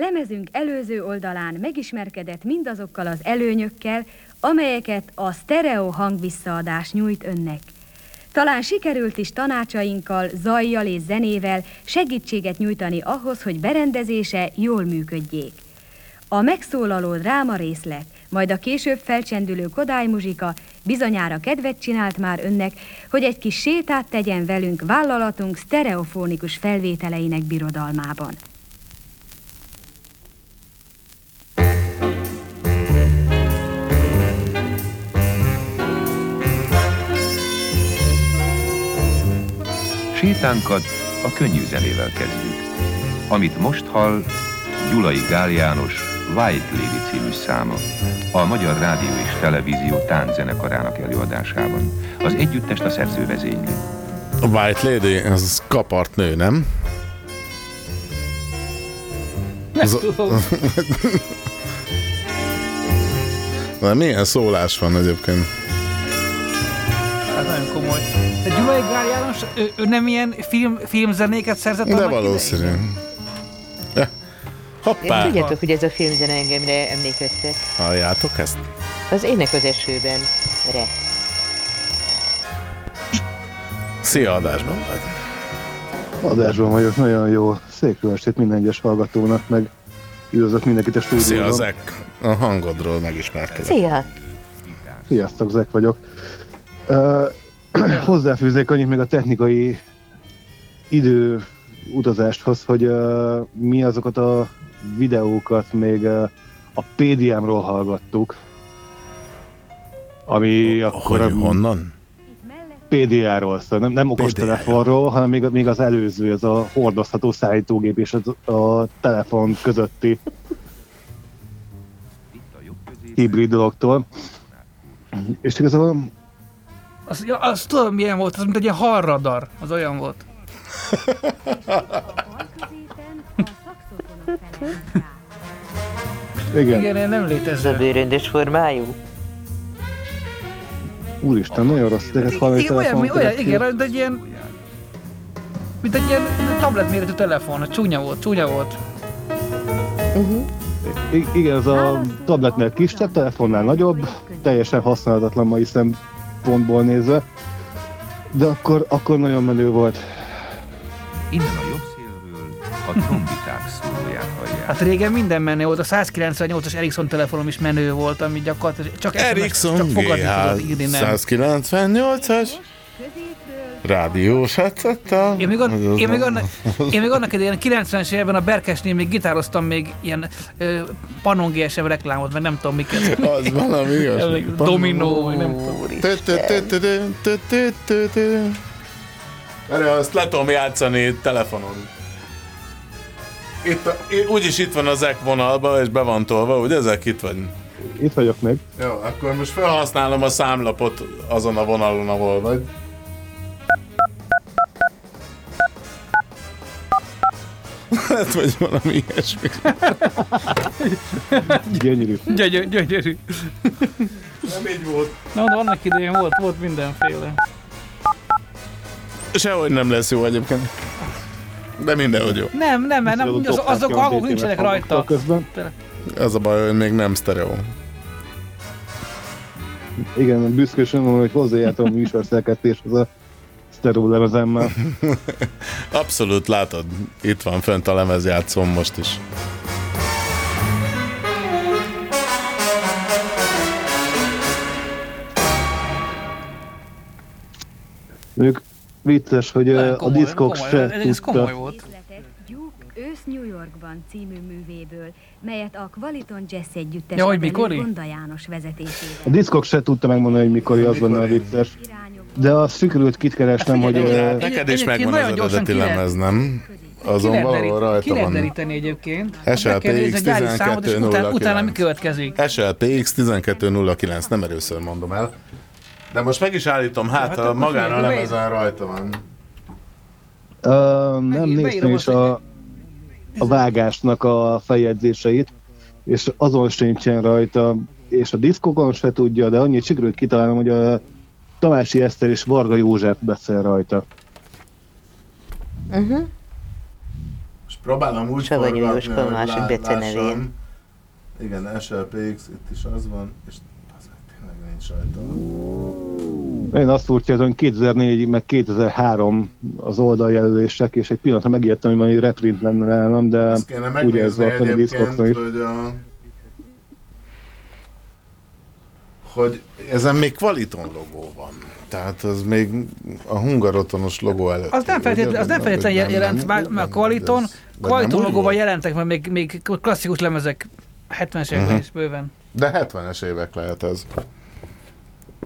Lemezünk előző oldalán megismerkedett mindazokkal az előnyökkel, amelyeket a sztereó hangvisszaadás nyújt önnek. Talán sikerült is tanácsainkkal, zajjal és zenével segítséget nyújtani ahhoz, hogy berendezése jól működjék. A megszólaló dráma részlet, majd a később felcsendülő Kodály bizonyára kedvet csinált már önnek, hogy egy kis sétát tegyen velünk vállalatunk sztereofónikus felvételeinek birodalmában. Sétánkat a könnyű zenével kezdjük. Amit most hall, Gyulai Gál János White Lady című száma, a Magyar Rádió és Televízió tánczenekarának előadásában. Az együttest a szerző vezényli. A White Lady, az kapart nő, nem? Nem Az- tudom. De milyen szólás van egyébként? Ez nagyon komoly. De Gyulai Gál János, ő, ő nem ilyen film, filmzenéket szerzett De valószínű. Hoppá! Tudjátok, hogy ez a filmzene engemre emlékeztet? Halljátok ezt? Az Ének az esőben. Re. Szia, adásban vagy. Adásban vagyok, nagyon jó. Szép jó estét minden egyes hallgatónak, meg üdvözlök mindenkit a stúdióban. Szia, Zek. A hangodról megismerkedek. Szia! Sziasztok, Zek vagyok. Uh, hozzáfűznék annyit még a technikai idő utazáshoz, hogy uh, mi azokat a videókat még uh, a PDM-ról hallgattuk. Ami akkor... Hogy honnan? PDA-ról, szóval nem, nem okostelefonról, hanem még, még az előző, ez a hordozható szállítógép és az, a telefon közötti hibrid dologtól. És igazából Az, ja, az tudom milyen volt, az mint egy ilyen halradar, az olyan volt. Igen. Igen, én nem létező. Zöbőröndes formájú. Úristen, nagyon rossz ideket hallani Igen, olyan, olyan, igen, mint egy ilyen mint egy ilyen tabletméretű telefon, csúnya volt, csúnya volt. Uh-huh. I- igen, ez a tabletnél kisebb, telefonnál nagyobb, teljesen használhatatlan mai szempontból nézve, de akkor, akkor nagyon menő volt. Innen a jobb szélről a trombiták szólóját hallják. Hát régen minden menő volt, a 198-as Ericsson telefonom is menő volt, ami gyakorlatilag csak Ericsson csak fogadni tudod írni, nem. 198-as rádiós headsettel. Én még, an, én, még annak, én még annak idején 90-es években a Berkesnél még gitároztam még ilyen ö, Panon GSM reklámot, meg nem tudom miket. Az valami ilyesmi. Elég Dominó, meg nem tudom. Erre azt le tudom játszani telefonon. Itt, úgyis itt van az EK vonalba, és be van tolva, ugye ezek itt vagy? Itt vagyok még. Jó, akkor most felhasználom a számlapot azon a vonalon, ahol vagy. Hát, vagy valami ilyesmi. Gyönyörű. Gyönyörű. gyönyörű. Nem így volt. Na, de annak idején volt, volt mindenféle. Sehogy nem lesz jó egyébként. De mindenhogy jó. Nem, nem, mert nem, az, azok a hangok nincsenek rajta. Közben. Az a baj, hogy még nem sztereó. Igen, büszkesen mondom, hogy hozzájártam a műsorszerkesztéshez a sztereó lemezemmel. Abszolút, látod, itt van fönt a lemezjátszom most is. Mondjuk vicces, hogy ö, a diszkok se tudta. Ősz New Yorkban című művéből, melyet a Qualiton Jazz együttes Ja, hogy? Gonda János vezetésével. A diszkok se tudta megmondani, hogy mikor az benne a vicces. De azt sikerült kitkeresnem, hogy... ö, Neked is megvan az nagyon gyorsan eredeti ki lemez, nem? Azon ki valahol ki rajta lehet van. deríteni egyébként. SLTX Meg kell nézni a gyári számot, és utána, 1209. utána mi következik. SLTX 1209, nem először mondom el. De most meg is állítom, hát, hát a magán a lemezen rajta van. Uh, nem néztem is a, a vágásnak a feljegyzéseit, és azon sincsen rajta, és a diszkokon se tudja, de annyit sikerült kitalálnom, hogy a Tamási Eszter és Varga József beszél rajta. Uh-huh. És próbálom úgy Savanyú forgatni, Jóska a hogy másik becenevén. lássam. Igen, SLPX, itt is az van, és az tényleg nincs rajta. Én azt furcsa, hogy 2004 meg 2003 az oldaljelölések, és egy pillanatra megijedtem, hogy valami reprint lenne nálam, de ugye ez megnézni van a hogy a... hogy ezen még Qualiton logó van. Tehát az még a hungarotonos logó előtt. Az nem feltétlenül, az nem feltétlenül nem, jelent, nem, már, mert a Qualiton, Qualiton logóval jelentek, mert még, még klasszikus lemezek 70-es években Mhm. is bőven. De 70-es évek lehet ez.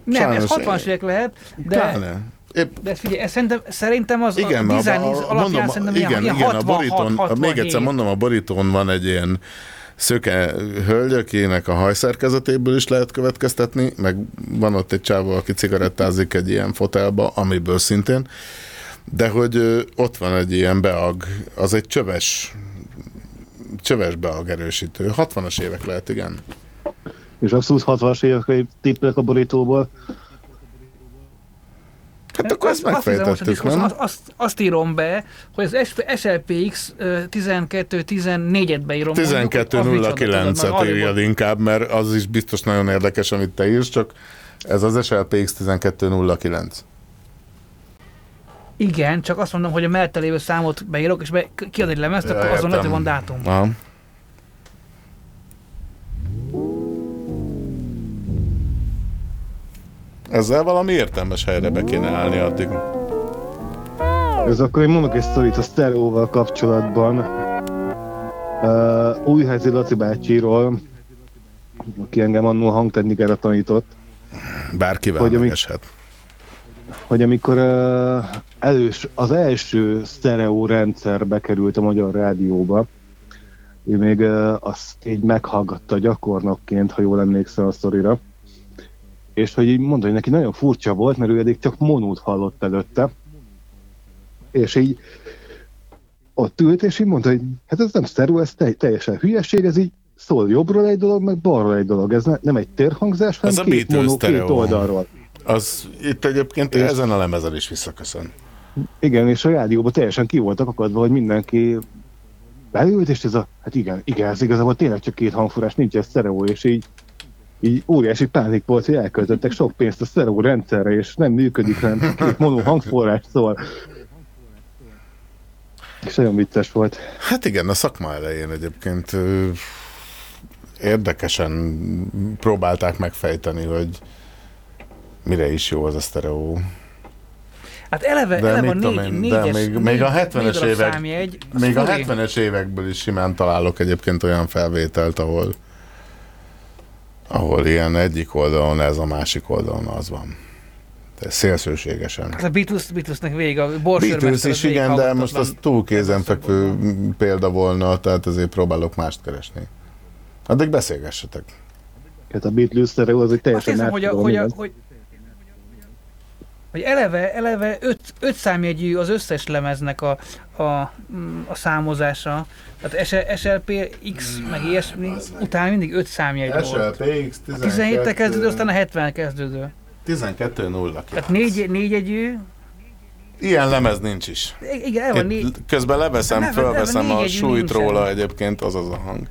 Nem, ez Sajnos- 60-as évek lehet, de, Pláne. Épp, de ez figyelj, ez szerintem, szerintem az igen, a a, alapján mondom, szerintem igen, ilyen igen, 66, a borítón, 67. még egyszer mondom, a borítón van egy ilyen szöke hölgy, akinek a hajszerkezetéből is lehet következtetni, meg van ott egy csávó, aki cigarettázik egy ilyen fotelba, amiből szintén, de hogy ott van egy ilyen beag, az egy csöves csöves beag erősítő. 60-as évek lehet, igen. És abszolút 60-as évek tippelek a borítóból. Hát akkor Azt hiszem, most a megfejtettük, nem? azt, azt, azt írom be, hogy az SLPX 12-14-et beírom. mondjuk, hogy az micsoda, tudod, 12.09-et mert arrébb írjad inkább, mert az is biztos nagyon érdekes, amit te írsz, csak ez az SLPX 12.09. Igen, csak azt mondom, hogy a mellette lévő számot beírok, és be, kiad egy lemezt, akkor azon lehet, hogy van dátum. Aha. Ezzel valami értelmes helyre be kéne állni addig. Ez akkor én mondok egy sztorit a sztereóval kapcsolatban. Uh, Újházi Laci bácsiról, aki engem annól hangtechnikára tanított, Bárkivel Hogy hogy amik- megeshet. hogy amikor uh, elős, az első sztereó rendszer bekerült a Magyar Rádióba, ő még uh, azt így meghallgatta gyakornokként, ha jól emlékszel a sztorira, és hogy így mondta, hogy neki nagyon furcsa volt, mert ő eddig csak monót hallott előtte, és így ott ült, és így mondta, hogy hát ez nem sztereó, ez te- teljesen hülyeség, ez így szól jobbról egy dolog, meg balról egy dolog. Ez ne, nem egy térhangzás, hanem Ez a két monó, két oldalról. Az itt egyébként És- ezen a lemezen is visszaköszön. Igen, és a rádióban teljesen ki voltak akadva, hogy mindenki beült, és ez a, hát igen, igen, ez igazából tényleg csak két hangforrás, nincs ez sztereó, és így, így óriási pánik volt, hogy elköltöttek sok pénzt a sztereó rendszerre, és nem működik, hanem két mono hangforrás szól. És nagyon vicces volt. Hát igen, a szakma elején egyébként érdekesen próbálták megfejteni, hogy mire is jó az a sztereó. Hát eleve, De, eleve a négy, én, négyes, de még, négy, még a négy 70-es darab évek, számjegy, még a furi. 70-es évekből is simán találok egyébként olyan felvételt, ahol ahol ilyen egyik oldalon ez, a másik oldalon az van. De szélsőségesen. Hát a Beatles, Beatlesnek végig a. Beatles az is igen, de most az túl kézenfekvő példa volna, tehát ezért próbálok mást keresni. Addig beszélgessetek. Hát a Beatles az egy Azt teljesen hiszem, hogy, a, hogy, a, hogy, hogy eleve, eleve öt, öt számjegyű az összes lemeznek a, a, mm, a számozása. Tehát SL, SLPX, meg ilyesmi, utána mindig öt számjegy volt. SLPX A 17 kezdődő, aztán a 70 kezdődő. 12 0 Tehát négy, négyegyű, Ilyen lemez nincs is. igen, el van Itt négy, közben leveszem, Nem, nem, fölveszem a négyegyű súlyt róla egyébként, az az a hang.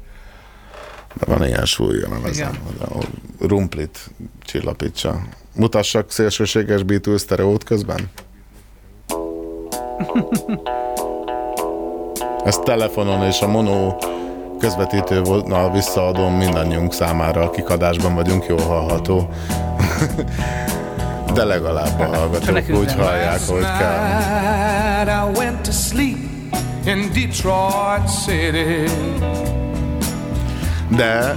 De van ilyen súly a lemezem, hogy a rumplit csillapítsa. Mutassak szélsőséges Beatles sztereót közben? Ezt telefonon és a mono közvetítőnál visszaadom mindannyiunk számára, akik adásban vagyunk, jól hallható. De legalább a hallgatók úgy hallják, hogy kell. I went to sleep in Detroit City. De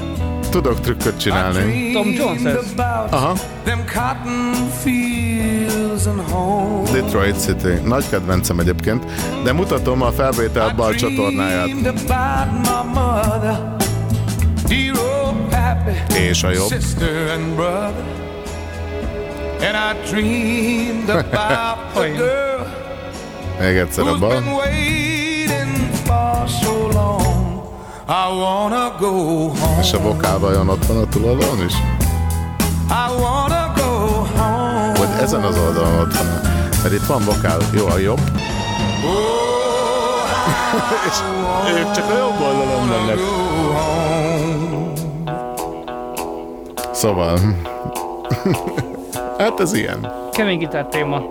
tudok trükköt csinálni. Tom Jones ez. Aha. Them cotton fields and home. Detroit City. Nagy kedvencem egyébként, de mutatom a felvétel bal csatornáját. És a jobb. and I dreamed about the girl Még egyszer a who's bal. I wanna go home. És a vokál vajon ott van a túloldalon is? I wanna go home. Vagy ezen az oldalon ott van? Mert itt van vokál. Jó, a jobb. És ők csak a jobb oldalon mennek. Szóval... hát ez ilyen. kemény gitár téma.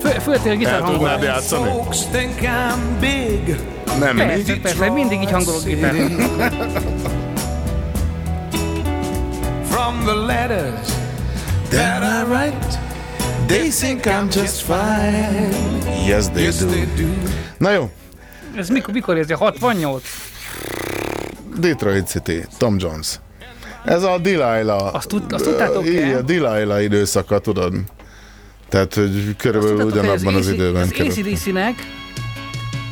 Fő, a gitár El tudnád játszani? Nem Persze, persze, mindig így hangolok gitár. From the letters that I write, they think I'm just fine. Yes, they Yes, do. they do. Na jó, Ez mikor, mikor érzi? 68? Detroit City, Tom Jones. Ez a Delilah. Azt, tud, azt tudtátok Igen, a Delilah időszaka, tudod. Tehát, hogy körülbelül ugyanabban az, AC időben Az. ACDC-nek,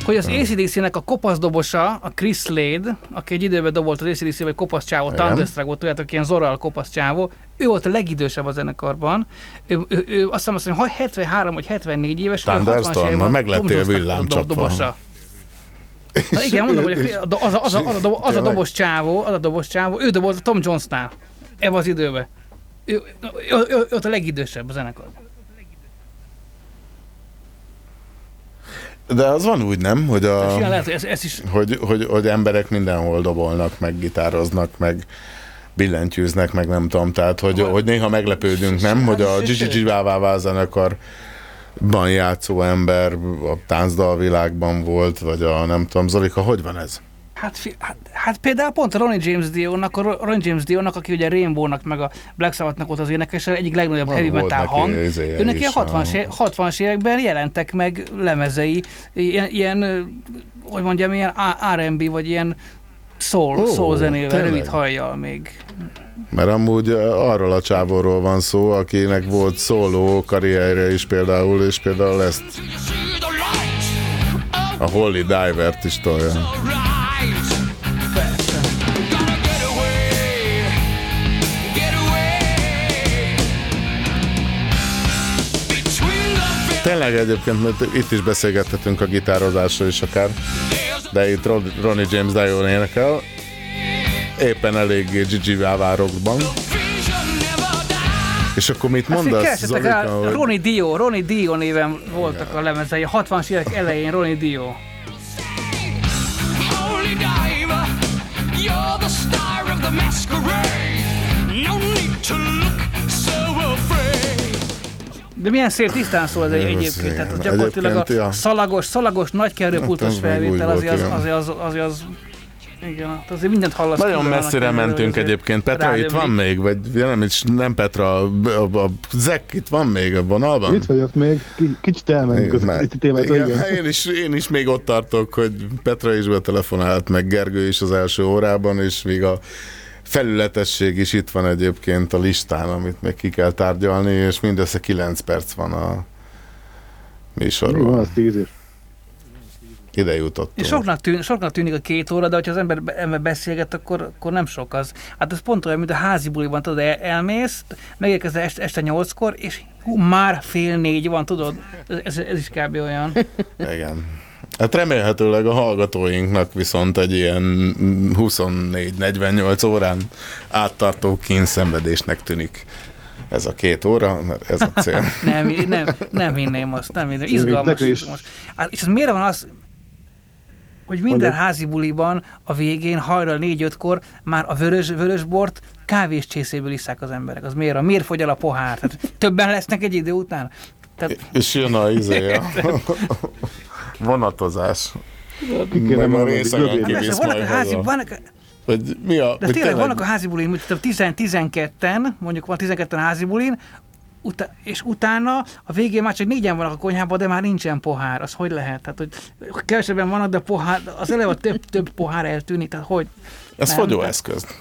hogy az ACDC-nek a kopasz dobosa, a Chris Slade, aki egy időben dobolt az ACDC, vagy kopasz csávó, Igen. Thunderstruck volt, tudjátok, ilyen Zoral kopasz csávó, ő volt a legidősebb a zenekarban. Ő, ő, ő azt hiszem, azt mondja, hogy 73 vagy 74 éves, ő 60-as Thunderstorm, meg lettél villámcsapva. Na igen, mondom, hogy a- az a, az a, az a, az a dobos csávó, az a dobos csávó, ő dobolt a Tom Jonesnál. ebbe az időbe. Ő, ő, ő, ő ott a legidősebb a zenekar. De az van úgy, nem? Hogy, a, És ilyen lehet, hogy ez, ez is hogy, hogy, hogy emberek mindenhol dobolnak, meg gitároznak, meg billentyűznek, meg nem tudom, tehát hogy, hogy néha meglepődünk, nem? Hogy a Gigi Vávává zenekarban játszó ember a táncdal világban volt, vagy a nem tudom, Zolika, hogy van ez? Hát, fi, hát, hát például pont a Ronnie James Dio-nak, a Ronnie James Dio-nak, aki ugye Rainbow-nak, meg a Black Sabbath-nak volt az énekes, egyik legnagyobb Na, heavy metal neki hang. Őnek is, ilyen 60-as, é- 60-as években jelentek meg lemezei, ilyen, ilyen hogy mondjam, ilyen A- R&B, vagy ilyen soul, Ó, soul zenével, rövid hajjal még. Mert amúgy arról a csávóról van szó, akinek volt szóló karrierje is például, és például ezt a Holy Divert is tolja. Tényleg egyébként, mert itt is beszélgethetünk a gitározásról is akár, de itt Ron- Ronnie James Dio énekel, éppen eléggé Gigi Vávárokban. És akkor mit Hát mondasz, rá, Zolika, hogy... Ronnie Dio, Ronnie Dio néven voltak a lemezei, a 60-as évek elején Ronnie Dio. Holy diver, you're the star of the masquerade. No need to look so afraid. De milyen szép tisztán szól ez egy, Ez egyébként, tehát az gyakorlatilag Egyébként, a ja. szalagos, szalagos nagykerülpultos Hát, felvétel, azért az, azért az, azért az, igen, azért mindent hallasz. Nagyon messzire mentünk egyébként. Petra, itt van rádió- még? Vagy nem, is, nem Petra, a, a, a Zek itt van még a vonalban? Itt vagyok még, Ki- kicsit elmentünk az itt témát, igen, igen. Én is, én is még ott tartok, hogy Petra is betelefonált, meg Gergő is az első órában, és még a felületesség is itt van egyébként a listán, amit még ki kell tárgyalni, és mindössze 9 perc van a Mi műsorban. van, az tíz év. Ide jutottunk. És soknak, tűn, soknak tűnik a két óra, de hogyha az ember, be- ember beszélget, akkor, akkor nem sok az. Hát ez pont olyan, mint a házi buliban, tudod, el, elmész, megérkezel este, este nyolckor, és hú, már fél négy van, tudod? Ez, ez, ez is kb. olyan. Igen. Hát remélhetőleg a hallgatóinknak viszont egy ilyen 24-48 órán áttartó kínszenvedésnek tűnik ez a két óra, mert ez a cél. nem, nem, nem hinném azt, nem hinném. Izgalmas. Is. izgalmas. Hát, és az miért van az, hogy minden Mondjuk. házi buliban a végén hajnal négy-ötkor már a vörös, vörös bort kávés csészéből iszák az emberek. Az miért? A miért fogy el a pohár? Tehát többen lesznek egy idő után? Tehát, És jön a izé, a vonatozás. Ki kéne Meg a részegen. Hát kivisz vannak a majd házi, vannak, Vagy mi a... de tényleg vannak a házi bulin, hogy 10-12-en, mondjuk van 12-en a házi bulin, uta- és utána a végén már csak négyen vannak a konyhában, de már nincsen pohár. Az hogy lehet? Tehát, hogy kevesebben vannak, de pohár, az eleve több, több pohár eltűnik. Tehát hogy? Ez fogyóeszköz.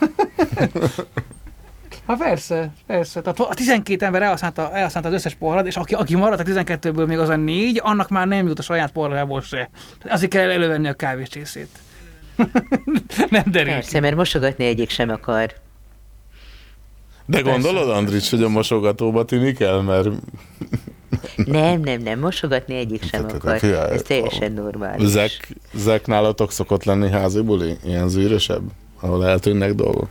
Hát persze, persze. Tehát a 12 ember elhasználta, elhasználta az összes poharat, és aki, aki maradt a 12-ből még az a négy, annak már nem jut a saját poharából se. Azért kell elővenni a kávéscsészét. nem derül. Persze, mert mosogatni egyik sem akar. De gondolod, Andrics, hogy a mosogatóba tűnik el, mert Nem, nem, nem, mosogatni egyik sem akar. figyelj, Ez teljesen normális. Zek, Zek nálatok szokott lenni házi buli? Ilyen zűrösebb? Ahol eltűnnek dolgok?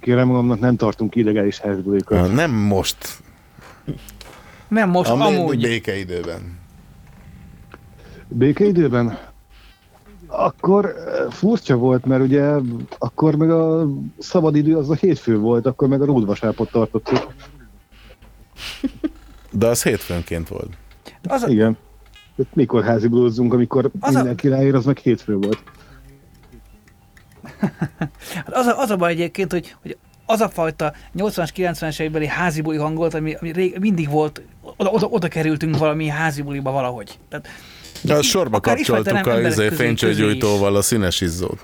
Kérem magamnak, nem tartunk illegális házbulikat. Nem most. Nem most, a amúgy. békeidőben. Békeidőben? Akkor furcsa volt, mert ugye akkor meg a szabadidő az a hétfő volt, akkor meg a rúdvasápot tartottuk. De az hétfőnként volt. Az a, Igen. Mikor házi amikor Az a- mindenki ráér, az meg hétfő volt. Hát az, a, az a baj egyébként, hogy, hogy az a fajta 80-as, 90-es évekbeli házi buli hangolt, ami, ami rég, mindig volt, oda, oda, oda kerültünk valami házi buliba valahogy. Tehát, Ja, sorba kapcsoltuk a izé, fénycsőgyújtóval a színes izzót.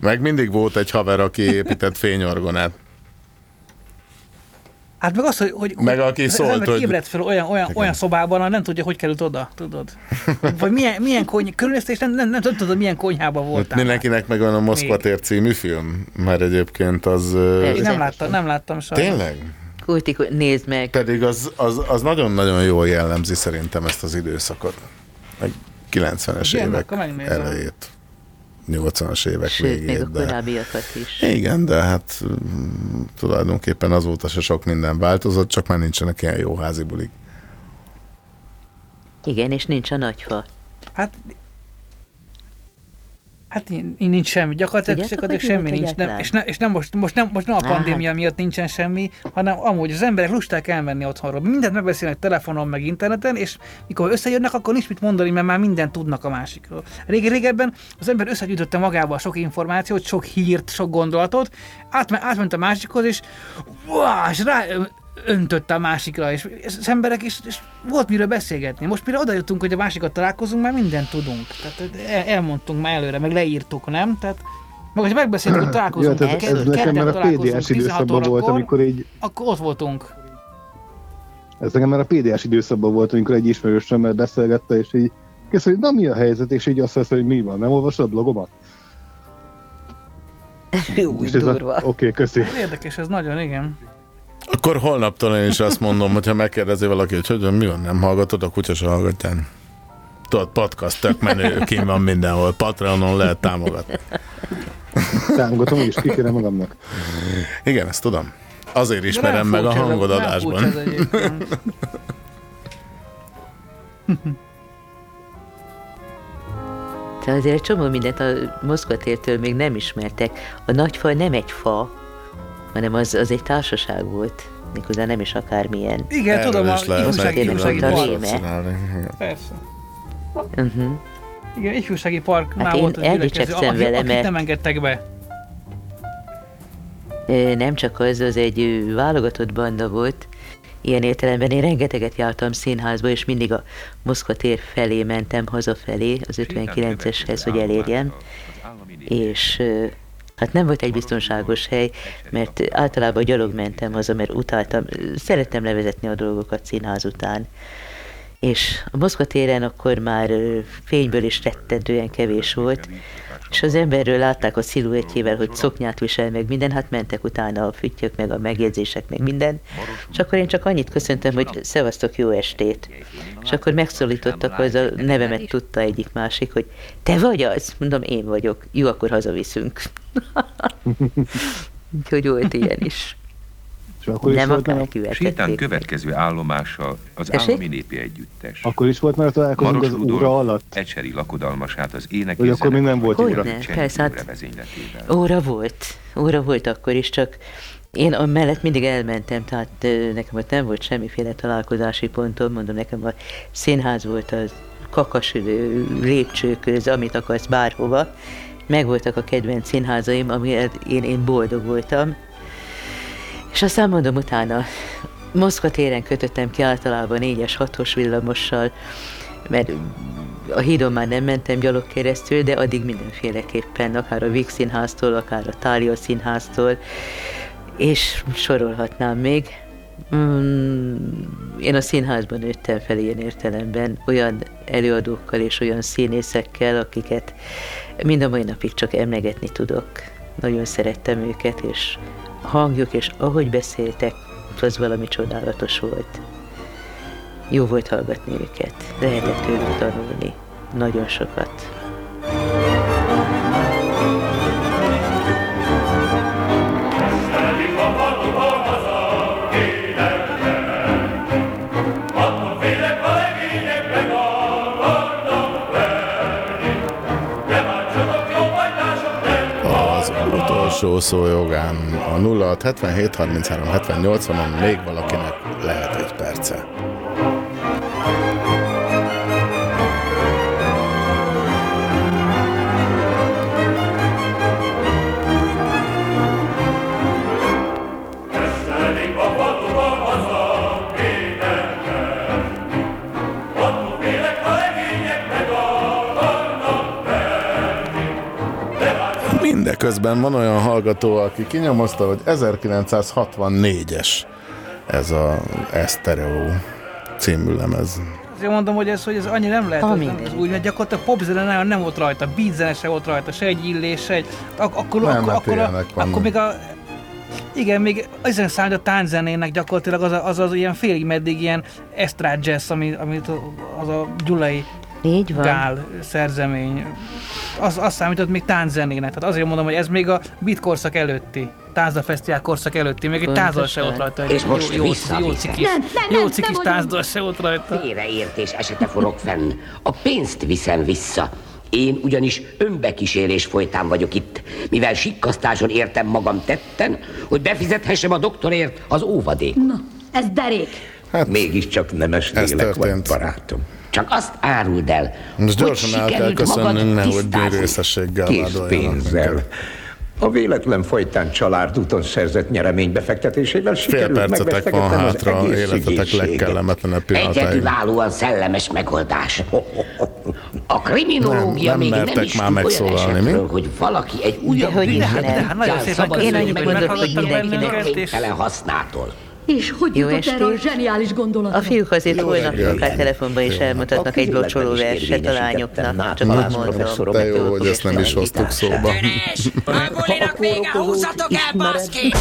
Meg mindig volt egy haver, aki épített fényorgonát. Hát meg az, hogy, hogy Meg aki az szólt, ember hogy- ébredt fel olyan, olyan, olyan szobában, ahol nem tudja, hogy került oda, tudod? Vagy milyen, milyen kony, körülnéztél, és nem, nem, nem, nem tudod, milyen konyhában Hát voltál. mindenkinek megvan a Moszkva tér című film, mert egyébként az... Én nem láttam, nem láttam sajnos. Tényleg? Kulti, nézd meg. Pedig az, az, az nagyon-nagyon jól jellemzi szerintem ezt az időszakot. Meg 90-es Igen, évek elejét. 80-as évek Sőt, végét. még a de... korábbiakat is. Igen, de hát mm, tulajdonképpen azóta se sok minden változott, csak már nincsenek ilyen jó házi bulik. Igen, és nincs a nagyfa. Hát Hát így így nincs semmi, gyakorlatilag, hogy semmi nincs. Nem, egyáltalán? és, ne, és nem most, most, nem, most nem a pandémia miatt nincsen semmi, hanem amúgy az emberek lusták elmenni otthonról. Mindent megbeszélnek telefonon, meg interneten, és mikor összejönnek, akkor nincs mit mondani, mert már mindent tudnak a másikról. Régen, régebben az ember összegyűjtötte magába sok információt, sok hírt, sok gondolatot, átme, átment a másikhoz, és, uá, és rá öntötte a másikra, és, az emberek is, és volt miről beszélgetni. Most mire oda jutunk, hogy a másikat találkozunk, már mindent tudunk. Tehát el, elmondtunk már előre, meg leírtuk, nem? Tehát meg, hogy megbeszéltük, hogy Jó, találkozunk, hát ez, ez kedden nekem már a PDS 16 időszakban volt, amikor így, akkor ott voltunk. ez nekem már a PDS időszakban volt, amikor egy ismerősömmel beszélgette, és így kész, hogy na mi a helyzet, és így azt mondja, hogy mi van, nem olvasod a blogomat? Úgy És ez durva. Oké, köszi. Érdekes, ez nagyon, igen. Akkor holnaptól én is azt mondom, hogyha megkérdezi valaki, hogy hogy mi van, nem hallgatod, a kutya se hallgatján. Tudod, podcast tök menő, kim van mindenhol, Patreonon lehet támogatni. Támogatom, úgyis kikérem magamnak. Igen, ezt tudom. Azért ismerem meg a hangod adásban. De azért csomó mindent a Moszkvatértől még nem ismertek. A nagyfa nem egy fa, hanem az, az egy társaság volt. Méghozzá nem is akármilyen. Igen, tudom, a ifjúsági, park. Persze. Uh-huh. Igen, ifjúsági parknál Hát én volt az gyülekező, akit, vele, akit mert- nem engedtek be. Nem csak az, az egy válogatott banda volt. Ilyen értelemben én rengeteget jártam színházba, és mindig a Moszkva tér felé mentem hazafelé, az 59-eshez, hogy elérjem. És hát nem volt egy biztonságos hely, mert általában gyalog mentem haza, mert utáltam, szerettem levezetni a dolgokat színház után. És a Moszkva téren akkor már fényből is rettentően kevés volt, és az emberről látták a sziluettjével, hogy szoknyát visel meg minden, hát mentek utána a füttyök, meg a megjegyzések, meg minden. És akkor én csak annyit köszöntem, hogy szevasztok, jó estét. És akkor megszólítottak, az a nevemet tudta egyik másik, hogy te vagy az? Mondom, én vagyok. Jó, akkor hazaviszünk. Úgyhogy volt ilyen is. És akkor is Nem volt már, Sétán következő állomása az Tessék? állami népi együttes. akkor is volt már találkozunk Maros az Rudolf óra alatt? Ecseri lakodalmasát az ének Vagy akkor még nem volt Hogyne, óra? persze, hát-. Óra volt. Óra volt akkor is, csak én a mellett mindig elmentem, tehát nekem ott nem volt semmiféle találkozási pontom, mondom, nekem a színház volt az kakas ö, lépcsőköz, amit akarsz bárhova. Megvoltak a kedvenc színházaim, amiért én, én boldog voltam. És aztán mondom utána, Moszkva téren kötöttem ki általában 4-es, 6-os villamossal, mert a hídon már nem mentem gyalog keresztül, de addig mindenféleképpen, akár a Víg Színháztól, akár a Tália Színháztól, és sorolhatnám még. Mm, én a színházban nőttem fel ilyen értelemben, olyan előadókkal és olyan színészekkel, akiket mind a mai napig csak emlegetni tudok. Nagyon szerettem őket, és hangjuk, és ahogy beszéltek, az valami csodálatos volt. Jó volt hallgatni őket, lehetett tőlük tanulni. Nagyon sokat. Utolsó szó jogán. A 06 77 33 70 80-on még valakinek Mindeközben van olyan hallgató, aki kinyomozta, hogy 1964-es ez a Estereo című lemez. Azért mondom, hogy ez, hogy ez annyira nem lehet, Ha, az, úgy, mert gyakorlatilag popzene nagyon nem volt rajta, beatzene se volt rajta, se egy illés, se egy... Ak- akkor, Nem, akkor, hát akkor, a, akkor még a... Igen, még ezen számít a tánczenének gyakorlatilag az, a, az az ilyen félig meddig ilyen estrad jazz, ami, amit az a Gyulai Így van. Gál szerzemény. Az, az számított még tánczenének. Tehát azért mondom, hogy ez még a beat korszak előtti. Tázda Fesztivál korszak előtti. Még egy tázdal se volt rajta. És most jó, jó, cikis, jó cikis tázdal se volt rajta. Félreértés esete forog fenn. A pénzt viszem vissza. Én ugyanis önbekísérés folytán vagyok itt, mivel sikkasztáson értem magam tetten, hogy befizethessem a doktorért az óvadék. Na, ez derék. Hát mégiscsak nemes lélek vagy, barátom. Csak azt áruld el, Most hogy sikerült magad nehogy tisztázni. bűnrészességgel Kész vádoljanak pénzzel. minket. A véletlen folytán család úton szerzett nyeremény befektetésével Fél sikerült percetek van hátra, egész életetek legkellemetlenebb. Egyedülállóan szellemes megoldás. A kriminológia Nem- nem még nem is már tud olyan megszólalni, mi? esetről, hogy valaki egy újabb. Hát szabadulni köszönjük, hogy meg meghallgattak mindenkinek értéktelen hasznától. És hogy Jó jutott erre a zseniális gondolatra? A fiúk azért Jó holnap akár telefonban is elmutatnak egy locsoló verset a lányoknak. Csak Nagy mondom. De jó, hogy ezt nem is hoztuk szóba. Bulinak vége, húzzatok el, baszki!